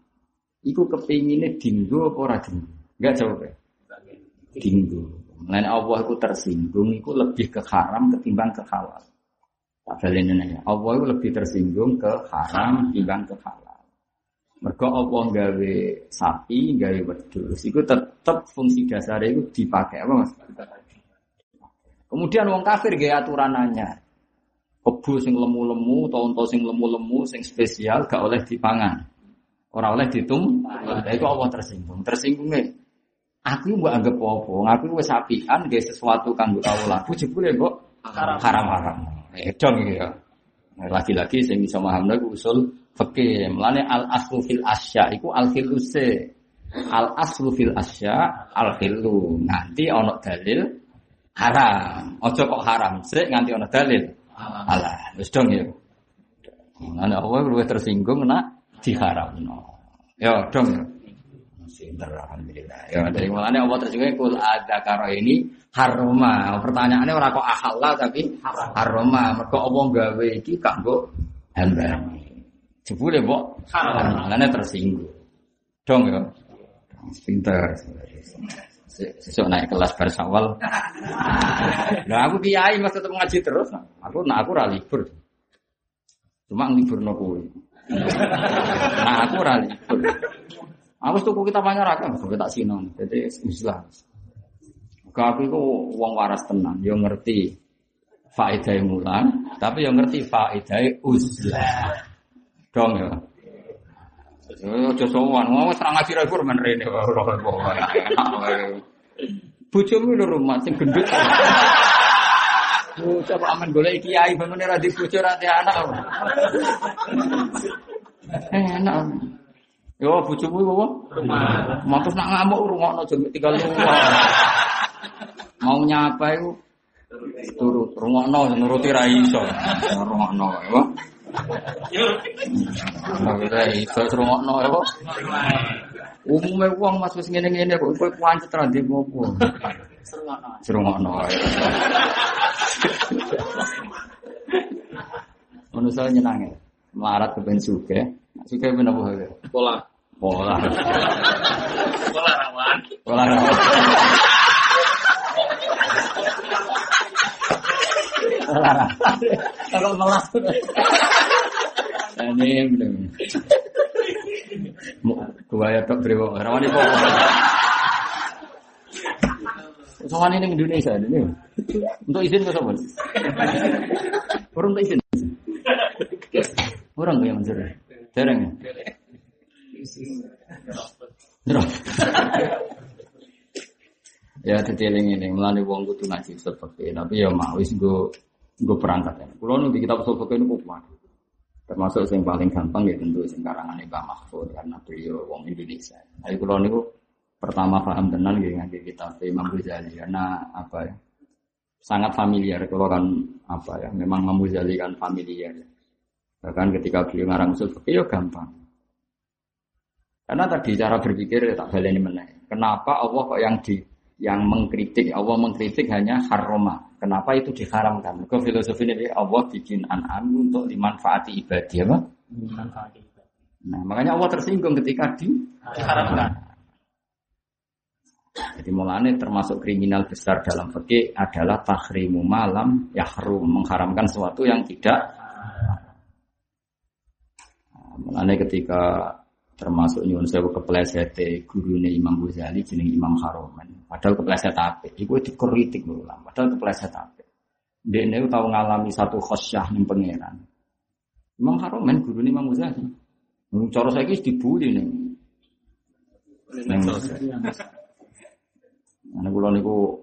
Speaker 1: iku kepinginnya dinggo apa ora dinggo? Enggak jawab ya? Dinggo. Lain Allah itu tersinggung, itu lebih ke haram ketimbang ke halal. Tak balik ini Allah itu lebih tersinggung ke haram ketimbang ke halal. Mergo Allah gawe sapi, gawe wedhus, itu tetap fungsi dasarnya itu dipakai apa mas? Kemudian wong kafir gaya aturanannya. Kebu sing lemu-lemu, tonto sing lemu-lemu, sing spesial gak oleh dipangan. Orang oleh ditum, nah, itu Allah tersinggung. Tersinggungnya, aku mbok anggap apa? Aku wis apian gaya sesuatu kanggo kawula. Aku jebule kok haram-haram. Eh dong ya. Lagi-lagi sing bisa memahami iku usul fikih. Mulane al aslu fil asya iku al khiluse. Al aslu fil asya al khilu. Nanti ono dalil haram. Ojo kok haram, sik nganti ana dalil. Alah, wis dong ya. Ana Allah luwih tersinggung nak diharamno. Ya dong ya. Sinter alhamdulillah. Ya dari mulanya Allah tersinggung kul ada karo ini haroma. Pertanyaannya ora kok ahalla tapi haroma. Mergo Allah gawe iki kanggo hamba. Jebule mbok haram. Mulane tersinggung. Dong ya. Pinter. Sesuk naik kelas bar sawal. Nah aku kiai mas tetep ngaji terus. Aku nah aku ora libur. Cuma ngliburno kowe. Nah aku ora libur. Aku tuku kita banyak rakam, sampai tak sinon. Jadi Islam. Aku itu uang waras tenan, yo ngerti faedah mulan, tapi yo ngerti faedah uzlah. Dong ya. Aja sowan, wis ra ngaji ra iku men rene. Bojomu lho rumah sing gendut. Coba aman golek kiai bangun ra di ra di anak. Enak. Yo bojomu iku apa? Rumah. Matus nak ngamuk rungokno tinggal rumah. Mau nyapa iku turut rungokno nuruti ra iso. Rungokno ya. Ora iso rungokno ya, Umumnya uang mas wis ngene-ngene kok kowe pancet ra ndek ngopo.
Speaker 2: Serungono.
Speaker 1: Serungono. Menurut saya nyenang ya. Melarat ke ben suge. Suge ben apa ya?
Speaker 2: Pola.
Speaker 1: Pola.
Speaker 2: Pola rawan.
Speaker 1: Pola. Pola.
Speaker 2: Kalau melas.
Speaker 1: Ini bener. Gua ya tok brewo. Rawan iki kok. Soalnya ini Indonesia ini. Untuk izin ke sobat? Orang untuk izin. Orang yang mencuri. Dereng ya. Drop. ya ini melani wong kudu ngaji seperti tapi ya mau wis nggo nggo perangkat ya. Kulo ning kitab usul niku kuat. Termasuk yang paling gampang ya tentu sing karangane Mbah Mahfud karena beliau wong Indonesia. Jadi kulo niku pertama paham tenan nggih ngangge kitab Imam Ghazali karena apa ya? Sangat familiar kalau kan apa ya? Memang Imam Ghazali kan familiar. Bahkan ketika beliau ngarang usul fikih ya gampang. Karena tadi cara berpikir tak baleni meneh. Kenapa Allah kok yang di yang mengkritik Allah mengkritik hanya haroma. Kenapa itu diharamkan? Ke filosofi ini Allah bikin an'am untuk dimanfaati ibadah apa? Nah, makanya Allah tersinggung ketika diharamkan. Jadi mulanya termasuk kriminal besar dalam fikih adalah tahrimu malam yahrum mengharamkan sesuatu yang tidak. Mulanya ketika termasuk nyuwun sewu kepleset gurune Imam Ghazali jeneng Imam Haromen. Padahal kepleset apik. Iku dikritik ulama. Padahal kepleset apik. Dene tahu ngalami satu khosyah ning pangeran. Imam Haromen gurune Imam Ghazali. Mung cara saiki dibuli ning ning Ana kula niku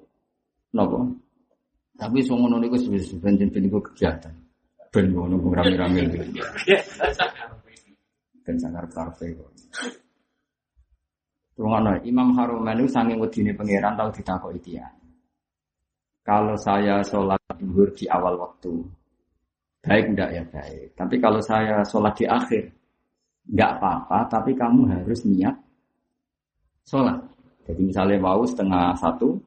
Speaker 1: napa? Tapi ngono niku wis ben niku kegiatan. Ben ngono rame-rame. Dan sangar kok. Rungono, Imam Haruman itu saking wedine pangeran tahu ditakoki dia. Kalau saya sholat duhur di awal waktu, baik enggak ya baik. Tapi kalau saya sholat di akhir, enggak apa-apa. Tapi kamu harus niat sholat. Jadi misalnya mau setengah satu,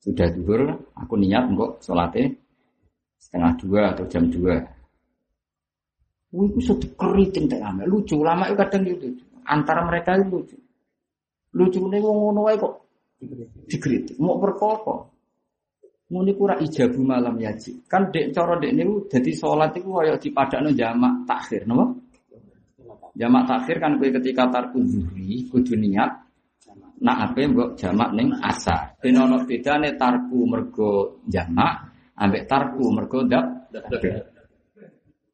Speaker 1: sudah duhur, aku niat untuk sholatnya setengah dua atau jam dua. Wih, itu keriting tak lama. Lucu, lama itu kadang gitu. Antara mereka itu lucu. Lucu nih wong ngono kok dikritik. Mau berkoko. Muni kura ijabu malam yaji. Kan dek coro dek niku jadi sholat itu kayak di padano jamak takhir, nopo? Jamak takhir kan kue ketika tarku zuhri kudu niat. Nah apa mbok jamak neng asa. Ben ono bedane tarku mergo jamak ambek tarku mergo dap.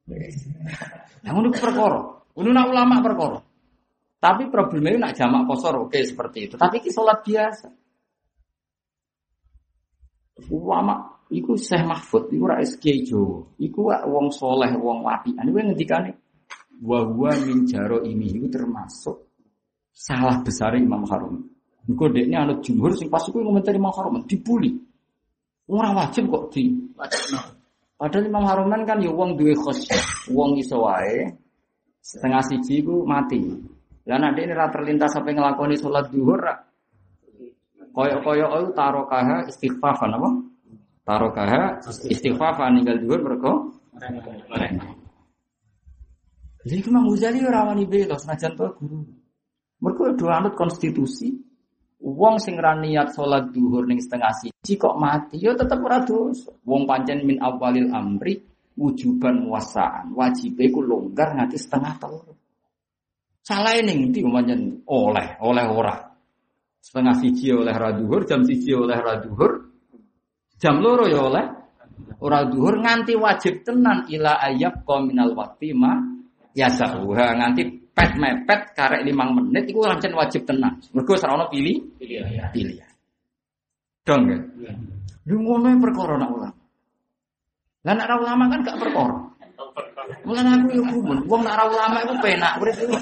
Speaker 1: Yang ngono perkara. Ngono nak ulama perkara. Tapi problemnya nak jamak kosor oke seperti itu. Tapi ki sholat biasa. Ulama iku Syekh Mahfud iku ra SK Jawa. Iku wong soleh, wong wapi. Kowe ngendikane wa huwa min jaro ini itu termasuk salah besar Imam Harum. Engko dekne anut jumhur sing pas iku ngomentari Imam Harum dibuli. Ora wajib kok di Padahal Imam Haruman kan ya wong duwe khosyah, wong iso wae setengah siji ku mati. Lah nek ini ra terlintas sampai ngelakoni sholat duhur. Koyo-koyo itu tarokaha istighfafan apa? Tarokaha istighfafan ninggal duhur mergo Jadi Imam Ghazali ora wani bela senajan to guru. Mergo do anut konstitusi. Wong sing ra niat salat duhur ning setengah siji kok mati, ya tetep ora dosa. Wong pancen min awalil amri wujuban muasaan. Wajibe ku longgar nganti setengah telu. Salah ning ndi oleh, oleh ora. Setengah siji oleh ra duhur, jam siji oleh ra duhur. Jam loro ya oleh ora duhur nganti wajib tenan ila ayab minal waqti ma yasahuha nganti pet mepet karek limang menit itu lancen wajib tenang. Mergo serono pilih
Speaker 2: Pilihan.
Speaker 1: pilihan. Dong ya. Lu ngono perkara nak ulama. Lah nak ulama kan gak perkara. Mulane aku yo kumun, wong nak ulama iku penak urip iku.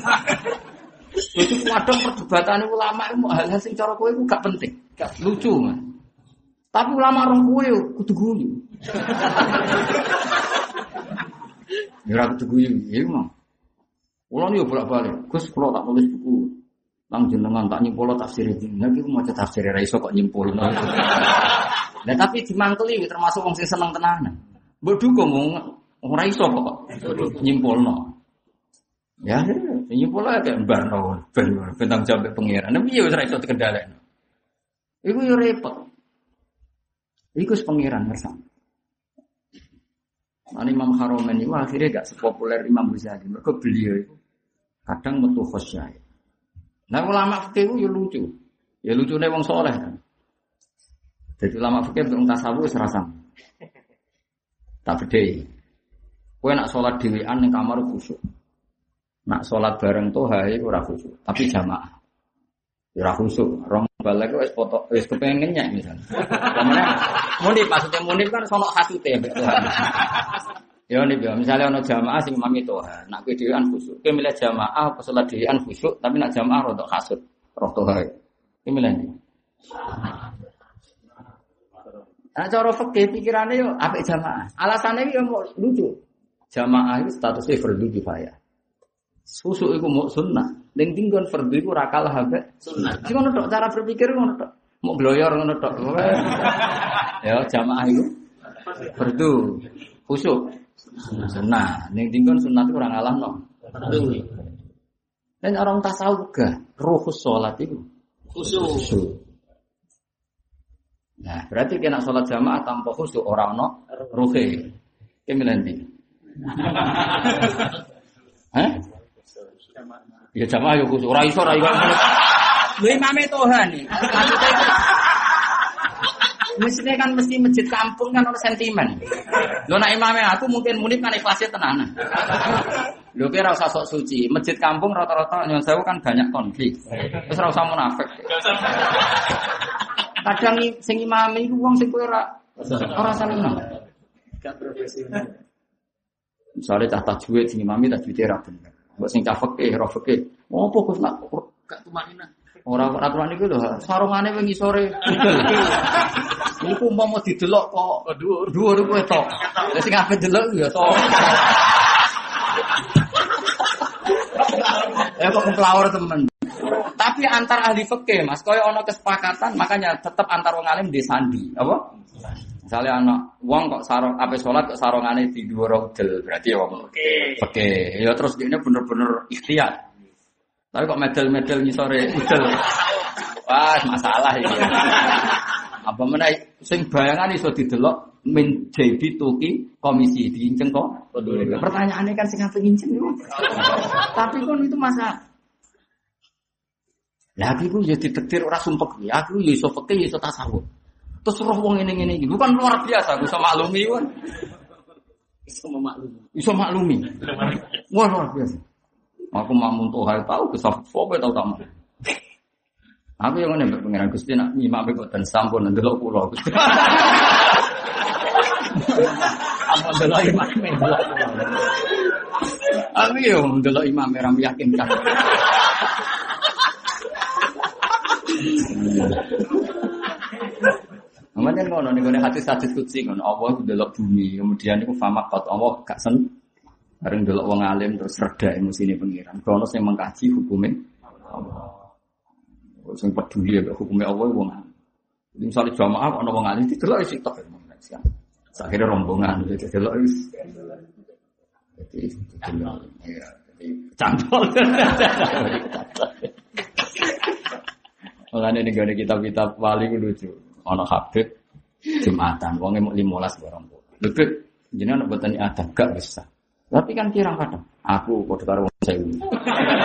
Speaker 1: Jadi kadang perdebatan ulama itu hal-hal sing cara kowe iku gak penting, gak lucu man. Tapi ulama roh kowe kudu guyu. Ya ora kudu guyu, ya. Kulo nih bolak balik, Gus kulo tak nulis buku. Nang jenengan tak nyimpul tafsir iki. Iku maca tafsir ra iso kok nyimpul. Lah tapi dimangkeli termasuk wong sing seneng tenanan. Mbok dukung wong ora iso kok nyimpulno. Ya, nyimpul ae kayak barno ben bentang jawab pengiran. Nek piye wis ra iso dikendhalekno. Iku yo repot. Iku pengiran bersama. Nah, Imam Haromen itu akhirnya gak sepopuler Imam Ghazali. Mereka beliau itu kadang metu khosyai. Nah ulama fikih itu ya lucu. Ya lucu nih wong soleh kan. Jadi ulama fikih untuk tasawuf serasa. Tak beda. Kue nak sholat dewean ning kamar khusyuk. Nak sholat bareng tuh hai ora khusyuk, tapi jamaah. Ya ora khusyuk. Rong balik wis foto wis kepengennya misalnya. Kemudian munib maksudnya munib kan sono hasute ya Tuhan. Ya nih ya, misalnya ono jamaah sing mami toha, nak kowe dhewean khusyuk. Kowe milih jamaah apa salat dhewean khusyuk, tapi nak jamaah rodok kasut, roh toha. Kowe milih ndi? Nah, cara fikih pikirannya yo apik jamaah. Alasannya yo mau lucu. Jamaah itu statusnya fardu kifayah. Susuk itu mau sunnah. Ning tinggon fardu sunnah. Sing ngono tok cara berpikir ngono tok. Mau bloyor ngono tok. Ya jamaah itu fardu. Khusuk. Sunnah, ning tinggon sunnah itu orang alam no. Dan orang tasawuf gak ruhus sholat itu khusyuk. Nah, berarti kena sholat jamaah tanpa khusyuk orang no ruhe. Kemilan di. Hah? Ya jamaah ya khusyuk. Ora iso ora iso. Lha imame Tuhan nih. Mestinya kan mesti masjid kampung kan ada sentimen. Lo nak imamnya aku mungkin munib kan ikhlasnya tenanan. Lo kira usah sok suci. Masjid kampung rata-rata yang saya kan banyak konflik. Terus rasa munafik. Kadang sing imam itu uang sing kira ora seneng. Misalnya cah tajwid sing imami tajwid ra bener. Mbok sing cah fikih ra fikih. Apa Gus nak
Speaker 2: Gak tumanina.
Speaker 1: Ora aturan iku lho, sarungane wingi sore. Iku umpama didelok kok dhuwur. Dhuwur kowe tok. Lah sing ape delok ya tok. Ya kok kepelawar temen. Tapi antar ahli fikih Mas, koyo ana kesepakatan, makanya tetap antar wong alim di sandi, apa? Misalnya anak wong kok sarung ape salat kok sarungane di dhuwur udel, berarti ya wong fikih. Ya terus dia bener-bener ikhtiar. Tapi kok medal-medal sore udel. Wah, masalah ini. Apa mana sing bayangan iso didelok min JB Tuki komisi diinceng kok. Pertanyaannya kan sing apa nginceng itu. Tapi kan itu masalah. Lah aku iku ya ditetir ora sumpek ya. Aku iso fikih ya iso tasawuf. Terus roh wong ini ini iki bukan luar biasa aku iso maklumi kan.
Speaker 2: Iso memaklumi.
Speaker 1: Iso maklumi. Wah luar biasa. Aku makmum tuh hari tahu ke fope tahu tamu. Aku yang mana pengiran Gusti nak nyimak kok dan sampun ndelok kula. Apa ndelok imam ndelok kula. Aku yo ndelok imam ora meyakinkan. Namanya ngono nih gue hati hadis kutsi ngono Allah ndelok bumi kemudian itu fama kot Allah gak sen bareng ndelok wong alim terus reda emosi ini pengiran. Kronos yang mengkaji hukumnya Allah. Sing peduli ya hukumnya Allah wong alim. Jadi misalnya jamaah ana wong alim didelok isi tok. Akhirnya rombongan jadi delok wis. Jadi delok ya jadi cantol. Makanya gak ada kitab-kitab paling lucu. Ono Habib Jumatan, wongnya mau limolas barang Lebih jenengan buatan ada gak bisa. Tapi kan kira kadang aku kode karo wong sewu.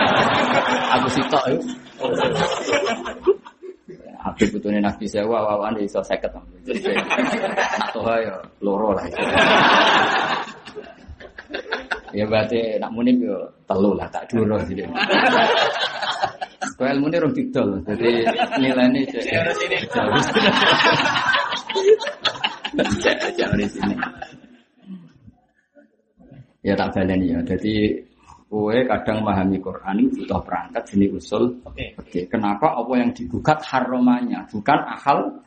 Speaker 1: aku sitok yuk. Habib butune nabi sewa wawan iso 50. Nak toha ya loro lah. Ya berarti nak munib yo telu lah tak duro jadi. Kau ilmu ini rong didol, jadi nilainya
Speaker 2: ini.
Speaker 1: Jangan di sini. Ya tak baleni ya. Jadi kowe kadang memahami Quran itu butuh perangkat sini usul.
Speaker 2: Oke.
Speaker 1: Oke, kenapa apa yang digugat haromannya bukan akal?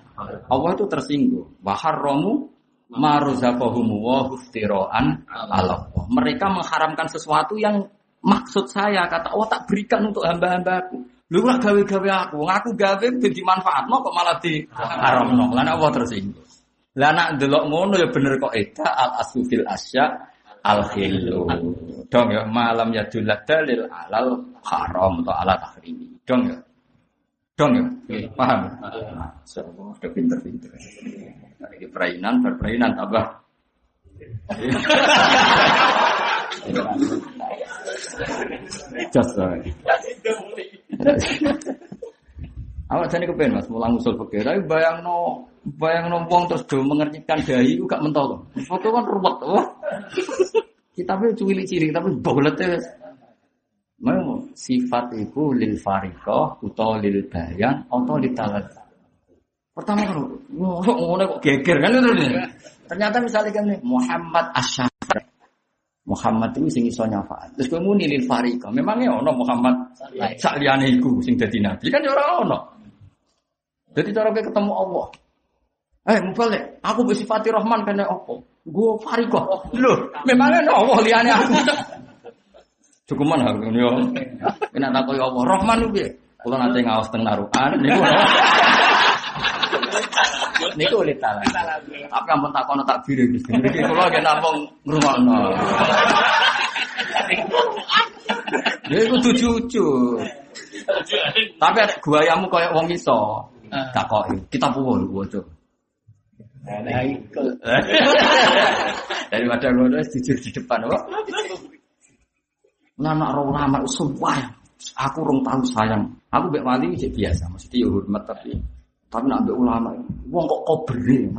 Speaker 1: Allah itu tersinggung. Wa harromu maruzaqahum wa huftiroan Allah. Mereka mengharamkan sesuatu yang maksud saya kata Allah tak berikan untuk hamba-hambaku. Lu gak gawe-gawe aku, aku gawe dadi manfaatno kok malah di haramno. Lah nek apa terus iki? Lah nak delok ngono ya bener kok eda al asufil asya al khilu. Dong ya malam ya dalil alal haram atau ala tahrimi. Dong ya. Dong ya. Paham? Masyaallah, udah pinter-pinter. Ini perainan, berperainan tambah. Just Awak jane kepen Mas mulang usul fikih. Tapi bayangno bayangno wong terus do mengertikan dahi ku gak mentol. Foto kan ruwet. Wah. Kitabnya cilik-cilik tapi bolete Mau sifat itu lil fariqah atau lil bayan atau lil talat. Pertama kan ngono kok geger kan itu. Ternyata misalnya kan Muhammad Asyar. Muhammad itu sing iso nyafaat. Terus kowe muni lil fariqah. Memangnya ono Muhammad sak liyane iku sing dadi nabi kan ya ora ono. Jadi cara kowe ketemu Allah. Eh, mubalik, aku bersifati Rahman kena apa? Gue fariqah. Loh, memangnya ono Allah liyane aku. Cukup mana aku yo. Kena takoi Allah. Rahman ku piye? Kula nate ngaos teng narukan niku. Niku ulit talan. Apa yang tak kono tak biru iki. Iki kula ge nampung ngrungokno. Ya iku jujur. Tapi guayamu koyo wong iso. Takoki. Kita puwon waca.
Speaker 2: Nah, itu.
Speaker 1: Daripada ngono jujur di depan, kok. Nah, nak ulama sumpah. Aku rong tahu sayang. Aku mbek wali biasa, mesti ya hormat tapi tapi nak mbek ulama, wong kok kobere.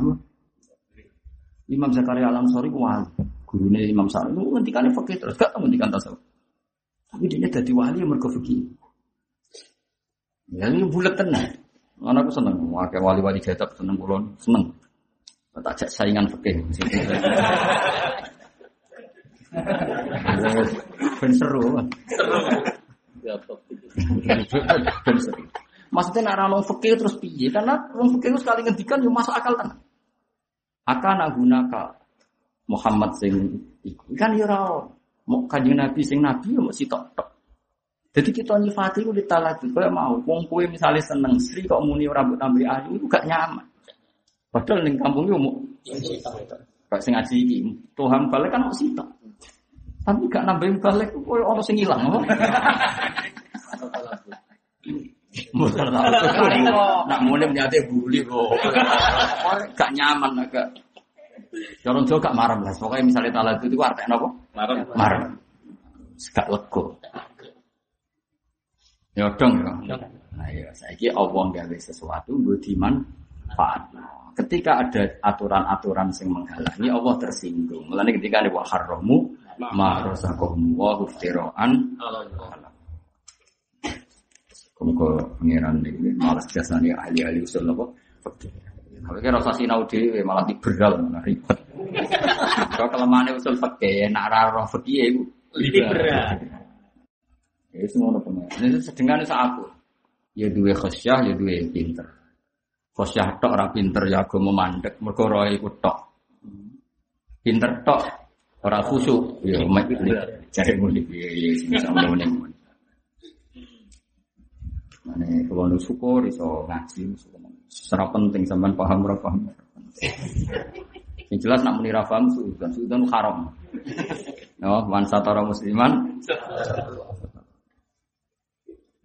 Speaker 1: Imam Zakaria Alam Sori wali. Gurune Imam Sa'id itu ngendikane fikih terus gak ngendikan tasawuf. Tapi dia jadi wali yang mergo fikih. Ya ini bulat tenan. Anakku seneng, wakil wali-wali jadab seneng kulon, seneng. Tak saingan fikih. Ben seru. Ben seru. Maksudnya nak ra fikih terus piye? Karena wong fikih itu sekali ngendikan yo masuk akal tenan. Akan gunaka Muhammad sing iku. Kan yo ora mau kanjeng Nabi sing nabi yo mesti tok tok. Jadi kita nyifati itu ditalati kayak mau wong kowe misalnya seneng Sri kok muni rambut ambil ayu itu gak nyaman. Padahal ning kampung yo mau Kayak sing ngaji iki, Tuhan balik kan mau sitok. Tapi gak nambahin balik, kowe ono sing ilang apa? Mutar Nak mulai menyate buli kok. Gak nyaman agak. Orang Jawa gak marah lah. Pokoknya misalnya talat itu artinya apa?
Speaker 2: Marah.
Speaker 1: Marah. Gak lego. Ya dong ya. Nah ya, saya Allah gawe sesuatu gue dimanfaat. Ketika ada aturan-aturan yang menghalangi, Allah tersinggung. Mulanya ketika ada wa haramu ma razaqahum wa huftiraan Kemudian pengiran ini malas biasanya ahli-ahli usul? Fakir. Tapi kan rasa sinau malah diberal malah ribet. Kalau kelemahan usul fakir, nak raro fakir itu
Speaker 2: Liberal.
Speaker 1: Ya semua pengiran. Ini sedengane sak aku. Ya duwe khosyah, ya duwe pinter. Khosyah tok ora pinter ya agama mandek, mergo roe iku tok. Pinter tok ora khusyuk, ya jare muni piye ya sing Mane kalau syukur iso ngaji, secara penting sampean paham ora paham. Yang jelas nak muni ra paham suudan, suudan haram. No, man satara musliman.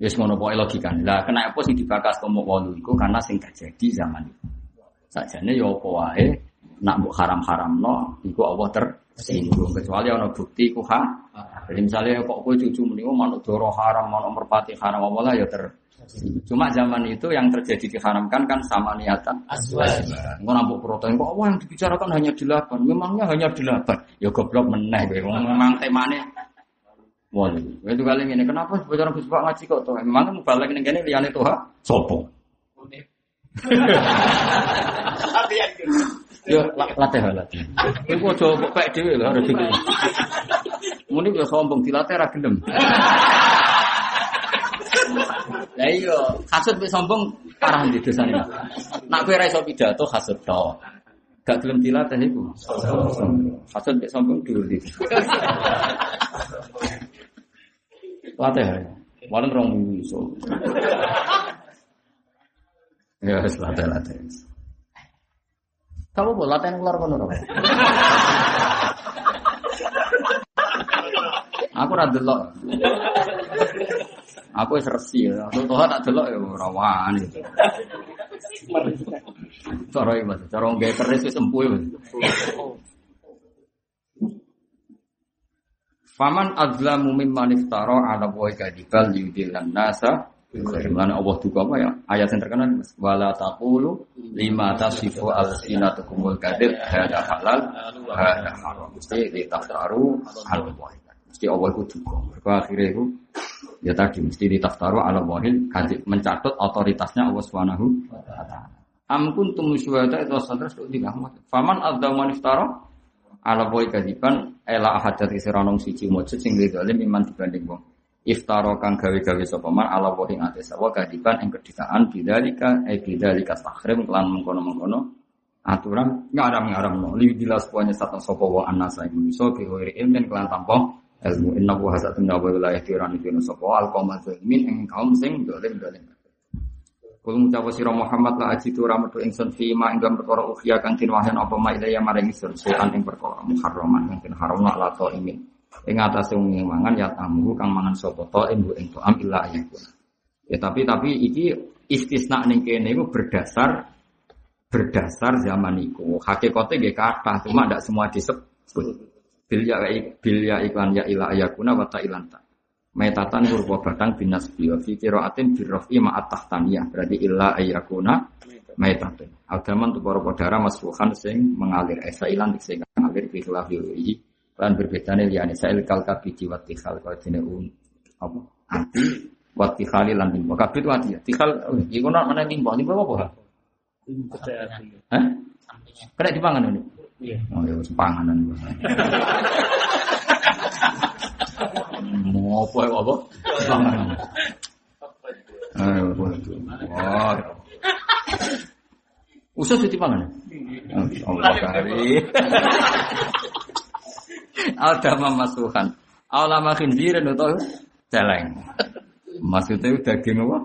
Speaker 1: Wis ngono pokoke logika. Lah kena apa sing dibakas komo wolu iku karena sing terjadi zaman itu. Sajane ya apa wae nak mbok haram-haramno iku Allah tersinggung kecuali ana bukti ku ha. Jadi misalnya kok kowe cucu muni oh manuk doro haram, manuk merpati haram apa lah ya ter Cuma zaman itu yang terjadi diharamkan kan sama niatan.
Speaker 2: Aswaj.
Speaker 1: Engko nampuk protein kok apa yang dibicarakan hanya delapan. Memangnya hanya delapan. Ya goblok meneh kowe. Memang temane Wali. Itu kali ini kenapa sebenarnya Gus Pak ngaji kok tuh? Memang mau balik ning kene liyane tuh ha? Sopo? Yo la- latih latih. Iku aja kok pek dhewe lho harus iki. Muni yo sombong dilatih ra gelem. Lah iya, hasud mek sombong parah di dosane. Nak kowe ra iso pidato hasud tok. Gak gelem dilatih iku. Hasud mek sombong dulu di. Latih. Paling rong minggu iso. Ya, wis latih-latih. Kamu boleh latihan keluar kono ora? Aku ora delok. Aku wis resi, aku tuh tak delok ya ora wani. Cara iki cara nggae keris wis empuh. Faman azlamu mimman iftara ala wa kadibal yudillan nasa Mana Allah juga apa ya? Ayat yang terkenal Mas. Wala taqulu lima tasifu al-sinatukumul kadib hada halal hada haram. Mesti ditaftaru al-wahid. Mesti Allah itu juga. Mereka akhirnya itu ya tadi mesti ditaftaru al-wahid kadib mencatat otoritasnya Allah Subhanahu wa taala. Am syuhada itu terus tiga Faman adzama iftara ala boy kadiban ela dari seranong siji mujud sing zalim iman dibanding wong. Iftaro kang gawe-gawe sapa man ala wa ing ates wa kadiban ing kedisaan bidzalika e bidzalika tahrim kelan mengkono-mengkono aturan. Ngaram-ngaram no. Li dilas puanya satu sapa wa anasa ing iso bi ghairi ilmin kelan tanpa ilmu inna wa hasatun wa wilayah tiran itu sapa al zalimin ing kaum sing dolim dolim Kul ngucap sira Muhammad la ajitu ramadu ingsun fi ma ing perkara ukhya kang wahyan apa ma ilaya maring ingsun sean ing perkara muharraman kang tin haram la to imin ing atase wong mangan ya tamu kang mangan sapa to ing ing am illa ayakun. Ya tapi tapi iki istisna ning kene iku berdasar berdasar zaman iku. Hakikate nggih kathah cuma ndak semua disebut. Bil ya bil ya iklan ya ila ayakuna wa ta'ilan ta. Metatan kurwa batang binas biyo fi qiraatin birrafi ma'at tahtaniyah. Berarti illa ayakuna metatan. Agaman tu para padara masfuhan sing mengalir. Esa ilan sing mengalir fi khilafi lan berbeda nih liane saya kal kabiji wa tikhal kalau jenis un apa? Anti wa tikhali lan timbo kabit wa tikhal iku nak mana timbo timbo apa Hah? Kena dipangan ini? Oh ya panganan. Mau apa ya apa? Panganan. Ayo, wah. Usus dipangan. Allah kari. Ada mamasuhan. Aulama khinzirin atau celeng. Maksudnya daging apa?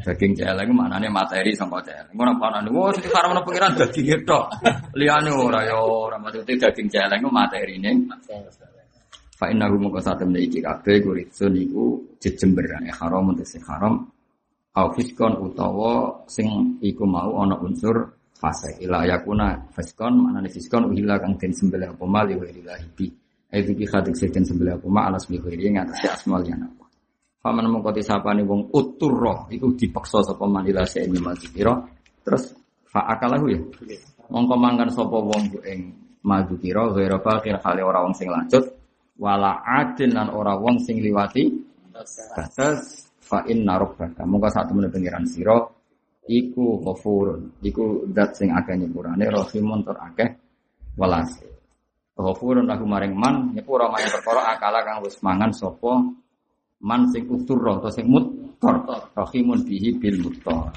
Speaker 1: Daging celeng maknanya materi sama celeng. Ngono panane. Wah, sing karena pengiran daging itu. Liane ora ya ora maksudnya daging celeng ku materine. Fa innahu moko satem iki kabeh kuritsun iku jejemberan haram untuk sing haram. Au fiskon utawa sing iku mau ana unsur fase ila yakuna fiskon maknane fiskon uhila kang den sembelih apa mali wa ilahi bi itu bi khadik seden sembelih apa ma alas bi khairi ngatas asmal ya apa Faman mengkoti sapane wong uturro iku dipaksa sapa man ila sa'ini mazikira terus fa akalahu ya? Mongko mangkan sapa wong ku ing mazikira ghairu fakir hale ora wong sing lanjut. Wala adin lan ora wong sing liwati. Batas. Fa inna rabbaka. Mongko sak temene pengiran sira iku ghafurun. Iku zat sing akeh nyepurane rahimun tur akeh welas. Ghafurun aku maring man nyepura maring perkara akala kang wis mangan sapa man sing utur atau sing mutor rahimun bihi bil mutor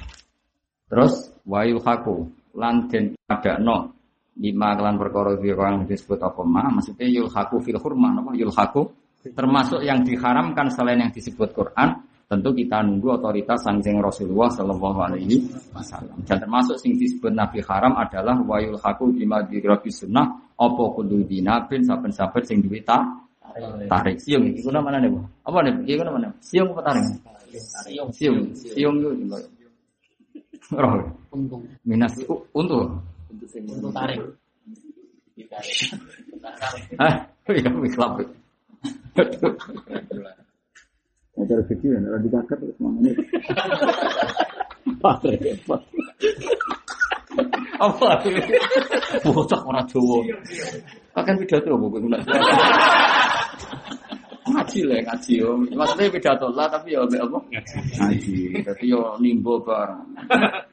Speaker 1: terus wayu haku lan den adakno lima kelan perkara yang disebut apa ma? Maksudnya yul haku fil hurma apa? Yul haku termasuk yang diharamkan selain yang disebut Quran tentu kita nunggu otoritas sangsing Rasulullah Shallallahu Alaihi Wasallam. Dan termasuk sing disebut Nabi haram adalah wayul haku bima dirabi sunnah opo kudu dinabin saben-saben sing duwe tarik. Siung. Itu nama mana nih apa nih itu nama mana siung apa tarik? Siung. Siung. Siung. Itu roh. Minas untuk
Speaker 2: untuk tarik.
Speaker 1: Ah iya miklap
Speaker 3: Acara video ya, di kakak terus mana nih?
Speaker 1: apa bocah orang Jawa. Akan pidato buku ngaji lah ngaji yo. Maksudnya pidato lah tapi ya apa? Ngaji. Tapi yo nimbo bareng.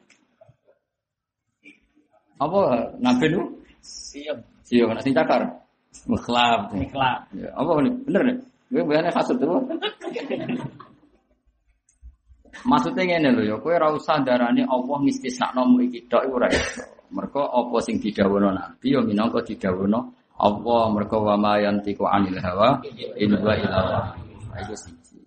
Speaker 1: Apa nabi nu
Speaker 2: siap.
Speaker 1: Siap nak sing cakar. Mukhlab
Speaker 2: ikhlas.
Speaker 1: Ya, apa ini? Bener nih. Gue bayarnya kasut tuh Maksudnya ngene lho ya, kowe ora usah darani Allah ngistisnakno mu iki tok ora iso. Mergo apa sing didhawuhna Nabi ya minangka didhawuhna Allah mergo wa ma yantiqu anil hawa in huwa illa. Iku siji.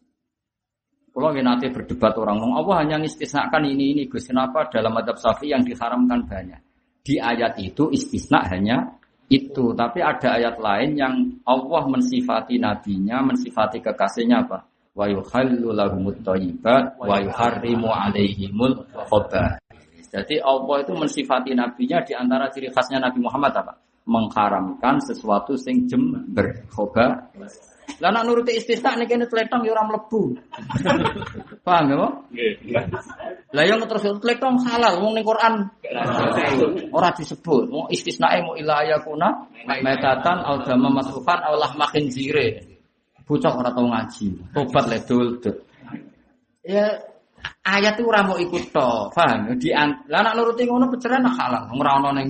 Speaker 1: Kalau nanti berdebat orang ngomong Allah hanya istisnakan ini ini Gus kenapa dalam adab safi yang diharamkan banyak di ayat itu istisna hanya itu tapi ada ayat lain yang Allah mensifati nabinya mensifati kekasihnya apa wa yuhallu lahumut thayyibat wa yuharrimu alaihimul khaba'ith jadi Allah itu mensifati nabinya di antara ciri khasnya Nabi Muhammad apa mengharamkan sesuatu sing jember khoba lah nak nuruti istisna nih kene tletong ya ora mlebu. Paham ya, Pak? Lah yang terus tletong halal wong ning Quran ora disebut. Wong istisnae mau ila yakuna metatan au dama masufan au lahma khinzire. Bocah ora tau ngaji. Tobat le dul. Ya ayat itu ora mau ikut to, paham? Di lah nak nuruti ngono peceran halal. Ora ono ning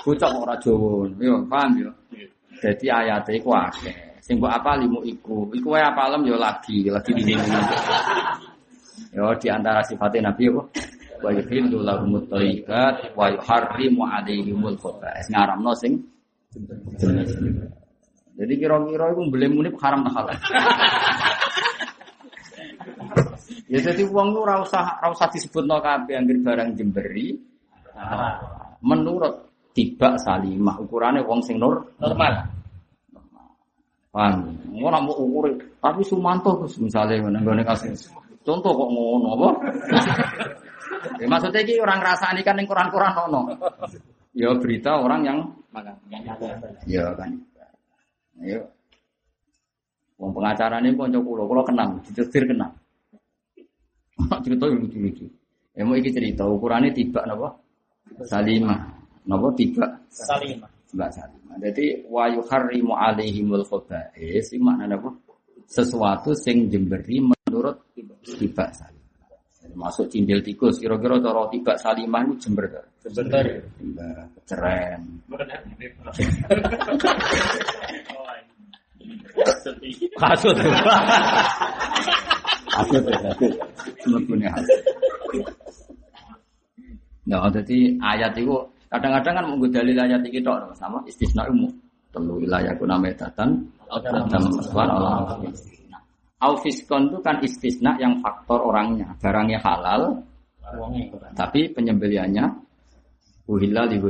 Speaker 1: Bocah ora Jawa. Yo, paham yo. Jadi ayatnya iku akeh. Sing mbok apa limu iku. Iku wae apalem yo lagi, lagi di. Yo di antara sifatnya Nabi yo wa yuhillu lahumut thayyibat wa yuharrimu alaihimul khaba'is. Ngaramno sing jadi kira-kira itu beli munib haram tak halal. ya jadi uang itu rasa rasa disebut no kabeh angger barang jemberi. Menurut tiba salimah ukurannya wong sing nur
Speaker 2: Normal.
Speaker 1: Paham? Ora mau ukur, tapi Sumanto Gus misalnya nggone kasus. Contoh kok ngono apa? ya, maksudnya iki orang ngrasani kan ning koran-koran ono. Ya berita orang yang ya kan. Ayo. Wong pengacara ini konco kulo, kulo kenal, dicetir kenal. cerita yang lucu-lucu. Ya mau iki cerita ukurannya tiba napa? Salimah. Napa tiba?
Speaker 2: Salimah.
Speaker 1: Mbak Salimah. Jadi wa yuharrimu alaihimul khaba'is iki maknane apa? Sesuatu sing jemberi menurut tiba Salimah. Masuk cimbel tikus, kira-kira cara tiba Salimah itu jember?
Speaker 2: Sebentar.
Speaker 1: Jember, keceren. Kasut. Kasut ya, kasut. Mlebune hasut. Nah, jadi ayat itu kadang-kadang kan menggu dalil ayat itu tok sama istisna umum. Telu wilayah kuna metatan dalam maswan Allah. Aufiskon itu kan istisna yang faktor orangnya, barangnya halal, tapi penyembeliannya uhilla li.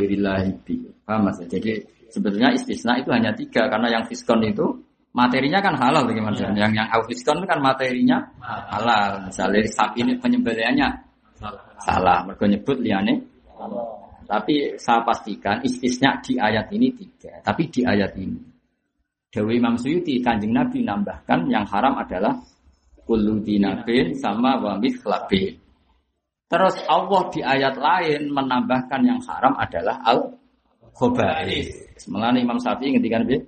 Speaker 1: Paham Mas? Jadi sebetulnya istisna itu hanya tiga karena yang fiskon itu materinya kan halal bagaimana? Yang yang aufiskon itu kan materinya halal. Misalnya sapi ini penyembeliannya salah, mereka nyebut liane. Tapi saya pastikan istisna di ayat ini tiga. Tapi di ayat ini Dewi Imam Suyuti kanjeng Nabi nambahkan yang haram adalah kullu dinabin sama wa mithlabin. Terus Allah di ayat lain menambahkan yang haram adalah al khaba'is. Melani Imam Syafi'i ngendikan piye?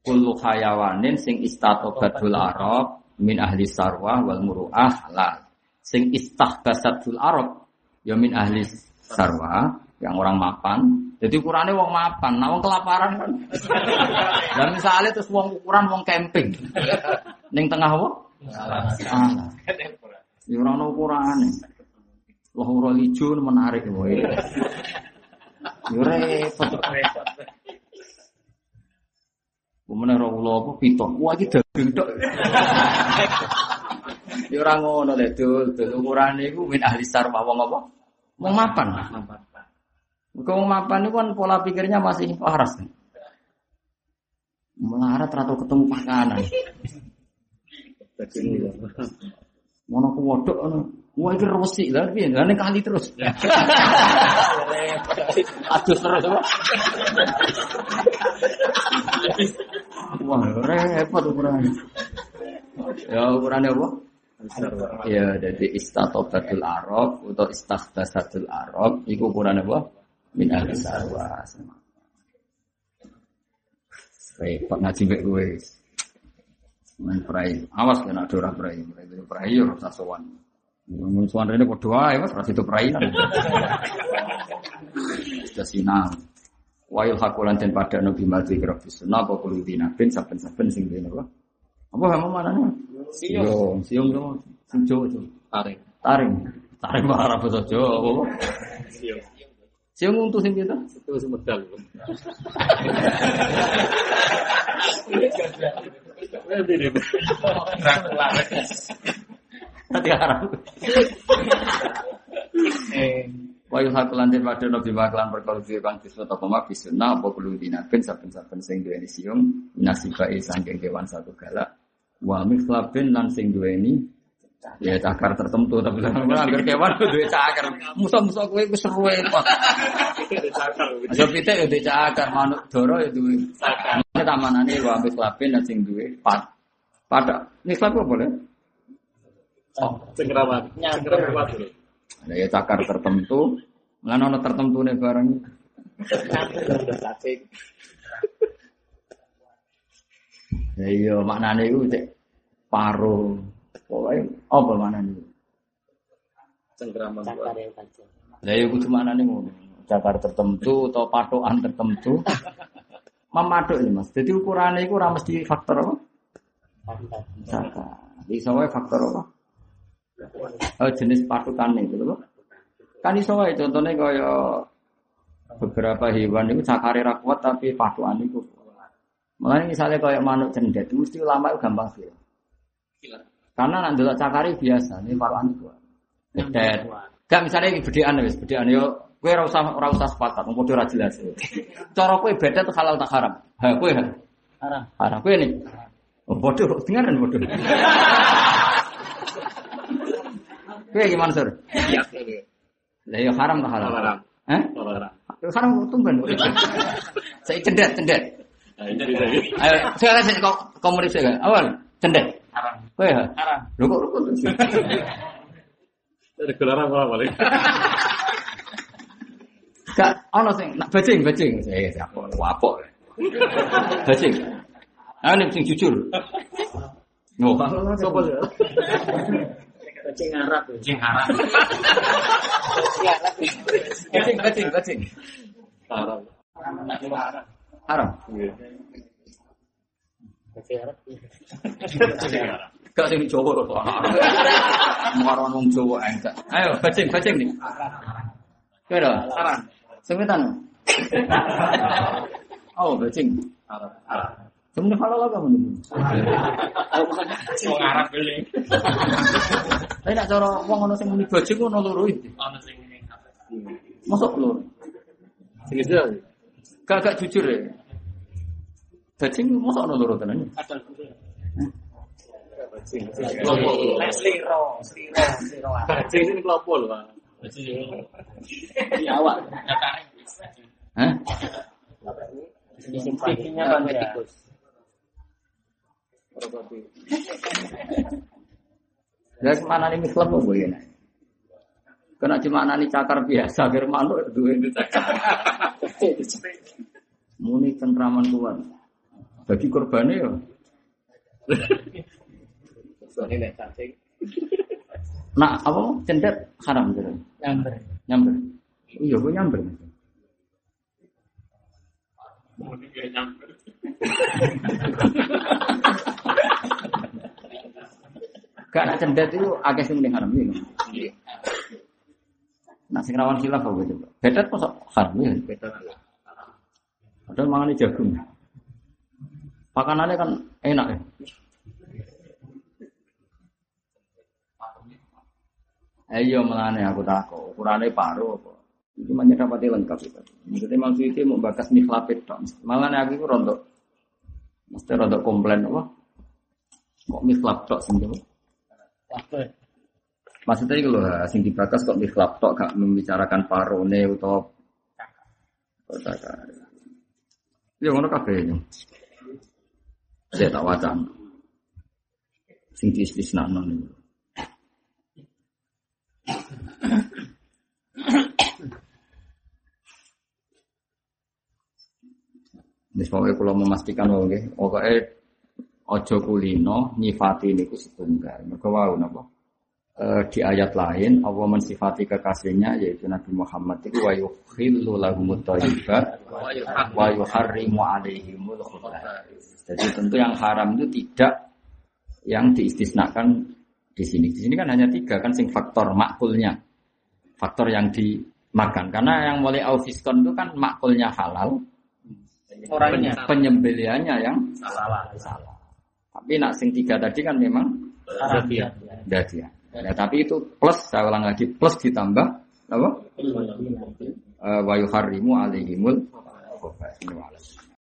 Speaker 1: Kullu hayawanin sing istatobatul arab min ahli sarwah wal muru'ah halal. Sing istahbasatul arab ya min ahli sarwah yang orang mapan. Jadi ukurannya wong mapan, nah wong kelaparan kan. Dan misalnya terus wong ukuran wong camping. Ning tengah apa? Salah. Ya ora ono ukurane. Wah ora ijo menarik wae. Ya repot. Kemudian ora kula apa pitok. Wah iki daging tok. Ya ora ngono lho, dul, dul ukurane iku min ahli sarwa wong apa? Wong mapan. Kau mapan itu kan pola pikirnya masih waras. Melarat atau ketemu makanan. Mono ku wodok ono. Wah iki resik lah piye? Kali terus. Aduh terus apa? Wah, repot ukurannya. Ya ukurannya apa? Ya, jadi istatobatul arab atau istakhtasatul arab, itu ukurannya apa? Min ahli sarwa. Repot ngaji mbek kowe. Main prai. Awas kena ada ora prai. Prai prai yo rasa sowan. Mun sowan rene padha wae Mas, ora itu prai. Sudah sinau. Wail hakulan ten pada nabi mati grafis sunnah apa kulo dinabin saben-saben sing dene apa? Apa kamu mana nih? Siung, siung dong, sing jo.
Speaker 2: Tarik.
Speaker 1: Taring, taring marah betul jo. Siung untu sing kita.
Speaker 2: Itu wis medal.
Speaker 1: Hati haram. Wa yuhaqlan te padha nabi maklan perkara dhewe kang disebut apa mak bisunna apa kulo dinabin saben-saben sing duweni siung nasibai saking kewan satu galak wa mikhlabin lan sing duweni ya cakar tertentu tapi anggar kewan duwe cakar. Musuh-musuh kowe wis seru kok aja pitik ya duwe cakar. Manuk doro ya duwe cakar. Tamanane wa mikhlabin lan sing duwe pat. Pada mikhlab apa boleh?
Speaker 2: Cengkerawan. Cengkerawan.
Speaker 1: Nah, ya cakar tertentu, nggak ono tertentu nih barang. Ya iya maknane iku cek paruh. Pokoke apa maknane?
Speaker 2: Cengkerawan.
Speaker 1: Lah ya kudu maknane ngono. Cakar tertentu atau patokan tertentu. Memaduk ini Mas. Jadi ukurannya itu ora mesti faktor apa? Cakar. Iso wae faktor apa? Oh, jenis patukan itu loh. Kan iso wae contohnya kaya beberapa hewan itu cakare ra kuat tapi patukan itu. Makanya misalnya kayak manuk cendet, mesti ulama itu gampang sih. Karena nanti delok cakare biasa, ini patukan itu. Cendet. Gak misalnya ini bedean wis, bedean yo kowe ora usah ora usah sepakat, wong padha ora jelas. Cara kowe beda tuh halal tak haram. Ha kowe ha.
Speaker 2: Haram.
Speaker 1: Haram kowe nih. Oh, bodoh, dengaran bodoh. Kowe gimana, Sur?
Speaker 2: Iya.
Speaker 1: Lah ya haram tak halal?
Speaker 2: Haram.
Speaker 1: Hah?
Speaker 2: Haram.
Speaker 1: Haram tumben. Saya cendet, cendet.
Speaker 2: Nah, ini
Speaker 1: Ayo, saya kasih kau komunis saya. Awal, cendet.
Speaker 2: Haram.
Speaker 1: Kowe ha?
Speaker 2: Haram.
Speaker 1: Lho kok rukun?
Speaker 2: Dari gelaran apa balik?
Speaker 1: Gak ono sing nak bajing, bajing. Eh, siapa? Wapok. Bajing. Ah, ini sing jujur. Oh,
Speaker 2: Sopo ya? Kucing Arab. Kucing Arab.
Speaker 1: bajing, bajing, bajing.
Speaker 2: Haram.
Speaker 1: Haram.
Speaker 2: Kucing Arab.
Speaker 1: Gak sing Jawa to. Marang wong Jawa enggak. Ayo, bajing, bajing nih. Kowe ora?
Speaker 2: Haram.
Speaker 1: Semetan. Oh, bajing.
Speaker 2: Haram. Haram.
Speaker 1: Sebenarnya halal apa menurut?
Speaker 2: Wong Arab beli.
Speaker 1: Tapi nak cara wong ono sing muni bajing ono loro iki.
Speaker 2: Ana sing ini.
Speaker 1: Masuk loro.
Speaker 2: Sing itu.
Speaker 1: Gak jujur ya. Bajing masuk ono loro tenan.
Speaker 2: Ada. Bajing. Kelompok. Sliro, sliro, sliro. Bajing ini kelompok loh, Pak. Bajing. Iya, awak.
Speaker 1: Hah?
Speaker 2: Pipinya tikus.
Speaker 1: Ya mana nih mikhlab apa ya? Kena cuma nani cakar biasa, biar manuk dua itu cakar. Muni cengkraman kuat. Bagi korbannya ya. Nah, apa cendet haram gitu.
Speaker 2: Nyamber.
Speaker 1: Nyamber. Iya, gue nyamber.
Speaker 2: Nyamber.
Speaker 1: Gak nak cendet itu agak sing mending haram ini.
Speaker 2: Iya.
Speaker 1: Nah, sing rawan khilaf apa coba? Bedet kok haram ya?
Speaker 2: Beda.
Speaker 1: Padahal mangan jagung. Makanannya kan enak ya. Ayo melane aku takut, ukurannya paruh apa? Itu mana dapati lengkap itu. Maksudnya maksud itu mau bakas mikhlapit dong. Malah aku itu rontok, mesti rontok komplain apa? Kok sing jauh?
Speaker 2: Apa?
Speaker 1: Maksudnya itu loh, sing dibakas kok mikhlap tok gak membicarakan parone atau cakar. Ya ngono kabeh. Saya tak wacan. Sing diistisnakno niku. Wis pokoke kula memastikan wae nggih, pokoke aja kulino nyifati niku setunggal. Mergo wau napa? Eh, di ayat lain Allah mensifati kekasihnya yaitu Nabi Muhammad itu wa yukhillu lahumut thayyibat wa yuharrimu alaihimul khaba'ith. Jadi tentu yang haram itu tidak yang diistisnakan di sini. Di sini kan hanya tiga kan sing faktor makulnya. Faktor yang di makan. Karena yang mulai aufiskon itu kan makulnya halal,
Speaker 2: Orangnya
Speaker 1: penyembeliannya yang
Speaker 2: salah.
Speaker 1: salah. Tapi nak sing tiga tadi kan memang
Speaker 2: Haram.
Speaker 1: dadi. Ya, tapi itu plus saya ulang lagi plus ditambah apa? Eh, wa yuharrimu alaihimul.